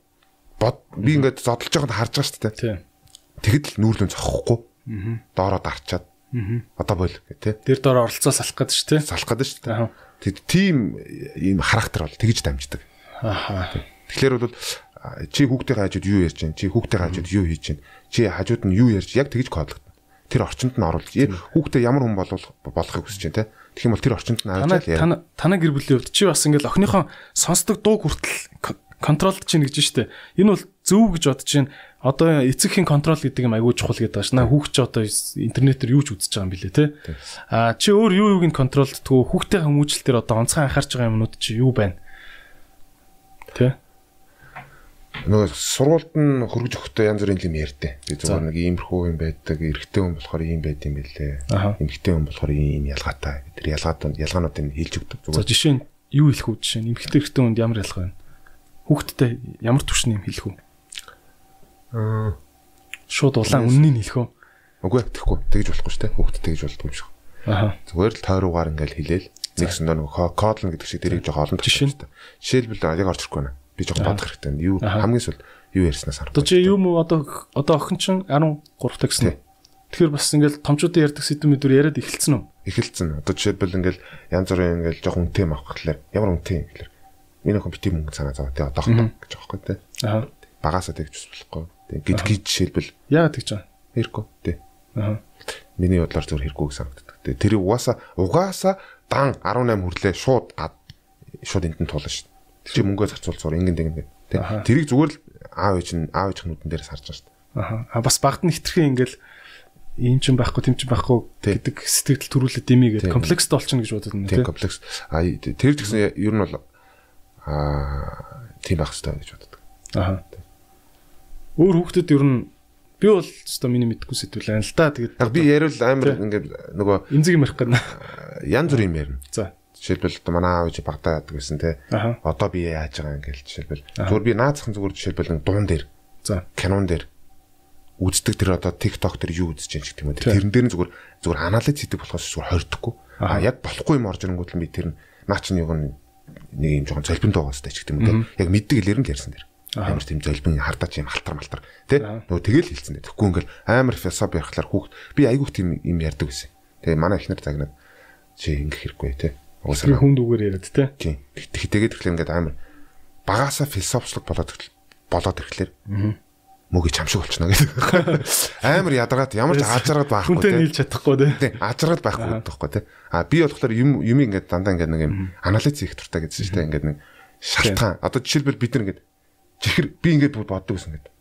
бод би ингээд зодолж байгааг харж байгаа шүү дээ. Тэгэд л нүүрлэн зохихгүй. Доороо дарчаад Одоо бол тий. Тэр доор оролцоо салах гэдэг шүү дээ. Салах гэдэг шүү дээ. Тэг тийм ийм характер бол тэгж дамждаг. Аха. Тэгэхээр бол чи хүүхдийн хажууд юу ярьж чинь, чи хүүхдийн хажууд юу хийж чинь, чи хажууд нь юу ярьж яг тэгж кодлогдно. Тэр орчинд нь оруулж хүүхдээ ямар хүн болов болохыг хүсэж чинь тий. Тэгэх юм бол тэр орчинд нь аваад яа. Танаа гэр бүлийн хувьд чи бас ингээл охиныхон сонсдог дуу хүртэл контролд чинь гэж штэ. Энэ бол зөв гэж бодож чинь одоо эцэгхийн контрол гэдэг юм аягүй чухал гэдэг байна. Хүүхд чи одоо интернетээр юу ч үзэж байгаа юм билэ те. А чи өөр юу юуг нь контролдтгөө хүүхдээ хүмүүжил төр одоо онцгой анхаарч байгаа юмнууд чи юу байна? Тэ? нөгөө сургуульд нь хөргөж өгөхдөө янз бүрийн юм ярьдээ. Би зүгээр нэг иймэрхүү юм байдаг, эрэгтэй хүн болохоор ийм байд юм билээ. Эмэгтэй хүн болохоор ийм ялгаатай. Тэр ялгаатууд ялгаануудыг хэлж өгдөг зүгээр. Жишээ нь юу хэлэх үү жишээ нь эмэгтэй эрэгтэй хүнд ямар ялгаа байна? Хүүхдтэй ямар түвшний юм хэлэх үү? Аа. Шууд улаан үннийг хэлэх үү? Үгүй тэгэхгүй. Тэгж болохгүй шүү дээ. Хүүхд тэгж болдгоо юм шиг. Аа. Зүгээр л тойруугаар ингээл хэлээл. Нэгсэн нөгөө кодлон гэдэг шиг тэрийг жоохон олон жишээ. Жишээлбэл яг орж ирэхгүй байна. Би жоохон бодох хэрэгтэй. Юу хамгийн сүүл юу ярьснаас харах. Одоо чи юм уу одоо одоо охин чинь 13 та гэсэн. Тэгэхээр бас ингээл томчуудын ярьдаг сэдв мэдүр яриад эхэлсэн үү? Эхэлсэн. Одоо жишээлбэл ингээл янз бүрийн ингээл жоохон үнэтэй авах гэхлээр ямар үнэтэй гэхлээр миний охин бити мөнгө санаа зовоо тий одоохондоо гэж аахгүй тий. Аа. Багасаа тэгж болохгүй. Тэг гид гид жишээлбэл яагаад тэгж байгаа? Хэрэггүй. Тий. Аа. Миний бодлоор зөв хэрэггүй гэж санагддаг. Тэг тэр угаасаа угаасаа дан 18 хүрлээ шууд шууд энтэн туулна шүү. Тэг чи мөнгөө зарцуулцуур ингэн тэгэн тий. Тэрийг зүгээр л аав ээж нь аав ээж хүмүүдэн дээрээс харж байгаа шүү. Аа. А бас багт нь хитрхэн ингээл ийм ч байхгүй тийм ч байхгүй гэдэг сэтгэл төрүүлээд дими гэдэг комплексд болчихно гэж бодод байна тийм комплекс а тэр гэсэн ер нь бол а тийм байх хэрэгтэй гэж боддог. Аа. Өөр хүүхдэд ер нь би бол өстой миний мэдгүй сэтгэл байна л да. Тэгээд би яриул амар ингээд нөгөө эмзэг юм ярих гэдэг. Янз бүр юм ярина. За. Жишээлбэл одоо манай аав ээж багтаа яадаг гэсэн те. Одоо би яаж байгаа юм гээл жишээлбэл. Зүгээр би наацхан зүгээр жишээлбэл дуун дээр. За. Кинон дээр үздэг тэр одоо TikTok дээр юу үзэж байгаа юм те. Тэрэн дээр нь зүгээр зүгээр анализ хийдэг болохоос зүгээр хордохгүй. А яг болохгүй юм орж ирэнгүүт л би тэр наа чинь юу нэг юм жоохон золбин доогоостай ч гэдэг юм те. Яг мэддэг илэрэн ярьсан дэр амар тийм золбин хардаач юм халтар малтар тий нөгөө тэгэл хэлсэн дээ. Тэгэхгүй ингээл амар философи ярихлаар хүүхд би айгүйх тийм юм ярьдаг гэсэн тэгээ манай ихнэр загнаад чи ингэх хэрэггүй тий уусаа хүн дүүгээр яриад тий тэгээд тэгэхээр ингээд амар багаасаа философчлог болоод болоод ирэхлээр мөгий чамшиг болчихно гэдэг. Амар ядаргаад ямар ч ажраад байхгүй тий. Хүнтэй нийлж чадахгүй тий. Ажраад байхгүй байхгүй тий. А би болохоор юм юм ингээд дандаа ингээд нэг юм анализ хийх туртаа гэсэн чинь тий ингээд нэг шалтгаан. Одоо жишээлбэл бид нар ингээд чихэр би ингээд боддог гэсэн гэдэг.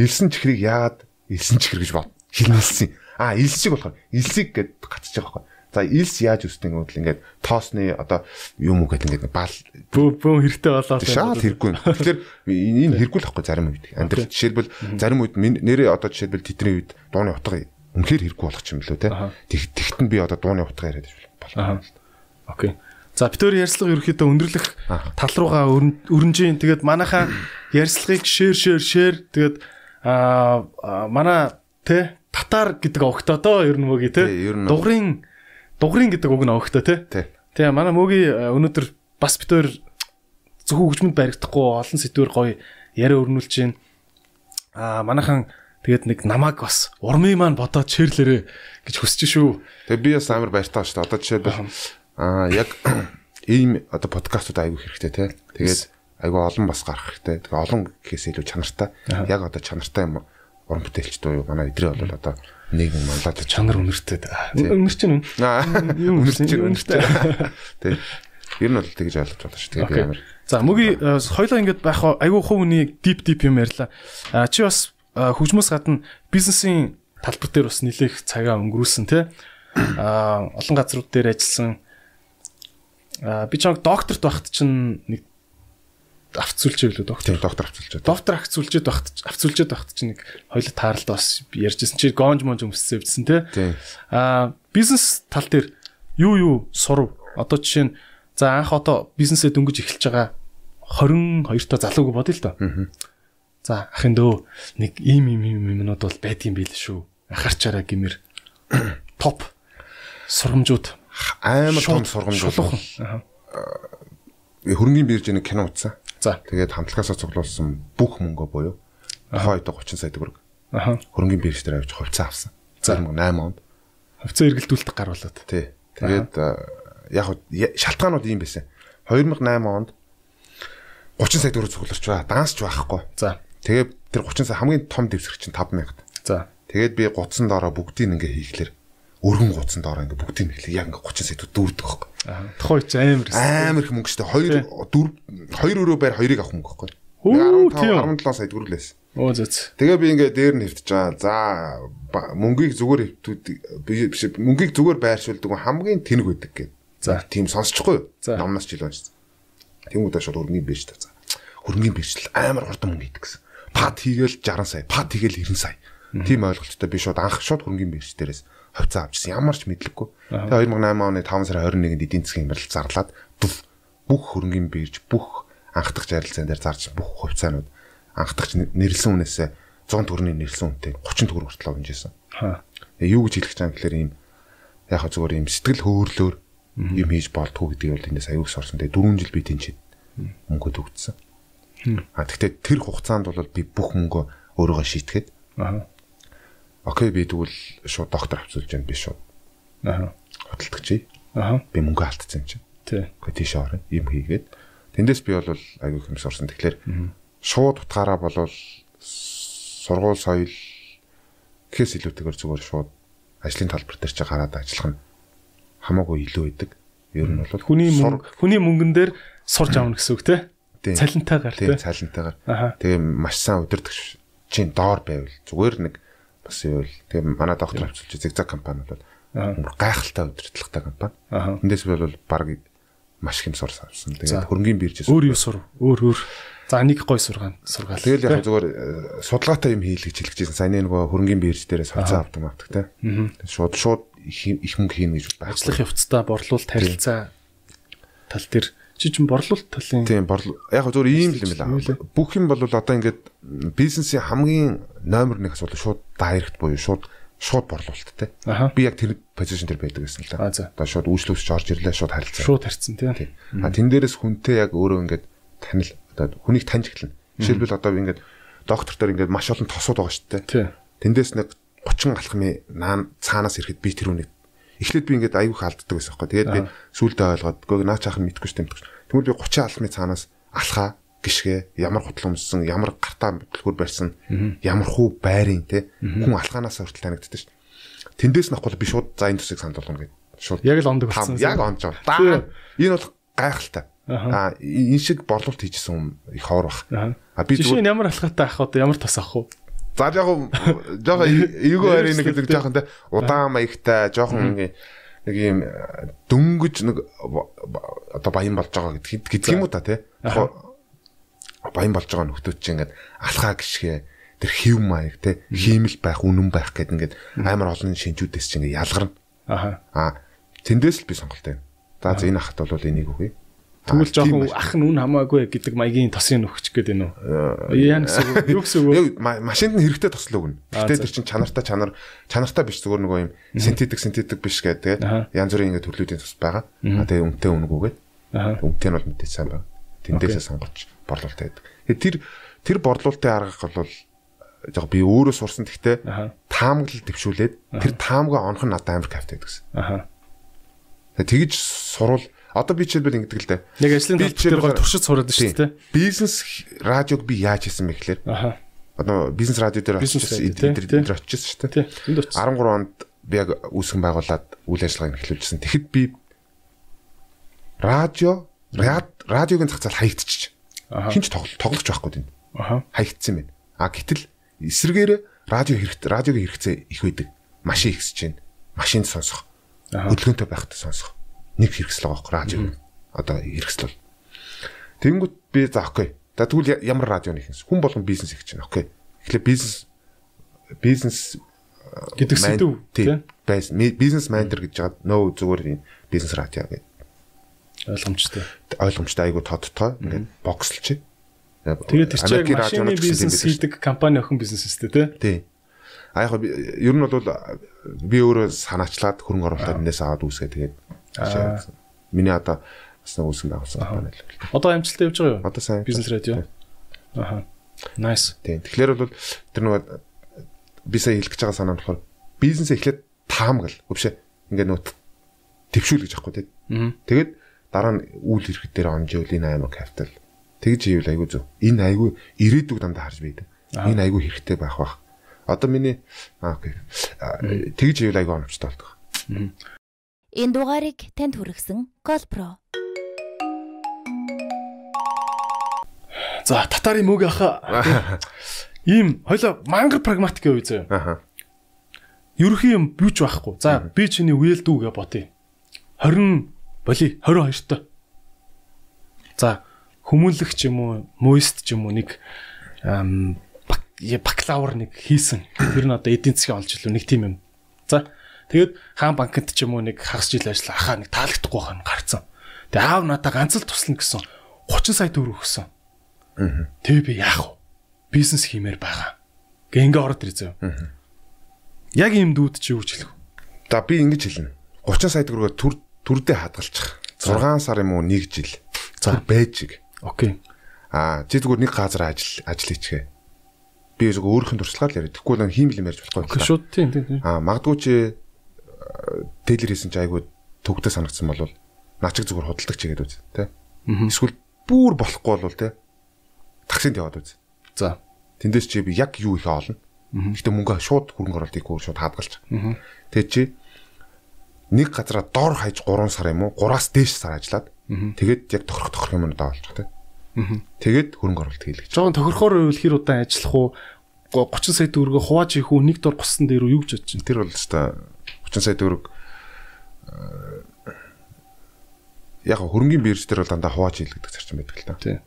Илсэн чихрийг яагаад илсэн чихэр гэж бод. Хилнэлсэн. А илсийг болохоор илсийг гэд гацж байгаа байхгүй. За илс яаж үсдэг юм бол ингээд тоосны одоо юм уу гэдэг ингээд бал бөө бөө хэрэгтэй болоо. Шаал хэрэггүй. Тэгэхээр энэ хэрэггүй л байхгүй зарим үед. Амьдрал жишээлбэл зарим үед нэрээ одоо жишээлбэл тэдний үед дууны утга үнэхээр хэрэггүй болох юм лөө те. Тэгт нь би одоо дууны утга яриад байна. Окей. За битүүр ярьцлага ерөөхдөө өндөрлөх тал руугаа өрнжийн тэгээд манайхаа ярьцлагыг шеэр шеэр шеэр тэгээд аа манай тэ татар гэдэг огтоо доо ер нь мөгийн тэ. Дугрын дугрын гэдэг үг нь огтоо тэ. Тэгээ манай мөгийн өнөөдөр бас битүүр зөвхөн хөгжмөнд баригдахгүй олон сэдвэр гоё яриа өрнүүлж чинь аа манайхан тэгээд нэг намайг бас урмын маань бодоод чирлэрэ гэж хүсэж шүү. Тэгээ би бас амар баяртай шүү дээ. Одоо жишээлбэл Аа яг ийм одоо подкастууд аягүй хэрэгтэй те. Тэгээд аягүй олон бас гарах хэрэгтэй. Тэгээ олон гэхээс илүү чанартай. Яг одоо чанартай юм уран бүтээлч дуу юу манай идрээ бол одоо нийгэм манлаад чанар үнэртэй. Үнэр чинь юм үнэр чинь үнэртэй. Тэг. Ер нь бол тэгж ойлгож байна шүү. Тэгээд амар. За мөги э, хоёлаа ингэж байх аягүй хувь хүний дип дип юм ярьла. Чи бас хөгжмөөс гадна бизнесийн талбар дээр бас нэлээх цагаа өнгөрүүлсэн те. А олон газрууд дээр ажилласан би ч докторт байхад чинь нэг авцүүлж ивэл доктор доктор авцүүлж доктор авцүүлжээд байхад авцүүлжээд байхад чинь нэг хоёул тааралд бас ярьжсэн. Чи гонж монж өмссөн явдсан те а бизнес тал дээр юу юу сурв одоо жишээ нь за анх одоо бизнесээ дөнгөж эхэлж байгаа 22 та залууг бодъё л доо. За ахын дөө нэг ийм ийм ийм юмнууд бол байдгийн байл шүү. Анхаарчаараа гимэр топ сургамжууд амар том сургамж болох. Хөрөнгөний бирж нэг кино утсан. За. Тэгээд хамтлагаасаа цуглуулсан бүх мөнгөө буюу хойд 30 сая төгрөг. Аха. Хөрөнгөний бирж дээр авч хувьцаа авсан. За 8 онд. Хувьцаа эргэлдүүлэлт гаруулад. Тий. Тэгээд яг шалтгаанууд ийм байсан. 2008 онд 30 сая төгрөг цугларч байгаа. Дансч байхгүй. За. Тэгээд тэр 30 сая хамгийн том дэвсгэр чинь 5000. За. Тэгээд би гуцсан доороо бүгдийг ингээ хийхлээр өргөн гуцсан доороо ингээ бүгдийг хэлээ яг ингээ 30 сая дүүрдэг байхгүй. Тухайн үе амар амар их мөнгө штэ 2 4 2 өрөө байр 2-ыг авах мөнгө байхгүй. 15 17 сая төгрөглөөс. Оо зөц. Тэгээ би ингээ дээр нь хэвтэж байгаа. За мөнгийг зүгээр хэвтүүд биш мөнгийг зүгээр байршуулдаг хамгийн тэнэг байдаг гэдэг. За тийм сонсчихгүй? Номноос жил уншсан. Тэнгүүдээ шууд өрнгийн биш та. За. Хөрнгийн бэрчл амар хурдан мөнгө идэг гэсэн. Пад хийгээл 60 сая, пад хийгээл 90 сая. Тийм ойлголттой би шууд анх шууд хөрнгийн бэрч дээрээс хувьцаа авчихсан. Ямар ч мэдлэггүй. Тэгээ 2008 оны 5 сарын 21-нд эдийн засгийн хямрал зарлаад бүх хөрөнгөний бирж бүх анхдагч ярилцсан дээр зарж бүх хувьцаанууд анхдагч нэрлсэн үнээсээ 100 төгрөний нэрлсэн үнэтэй 30 төгрөг хүртэл авчихсан. Аа. Юу гэж хэлэх гэж гэхээр ийм яг хаа зүгээр ийм сэтгэл хөөрлөөр юм хийж болтгүй гэдгийг бол эндээс аюулс орсон. Тэгээ 4 жил би тэнцээ мөнгө төгссөн. А тэгтээ тэр хугацаанд бол би бүх мөнгөө өөрөөгөө шийтгээд Окей би тэгвэл шууд доктор авчулж байна би шууд. Аа. Худалдагчий. Аа. Би мөнгө алдсан юм чинь. Тий. Гэхдээ тийш орно. Им хийгээд. Тэндээс би бол аягүй хэмс орсон. Тэгэхээр шууд утгаараа болвол сургууль соёл гэхээс илүүтэйгээр зүгээр шууд ажлын талбар дээр ч гараад ажиллах нь хамаагүй илүү байдаг. Ер нь бол хүний хүний мөнгөн дээр сурж авна гэсэн үг те. Цалинтайгаар те. Цалинтайгаар. Тэгээ маш сайн удирдах чинь доор байвал зүгээр нэг бас юу л тэгээ манай доктор авчилж зигзаг компани бол гайхалтай удирдлагатай компани. Эндээс бол баг маш их юм сур авсан. Тэгээд хөрөнгөний биржээс өөр юу сур өөр өөр За нэг гой сургаан сургаал. Тэгэл яг зүгээр э, судалгаатай юм хийл гэж хэлчихсэн. Саяны нөгөө хөрөнгөний бирж дээрээс хувьцаа авдаг мавдаг те. Шууд шууд их мөнгө хийнэ гэж байна. Ажлах явцдаа борлуулалт харилцаа тал дээр чи ч борлуулалт талын Тийм борлуу. Яг зүгээр ийм л юм байна. Бүх юм бол одоо ингээд бизнесийн хамгийн номер 1 асуудал шууд дайрект буюу шууд шууд борлуулалттай. Би яг тэр позишн дээр байдаг гэсэн л да. Одоо шууд үйлчлүүлж орж ирлээ шууд харилцаа. Шууд харьцсан тийм. А тэн дээрээс хүнтэй яг өөрөө ингээд танил одоо хүнийг таньж эхэлнэ. Жишээлбэл одоо ингээд доктор дээр ингээд маш олон тосууд байгаа шүү дээ. Тэндээс нэг 30 алхмын наан цаанаас ирэхэд би тэр үнийг эхлээд би ингээд аюух алддаг байсан байхгүй. Тэгээд би сүулдэ ойлгоод гоо наа чаахан мэдгүй шүү дээ. Тэгмэл би 30 алхмын цаанаас алхаа гიშгэ ямар хутал өмссөн ямар гартаа бүтлгүүр барьсан ямар хүү байрын те хүн алхаанаас хүртэл танигддаг шүү. Тэндээс нахгүй би шууд за энэ төсийг санд болгоно гэд шууд яг л ондог болсон. Яг ондж байгаа. Энэ бол гайхалтай. Аа энэ шиг борлуулалт хийжсэн хүн их хоор бах. А би зүгээр ямар алхаатай ах одоо ямар тас ах вэ? За жоохон жоохон эйгөө харин нэг гэдэг жоохон те удаан маягтай жоохон ингээ нэг юм дөнгөж нэг одоо баян болж байгаа гэдэг гэдэг юм уу та те? Баян болж байгаа нөхдүүд чинь ингээд алхаа гიშгэ тэр хэв маяг те хиймэл байх, үнэн байх гэдэг ингээд амар олон шинжүүдээс чинь ингээд ялгарна. Аа тэндээс л би сонголт байна. За энэ хат бол энийг үгүй. Тэгвэл жоохон ах нь үн хамаагүй гэдэг маягийн тосын нөхч гээд байна уу? Яа гэсэн үг юу гэсэн үг? Машинд нь хэрэгтэй тослог өгнө. Гэтэ тэр чинь чанартай чанар чанартай биш зүгээр нөгөө юм синтетик синтетик биш гэдэг янз бүрийн ингэ төрлүүдийн тус байгаа. А тэгээ үнэтэй үнгүүгээд. Үнэтэй нь бол мэдээ сайн байна. Тэндээсээ сонгож борлуулалт байдаг. Тэр тэр борлуулалтын арга бол яг би өөрөө сурсан гэхдээ таамаглал дэвшүүлээд тэр таамгаа онох нь надад амар кайфтай гэсэн. Тэгж сурвал Одоо би жишээлбэл ингэдэг л дээ. Яг ажлын тал дээр туршиж сураад шүү дээ. Бизнес радиог би яаж хийсэн бэ гэхээр. Аха. Одоо бизнес радио дээр очижсэн эдгээр очижсэн шүү дээ. 13 онд би яг үүсгэн байгуулад үйл ажиллагааг эхлүүлжсэн. Тэгэхэд би радио радиогийн зах зээл хаягдчих. Хинч тоглож байхгүй тийм. Аха. Хаягдсан байна. А гэтэл эсрэгээр радио хэрэгтэй радиогийн хэрэгцээ их байдаг. Машин ихсэж байна. Машинд сонсох. Хөдөлгөөнтэй байхад сонсох нэг хэрэгсэл байгаа байхгүй радио. Одоо хэрэгсэл. Тэнгүүт би за окей. За тэгвэл ямар радионы хийх хүн болгон бизнес хийж байна. Окей. Тэгэхээр бизнес бизнес гэдэг сэдв тийм бизнес менежер гэж жаад нөө зүгээр бизнес радио гэдэг ойлгомжтой. Ойлгомжтой айгу тодтой ингээд бокслж. Тэгээд тэр чинь машины бизнес хийдэг компани охин бизнес өстэй тий. Тий. А яг ер нь бол би өөрөө санаачлаад хөрөнгө оруулалт энэс аваад үүсгээ тэгээд Миний одоо бас нэг үүсгэн байгуулсан байна л. Одоо амжилттай явж байгаа юу? Одоо сайн. Бизнес радио. Аха. Nice. Тийм. Тэгэхээр бол тэр нэг би сая хэлэх гэж байгаа санаа нь болохоор бизнес эхлээд таамагл өвшөө ингээд нөт төвшүүл гэж аахгүй тийм. Тэгээд дараа нь үйл хэрэгт дээр онжиул энэ аймаг капитал. Тэгж хийвэл айгүй зөв. Энэ айгүй ирээдүг дандаа харж байдаг. Энэ айгүй хэрэгтэй байх бах. Одоо миний аа окей. Тэгж хийвэл айгүй оновчтой болдог. Энэ дугаарыг танд хүргэсэн Colpro. За татарын мөг аха. Ийм хоёлоо мангар прагматик явъя зөө. Аха. Ерөхийн юм бүүч байхгүй. За би чиний үйл дүүгээ ботъё. 20 боли 22 та. За хүмүүнлэх ч юм уу, моист ч юм уу нэг бакалавр нэг хийсэн. Тэр нь одоо эдийн засгийн олж илүү нэг тийм юм. За Тэгээд хаан банкнд ч юм уу нэг хагас жил ажиллаа ахаа нэг таалагдахгүй хань гарцсан. Тэгээ аав надаа ганц л туслана гэсэн 30 сая төгрөг өгсөн. Аа. Тэгээ би яах вэ? Бизнес хиймээр байгаа. Гэ ингээ ороод ирээ зөө. Аа. Яг ийм дүүд чи юу ч хэлэх? За би ингэж хэлнэ. 30 сая төгрөгөөр төр төрдөө хадгалчих. 6 сар юм уу 1 жил. За байж. Окей. Аа чи зүгээр нэг газар ажил ажил хийчихээ. Би зөвхөн нь туршлагаар л яриад. Нэг хиймэл юм ярьж болохгүй. Окей шүү. Тийм тийм. Аа магадгүй чи Тейлер хийсэн чи айгуу төгтө санагдсан бол наачиг зүгээр худалдаг ч гэдэг үз тэ. Эсвэл бүр болохгүй бол тэ. Таксинд яваад үз. За. Тэндээс чи би яг юу их олно. Гэтэ мөнгө шууд хөрөнгө оруулалтыг шууд хадгалж. Тэгээ чи нэг газараа дор хаяж 3 сар юм уу 3-аас дээш сар ажиллаад тэгээд яг тохирох тохирох юм даа олчих тэ. Тэгээд хөрөнгө оруулалт хийлгэж. Жоон тохирохоор үйл хэр удаан ажиллах уу 30 сая төгрөгөө хувааж ийх үү нэг дор госон дээр юу гэж бодож чинь. Тэр бол өстой 30 сая төгрөг яг хөрөнгөний бирж дээр бол дандаа хувааж хийлгдэг зарчим байдаг л та. Тийм.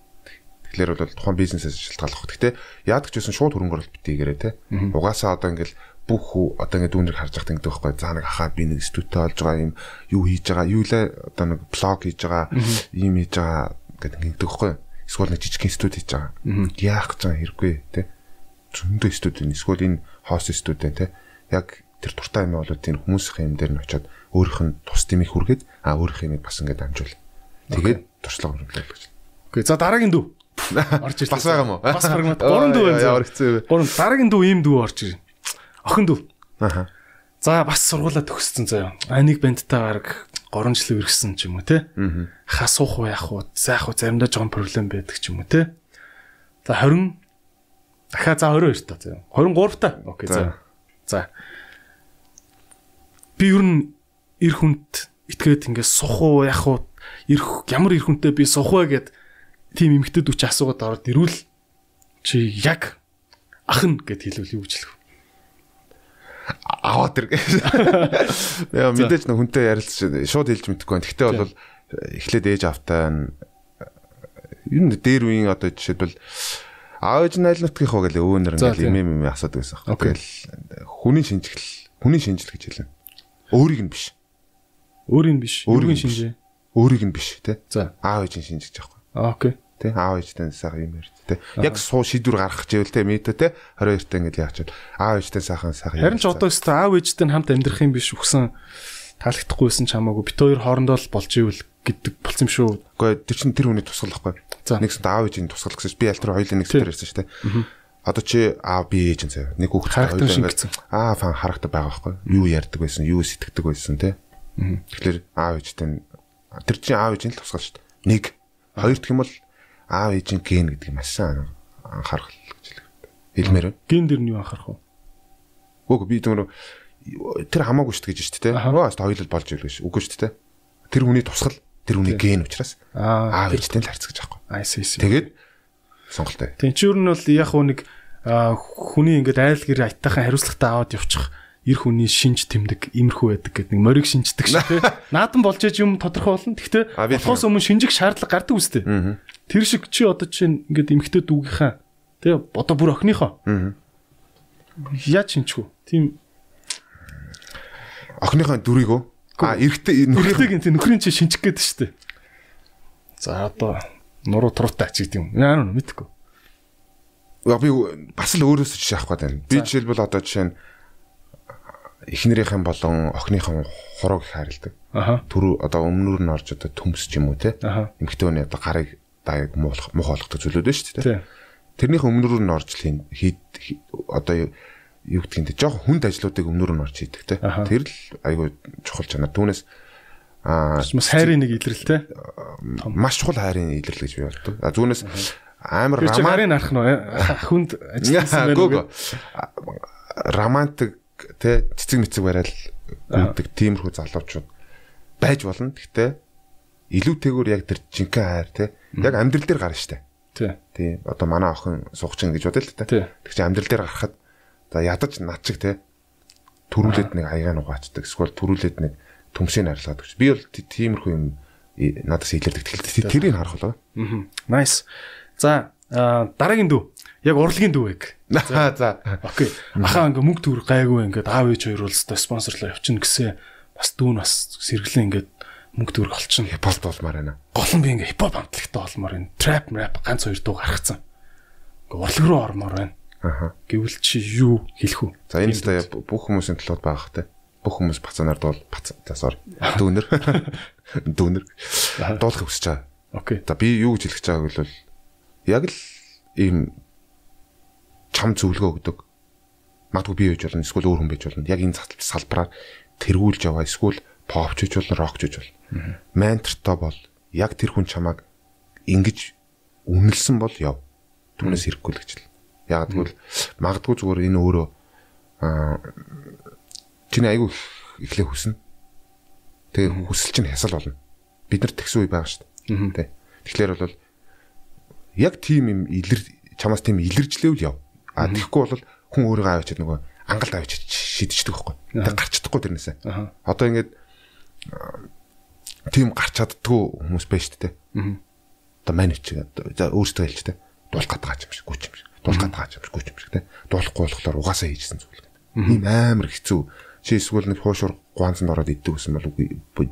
Тэгэхээр бол тухайн бизнесээс шалтгааллах. Гэхдээ яадаг ч гэсэн шууд хөрөнгө оруулалт битгийгээрээ те. Угаасаа одоо ингээл бүх одоо ингээд дүүнэр харж байхад ингэдэг байхгүй. Заа нэг ахаа би нэг студио олж байгаа юм юу хийж байгаа юу лээ? Одоо нэг блог хийж байгаа юм хийж байгаа гэдэг ингэдэг байхгүй. Эсвэл нэг жижиг студи хийж байгаа. Яах гэж байгаа хэрэггүй те. Зөндөө студи эсвэл энэ хост студи те. Яг тэр туртаа юм бол тэр хүмүүсийн юм дээр нь очиод өөрийнх нь тус дэмийг хүргээд а өөрийнх юм бас ингээд амжуул. Тэгээд туршлага хөрвүүлэх гэж. Окей. За дараагийн дүү. Орж ирлээ. Бас байгаа юм уу? Бас прагмат. Гурван дүү байна. Хэцүү вэ? Гурван дараагийн дүү ийм дүү орж ирнэ. Охин дүү. Аха. За бас сургуулаа төгссөн заяа. А нэг бандтайгаар 3 жил үргэсэн ч юм уу те. Ха суух уу яах уу? Заах уу заримдаа жоохон проблем байдаг ч юм уу те. За 20 дахиад за 22 та заяа. 23 та. Окей за. За би ер нь эр хүнд итгээд ингээд сух уу яах уу эр ямар эр хүнтэй би сух вэ гэд тийм эмгтэд үчи асуугаад ороод ирвэл чи яг ах нь гэд хэлвэл юу гэж хэлэх аваад ир. Яа мэдээж нэг хүнтэй ярилцж шууд хэлж мэдэхгүй байна. Гэхдээ бол эхлээд ээж автаа ер нь дээр үеийн одоо жишээлбэл нь аль нутгийнхоо гэл өвөнөр ингээл юм юм асуудаг байсан. Тэгэл хүний шинжил хүний шинжил гэж хэлнэ. Өөрийг нь биш. Өөрийг нь биш. Өөрийг нь шинжээ. Өөрийг нь биш тий. За. Аав ээж нь шинжиж байхгүй. Аа окей. Тий аав ээжтэй сайхан юм ярьд тий. Яг суу шийдвэр гаргах гэвэл тий мэдээ тий 22 та ингээл яачаад аав ээжтэй сайхан сайхан. Харин ч одоо өстө аав ээжтэй хамт амьдрах юм биш үхсэн таалагдахгүйсэн ч хамаагүй бит хоёр хоорондоо л болж ивэл гэдэг болсон юм шүү. Гэхдээ тэр чинь тэр хүний тусгал байхгүй. Нэгсэн аав ээжийн тусгал гэсэн би аль тэр хоёулын нэг зүйл ярьсан шүү дээ. Одоо чи аав би ээж заяа. Нэг хүүхэд хоёулаа ингээд аа фан харагтай байгаа байхгүй. Юу ярьдаг байсан, юу сэтгэдэг байсан тий. Тэгэхээр аав ээжтэй тэр чинь аав ээжийн л тусгал шүү дээ. Нэг хоёр дахь юм бол аав ээжийн ген гэдэг юм ашаа анхаарах гэж хэлмээр байна. Ген дэр нь юу анхаарах вэ? Үгүй би зөвхөн тэр хамаагүй шүү дээ гэж шүү дээ. Нугаас хоёул болж ийл гэж үгүй шүү дээ. Тэр хүний тусгал тэр хүний ген учраас аав ээжтэй л харьцаж байгаа байхгүй. Аа see. Тэгээд сонголтой. Тин чи юу нь бол яг нэг хүний ингээд айл гэр айтайхан хариуцлагатай аваад явчих эр хүний шинж тэмдэг иймэрхүү байдаг гэдэг нэг морийг шинждэг шүү дээ. Наадан болж ээж юм тодорхой болно. Гэхдээ болохоос өмнө шинжих шаардлага гардаг үстэй. Тэр шиг чи одоо чинь ингээд эмхтэй дүүгийнхаа тэгээ одоо бүр охиныхоо. Яаж шинжих вэ? Тийм охиныхоо дүрийг үү? А эрэгтэй нөхрийн тийм нөхрийн чи шинжих гээд шүү дээ. За одоо нуруу туруутай ач гэдэг юм. Яа нү мэдхгүй. Би бас л өөрөөсөө жишээ авах гэдэг. Би жишээлбэл одоо жишээ нь эхнэрийнхэн болон охиныхон хурууг харилдаг. Аха. Түр одоо өмнөр нь орж одоо төмс ч юм уу те. Эмхтөөний одоо гарыг даяг муулах мух болгох зүйлүүд байна шүү дээ. Тэрнийх өмнөр нь орж хийд одоо юу гэдгийг те жоох хүнд ажлуудыг өмнөр нь орж хийдэг те. Тэр л айгүй чухал чанар. Түүнээс аа хайрын нэг илрэл те. Маш чухал хайрын илрэл гэж би боддог. А зүүнээс амар харин арах нь хүнд ажилласан байна. Романтик тэ цэцэг мэцэг барайл үүдэг тиймэрхүү залуучууд байж болно. Гэхдээ илүүтэйгөр яг тэр жинхэнэ хайр тэ яг амьдрал дээр гарна штэ. Тий. Тий. Одоо манай охин суугчин гэж бодъё л та. Тэг чи амьдрал дээр гарахад за ядаж над чиг тэ төрүүлээд нэг аяга нугаачдаг. Эсвэл төрүүлээд нэг төмсийг арилгаад гэж. Би бол тиймэрхүү юм надаас илэрдэг. Тэрийг харах болоо. Аа. Nice. За дараагийн дүү. Яг урлагийн дүүэг. За за. Окей. Ахаа ингээ мөнгө төгрөг гайгүй ингээд аав ээж хоёр бол спонсорлоо явчихна гэсэн бас дүүн бас сэргэлэн ингээд мөнгө төгрөг олчихно. Хипхоп болмаар байна. Гол нь би ингээ хипхоп хамтлагтай болмоор байна. Trap rap ганц хоёр дуу гаргацсан. Ингээ урлаг руу ормоор байна. Аха. Гэвэл чи юу хэлэх үү? За энэ зэ бүх хүмүүсийн байгаа хэ. Бүх хүмүүс бацанаар дуул бац. За sorry. Дүүнер. Дүүнер. Дуулах хүсэж байгаа. Окей. За би юу гэж хэлэх гэж байгааг бол яг л ийм чам зөвлөгөө өгдөг. Магадгүй би байж болно, эсвэл өөр хүн байж болно. Яг энэ салбараар тэргүүлж яваа, эсвэл попч гэж болно, рок гэж болно. Ментортой бол яг тэр хүн чамааг ингэж үнэлсэн бол яв. Түүнээс хэрэггүй л гэж л. Яг тэгвэл магадгүй зүгээр энэ өөрөө чиний айгүй эхлэх хүснэ. Тэгээ хүсэл чинь хясал болно. Бид нар тэгсэн үе байгаа шүү дээ. Тэ. Тэгэхээр бол яг тийм юм илэр чамаас тийм илэржлээвэл яв. А тэгэхгүй бол хүн өөрийгөө авчиад нөгөө ангалд авчиж шидчихдэг байхгүй. Тэг гарч чадахгүй тэрнээсээ. Одоо ингээд тийм гарч чаддгүй хүмүүс байж тээ. Одоо менеж за өөртөө хэлж тээ. Дуулах гэдэг юм шиг гүч юм шиг. Дуулах гэдэг юм шиг гүч юм шиг тээ. Дуулахгүй болохоор угаасаа хийжсэн зүйл гэдэг. Ийм амар хэцүү. Чи эсвэл нэг хуушур гуанцанд ороод иддэг гэсэн бол үгүй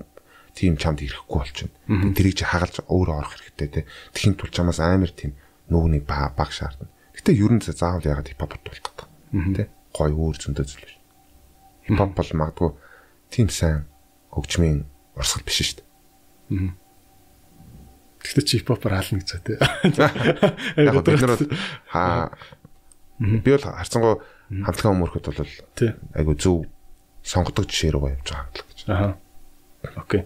тийм чамд ирэхгүй болчихно. Тэрийг чи хагалж өөрөө орох хэрэгтэй те. Тэхийн тул чамаас амар тийм нүгний баг шаардна. Гэтэ ер нь заавал ягаад хипхоп дуулах гэдэг. Тэ гой өөр зөндөө зүйл биш. Хипхоп бол магадгүй тийм сайн хөгжмийн урсгал биш шүү дээ. Гэтэ чи хипхопор хаална гэж тэ. Яг бид нар хаа би бол харцангуй хамтлагаа өмөрөхөд бол айгу зөв сонгодог жишээ рүү явж байгаа гэж. Аа. Окей.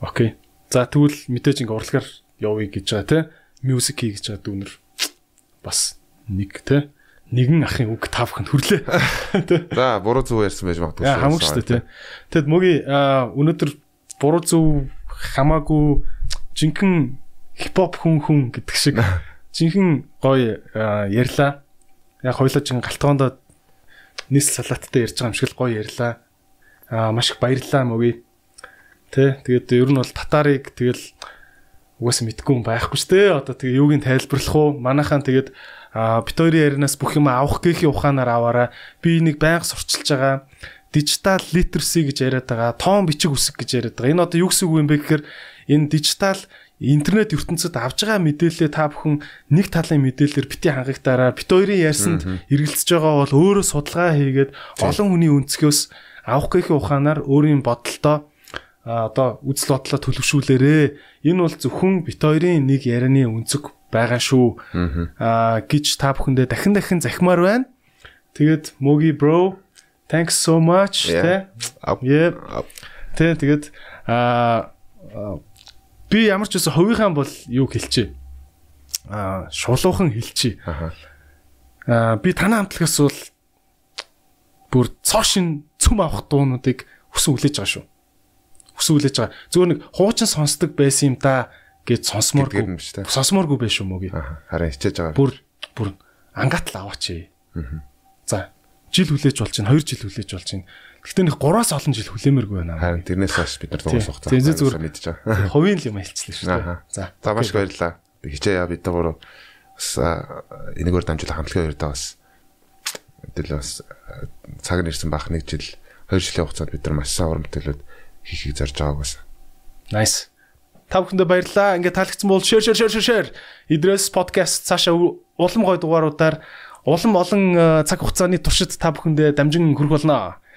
Окей. За тэгвэл мэдээж ингээ урлагаар явъя гэж байгаа те. Music хий гэж байгаа дүүнер бас нэг те нэгэн ахын үг тавханд хүрлээ. За буруу зүг ярьсан байж магадгүй. Хамаг шүү дээ тий. Тэгэд мөгийн өнөөдөр буруу зүг хамаагүй жинхэнэ хипхоп хүн хүн гэдэг шиг жинхэнэ гоё ярьлаа. Яг хоёлаа жин галтгоонд нийс салааттай ярьж байгаа юм шиг л гоё ярьлаа. Аа маш их баярлалаа мөгийн. Тэ тэгээд ер нь бол татарыг тэгэл угаасаа мэдгүй юм байхгүй шүү дээ. Одоо тэгээ юуг нь тайлбарлах уу? Манайхаа тэгээд А бит хоёрын ярианаас бүх юм авах гээхийн ухаанаар аваараа би энийг байнга сурчилж байгаа дижитал литерси гэж яриад байгаа, тоон бичиг үсэг гэж яриад байгаа. Энэ одоо юу гэсэн үг юм бэ гэхээр энэ дижитал интернет ертөнцид авж байгаа мэдээлэлээ та бүхэн нэг талын мэдээлэлээр бити хангагдаараа бит хоёрын ярьсанд эргэлзэж байгаа бол өөрөө судалгаа хийгээд олон хүний өнцгөөс авах гэхийн ухаанаар өөрийн бодолтоо одоо үзэл бодлоо төлөвшүүлээрээ энэ бол зөвхөн бит хоёрын нэг ярианы өнцөг байгаа шүү аа гэж та бүхэндээ дахин дахин захимаар байна. Тэгээд Mogi bro thanks so much тэ. Yep. Тэ тэгээд аа би ямар ч үсэн хувийнхаа бол юу хэлчихэ. Аа шулуухан хэлчихэ. Аа би танаа хамтлагаас бол бүр цоошин цөм авах дуунуудыг хүсэн хүлээж байгаа шүү. Хүсэн хүлээж байгаа. Зүгээр нэг хуучин сонсдог байсан юм да гэж сонсмооргүй. Сонсмооргүй байх шүү мөгийг. Харин хичээж байгаа. Бүр бүр ангат л аваач. За жил хүлээж болж чинь 2 жил хүлээж болж чинь Гэхдээ нэг 3-аас олон жил хүлээмээргүй байна. Харин тэрнээс хойш бид нар дуус хугацаа. Мэдэж байгаа. Хувийн л юм хэлчихлээ шүү дээ. За. За маш баярлалаа. Би хичээ яа бид гурав бас энэгээр дамжуулах хамтлагаа ярьдаа бас тэгэл бас цаг нэрсэн бах нэг жил 2 жилийн хугацаанд бид нар маш сайн уран бүтээлүүд хийхийг зарж байгааг бас. Nice. Та бүхэндээ баярлалаа. Ингээ таалагдсан бол share share share share. Идрээс подкаст цаашаа улам гой дугааруудаар улам олон цаг хугацааны туршид та бүхэндээ дамжин хүрэх болно.